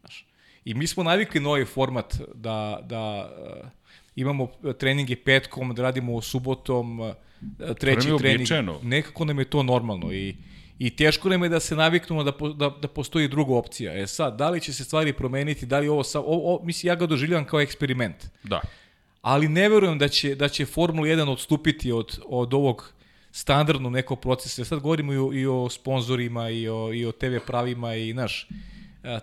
Znaš. I mi smo navikli na ovaj format da, da uh, imamo treninge petkom, da radimo subotom, uh, treći trening. Nekako nam je to normalno i I teško nam je da se naviknemo da, da, da postoji druga opcija. E sad, da li će se stvari promeniti, da li ovo, sa, o, o, mislim, ja ga doživljavam kao eksperiment. Da. Ali ne verujem da će, da će Formula 1 odstupiti od, od ovog standardnog nekog procesa. Sad govorimo i o, i o sponsorima, i o, i o TV pravima, i, naš,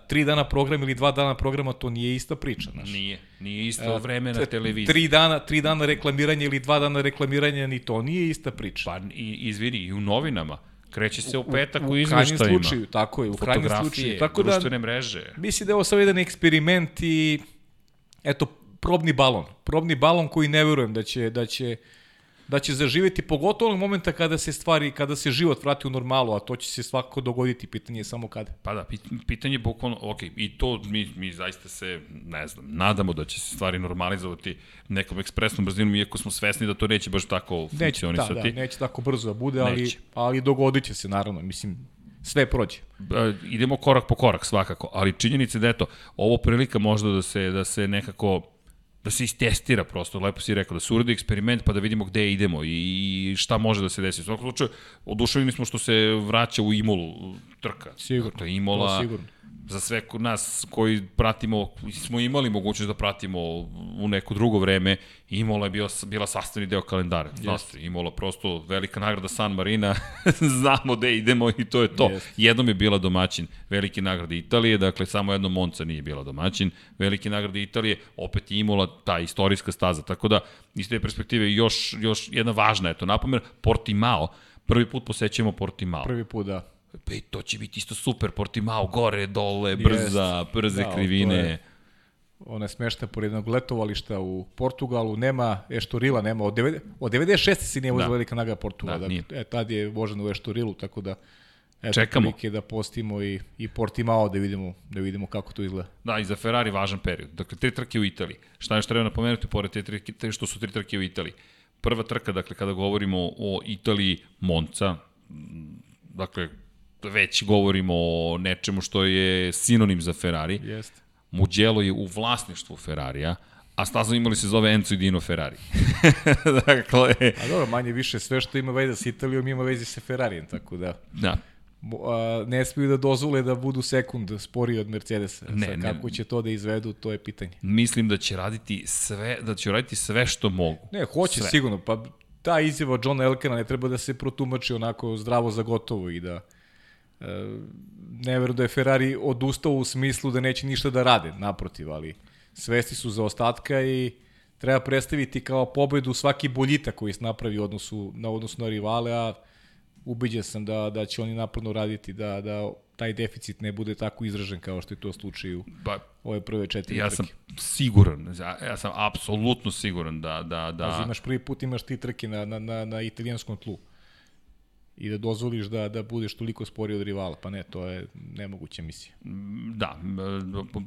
tri dana program ili dva dana programa, to nije ista priča. Znaš. Nije, nije isto vreme na televiziji. Tri dana, tri dana reklamiranja ili dva dana reklamiranja, ni to nije ista priča. Pa, i, izvini, i u novinama Kreće se u petak u, u, u izveštajima. U slučaju, tako je, u krajnjem slučaju. Tako da, društvene mreže. Mislim da je ovo samo jedan eksperiment i eto, probni balon. Probni balon koji ne verujem da će, da će da će zaživeti pogotovo onog momenta kada se stvari, kada se život vrati u normalu, a to će se svakako dogoditi, pitanje je samo kada. Pa da, pitanje je bukvalno, ok, i to mi, mi zaista se, ne znam, nadamo da će se stvari normalizovati nekom ekspresnom brzinom, iako smo svesni da to neće baš tako neće, funkcionisati. Da, da, neće tako brzo da bude, ali, neće. ali dogodit će se, naravno, mislim, sve prođe. Idemo korak po korak svakako, ali činjenica je da eto, ovo prilika možda da se, da se nekako da se istestira prosto, lepo si rekao, da se uradi eksperiment pa da vidimo gde idemo i šta može da se desi. U svakom slučaju, oduševljeni smo što se vraća u Imolu trka. Sigurno. To je Imola, to sigurno za sve nas koji pratimo, smo imali mogućnost da pratimo u neko drugo vreme, Imola je bio, bila sastavni deo kalendara. Yes. Imola prosto velika nagrada San Marina, znamo gde idemo i to je to. Yes. Jednom je bila domaćin velike nagrade Italije, dakle samo jedno Monca nije bila domaćin, velike nagrade Italije, opet je Imola ta istorijska staza, tako da iz te perspektive još, još jedna važna, eto, napomen, Portimao, prvi put posećujemo Portimao. Prvi put, da Pa i to će biti isto super, Portimao, gore, dole, brza, Jest. brze da, krivine. Ona je smešta pored jednog letovališta u Portugalu, nema Eštorila, nema, od, 90, od 96. si nije vozila da. velika naga Portugala, da, dakle, e, tad je vožen u Eštorilu, tako da Eto, Čekamo. da postimo i, i Portimao da vidimo, da vidimo kako to izgleda. Da, i za Ferrari važan period. Dakle, tri trke u Italiji. Šta još treba napomenuti pored te trke, što su tri trke u Italiji? Prva trka, dakle, kada govorimo o Italiji, Monca, dakle, već govorimo o nečemu što je sinonim za Ferrari. Jeste. Mugello je u vlasništvu Ferrarija, a staza imali se zove Enzo i Dino Ferrari. dakle... A dobro, manje više sve što ima veze s Italijom ima veze sa Ferrarijem, tako da... Da. A, ne smiju da dozvole da budu sekund sporiji od Mercedesa. Ne, Sad, kako ne. će to da izvedu, to je pitanje. Mislim da će raditi sve, da će raditi sve što mogu. Ne, hoće sve. sigurno, pa ta izjava Johna Elkana ne treba da se protumači onako zdravo za gotovo i da ne veru da je Ferrari odustao u smislu da neće ništa da rade, naprotiv, ali svesti su za ostatka i treba predstaviti kao pobedu svaki boljita koji se napravi u odnosu, na odnosu na rivale, a ubiđen sam da, da će oni naporno raditi, da, da taj deficit ne bude tako izražen kao što je to slučaj u ba, ove prve četiri ja trke. sam siguran, ja sam apsolutno siguran da... da, da... Znači, imaš prvi put imaš ti trke na, na, na, na italijanskom tlu i da dozvoliš da, da budeš toliko sporiji od rivala, pa ne, to je nemoguća misija. Da,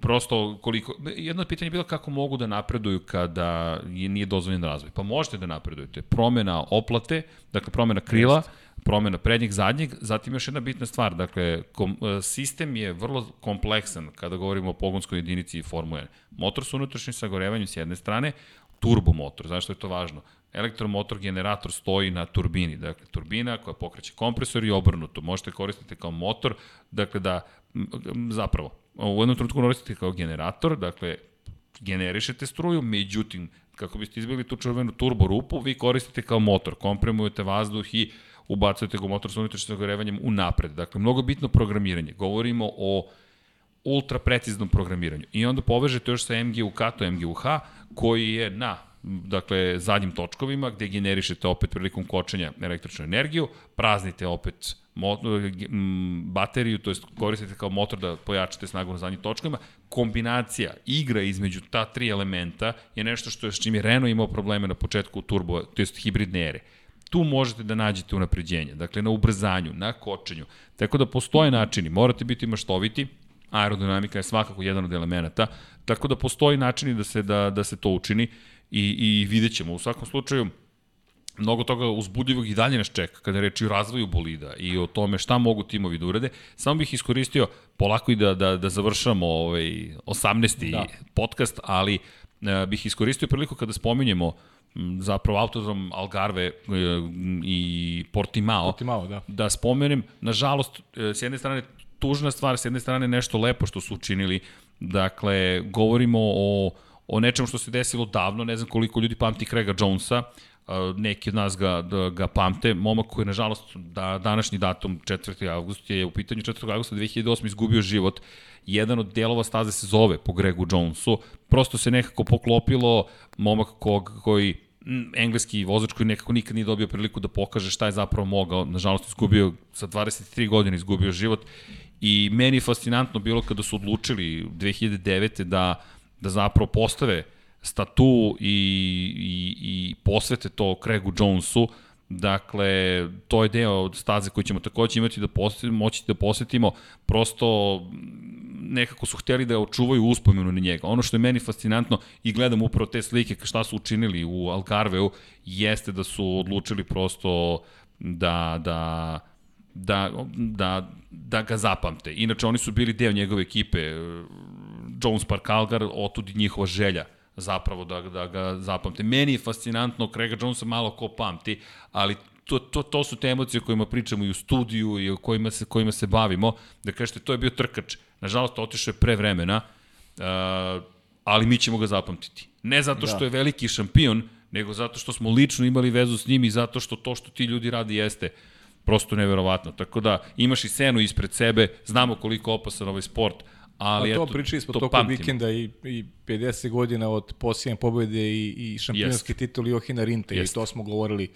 prosto koliko, jedno pitanje je bilo kako mogu da napreduju kada nije dozvoljen razvoj. Pa možete da napredujete. Promena oplate, dakle promena krila, Just promena prednjeg, zadnjeg, zatim još jedna bitna stvar, dakle, kom, e, sistem je vrlo kompleksan kada govorimo o pogonskoj jedinici i Formule 1. Motor sa unutrašnjim sagorevanjem s jedne strane, turbo motor, zašto je to važno? Elektromotor generator stoji na turbini, dakle turbina koja pokreće kompresor i obrnuto, možete koristiti kao motor, dakle da, zapravo, u jednom trenutku koristite kao generator, dakle generišete struju, međutim, kako biste izbili tu čuvenu turbo rupu, vi koristite kao motor, kompremujete vazduh i ubacujete ga u motor sa unutrašnjim zagorevanjem u napred. Dakle, mnogo bitno programiranje. Govorimo o ultra preciznom programiranju. I onda povežete još sa MGUK, to MGUH, koji je na dakle, zadnjim točkovima, gde generišete opet prilikom kočenja električnu energiju, praznite opet bateriju, to jest koristite kao motor da pojačate snagu na zadnjim točkovima. Kombinacija, igra između ta tri elementa je nešto što je s čim je Renault imao probleme na početku turbo, to jest hibridne ere tu možete da nađete unapređenje, dakle na ubrzanju, na kočenju. Tako da postoje načini, morate biti maštoviti, aerodinamika je svakako jedan od elemenata, tako da postoji načini da se, da, da se to učini i, i vidjet ćemo. U svakom slučaju, mnogo toga uzbudljivog i dalje nas čeka kada reči o razvoju bolida i o tome šta mogu timovi da urade. Samo bih iskoristio polako i da, da, da završamo ovaj 18. Da. podcast, ali uh, bih iskoristio priliku kada spominjemo zapravo autodrom Algarve e, i Portimao, Portimao da. da spomenem, nažalost, e, s jedne strane tužna stvar, s jedne strane nešto lepo što su učinili, dakle, govorimo o, o nečemu što se desilo davno, ne znam koliko ljudi pamti Craiga Jonesa, neki od nas ga, da, ga pamte, momak koji je nažalost da, današnji datum 4. august je u pitanju 4. augusta 2008 izgubio život jedan od delova staze se zove po Gregu Jonesu, prosto se nekako poklopilo momak kog, koji engleski vozač koji nekako nikad nije dobio priliku da pokaže šta je zapravo mogao, nažalost izgubio sa 23 godine izgubio život i meni je fascinantno bilo kada su odlučili 2009. da, da zapravo postave statu i, i, i posvete to Craigu Jonesu, Dakle, to je deo staze koji ćemo takođe imati da posetimo, moći da posetimo. Prosto nekako su hteli da očuvaju uspomenu na njega. Ono što je meni fascinantno i gledam upravo te slike šta su učinili u Algarveu jeste da su odlučili prosto da, da, da, da, da ga zapamte. Inače, oni su bili deo njegove ekipe, Jones Park Algar, otud njihova želja zapravo da, da ga zapamte. Meni je fascinantno, Craiga Jonesa malo ko pamti, ali to, to, to su te emocije o kojima pričamo i u studiju i o kojima se, kojima se bavimo, da kažete to je bio trkač. Nažalost, otišao je pre vremena, uh, ali mi ćemo ga zapamtiti. Ne zato što da. je veliki šampion, nego zato što smo lično imali vezu s njim i zato što to što ti ljudi radi jeste prosto neverovatno. Tako da imaš i senu ispred sebe, znamo koliko opasan ovaj sport, Ali A to eto, pričali smo to tokom vikenda i, i 50 godina od posljednje pobjede i, i šampionski yes. titul Johina Rinte yes. i to smo govorili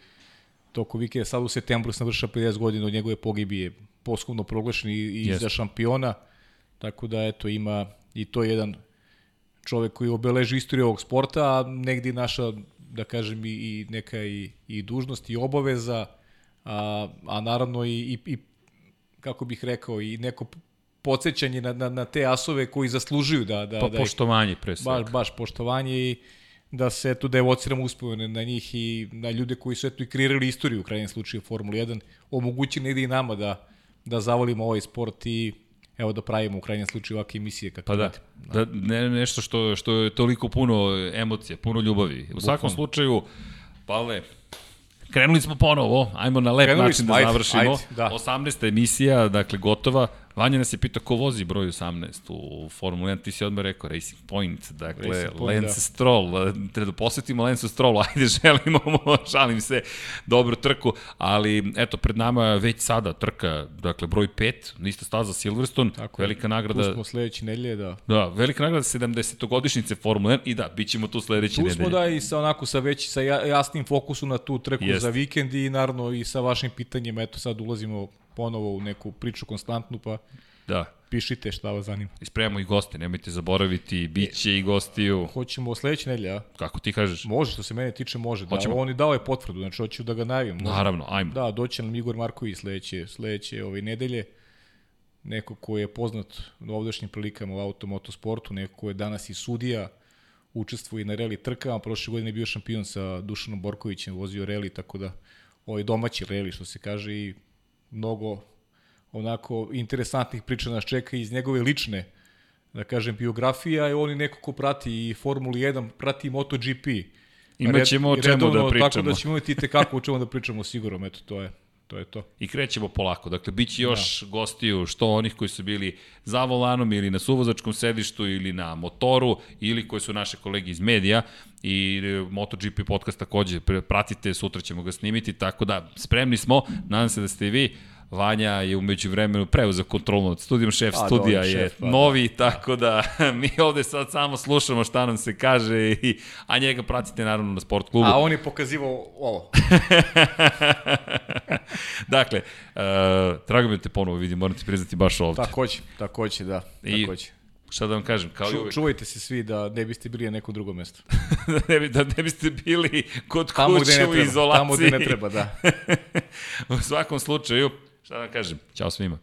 tokom vikenda. Sad u septembru se navrša 50 godina od njegove pogibije poskovno proglašen i, i za šampiona. Tako da eto ima i to jedan čovek koji obeleži istoriju ovog sporta, a negdje naša, da kažem, i, i neka i, i dužnost i obaveza, a, a naravno i, i, i kako bih rekao, i neko podsjećanje na, na, na te asove koji zaslužuju da... da pa da poštovanje pre svega. Baš, baš poštovanje i da se eto da evociramo uspomene na njih i na ljude koji su eto i kreirali istoriju u krajnjem slučaju Formula 1, omogući negdje i nama da, da zavolimo ovaj sport i evo da pravimo u krajnjem slučaju ovakve emisije. Kako pa da, da, da ne, nešto što, što je toliko puno emocija, puno ljubavi. U Bukvalno. svakom slučaju, Pavle, Krenuli smo ponovo, ajmo na lep Krenuli način smo, da završimo. Ajde, da. 18. emisija, dakle gotova. Vanja nas je pitao ko vozi broj 18 u Formula 1, ti si odmah rekao Racing Point, dakle Racing Point, Lance da. Stroll, treba da posvetimo Lance Strollu, ajde želimo šalim se, dobru trku, ali eto, pred nama već sada trka, dakle broj 5, nista staza Silverstone, Tako velika nagrada. Tu smo sledeće nedelje, da. Da, velika nagrada 70-godišnjice Formula 1 i da, bit ćemo tu sledeće nedelje. Tu smo da i sa onako sa već sa jasnim fokusom na tu trku Jest. za vikend i naravno i sa vašim pitanjima, eto sad ulazimo ponovo u neku priču konstantnu, pa da. pišite šta vas zanima. Ispremamo i goste, nemojte zaboraviti, bit će e, i gostiju. Hoćemo sledeće nedelje, a? Kako ti kažeš? Može, što se mene tiče, može. Da, Hoćemo. on je dao je potvrdu, znači hoću da ga najavim. Naravno, ajmo. Da, doće nam Igor Marković sledeće, sledeće ove nedelje neko ko je poznat u ovdašnjim prilikama u automotosportu, neko ko je danas i sudija, učestvuje na reli trkama, prošle godine je bio šampion sa Dušanom Borkovićem, vozio reli, tako da ovaj domaći reli, što se kaže, i mnogo onako interesantnih priča nas čeka iz njegove lične da kažem, biografija, je on i neko ko prati i Formuli 1, prati MotoGP. Imaćemo o čemu da pričamo. Tako da ćemo imati te kako o čemu da pričamo sigurno, eto, to je to je to. I krećemo polako. Dakle, bit će još da. gostiju, što onih koji su bili za volanom ili na suvozačkom sedištu ili na motoru ili koji su naše kolege iz medija i e, MotoGP podcast takođe pratite, sutra ćemo ga snimiti, tako da spremni smo, nadam se da ste i vi. Vanja je umeđu vremenu preuzeo kontrolu nad studijom, šef a, studija je šef, pa, da. novi, da. tako da mi ovde sad samo slušamo šta nam se kaže, i, a njega pratite naravno na sport klubu. A on je pokazivao ovo. dakle, uh, drago mi da te ponovo vidim, moram ti priznati baš ovde. Takođe, takođe, da, takođe. I, šta da vam kažem, kao Ču, uvek. Čuvajte se svi da ne biste bili na neko drugo mesto. da, ne, bi, da ne biste bili kod tamo kuće u izolaciji. Tamo gde ne treba, da. u svakom slučaju, Šta da kažem? Ćao svima.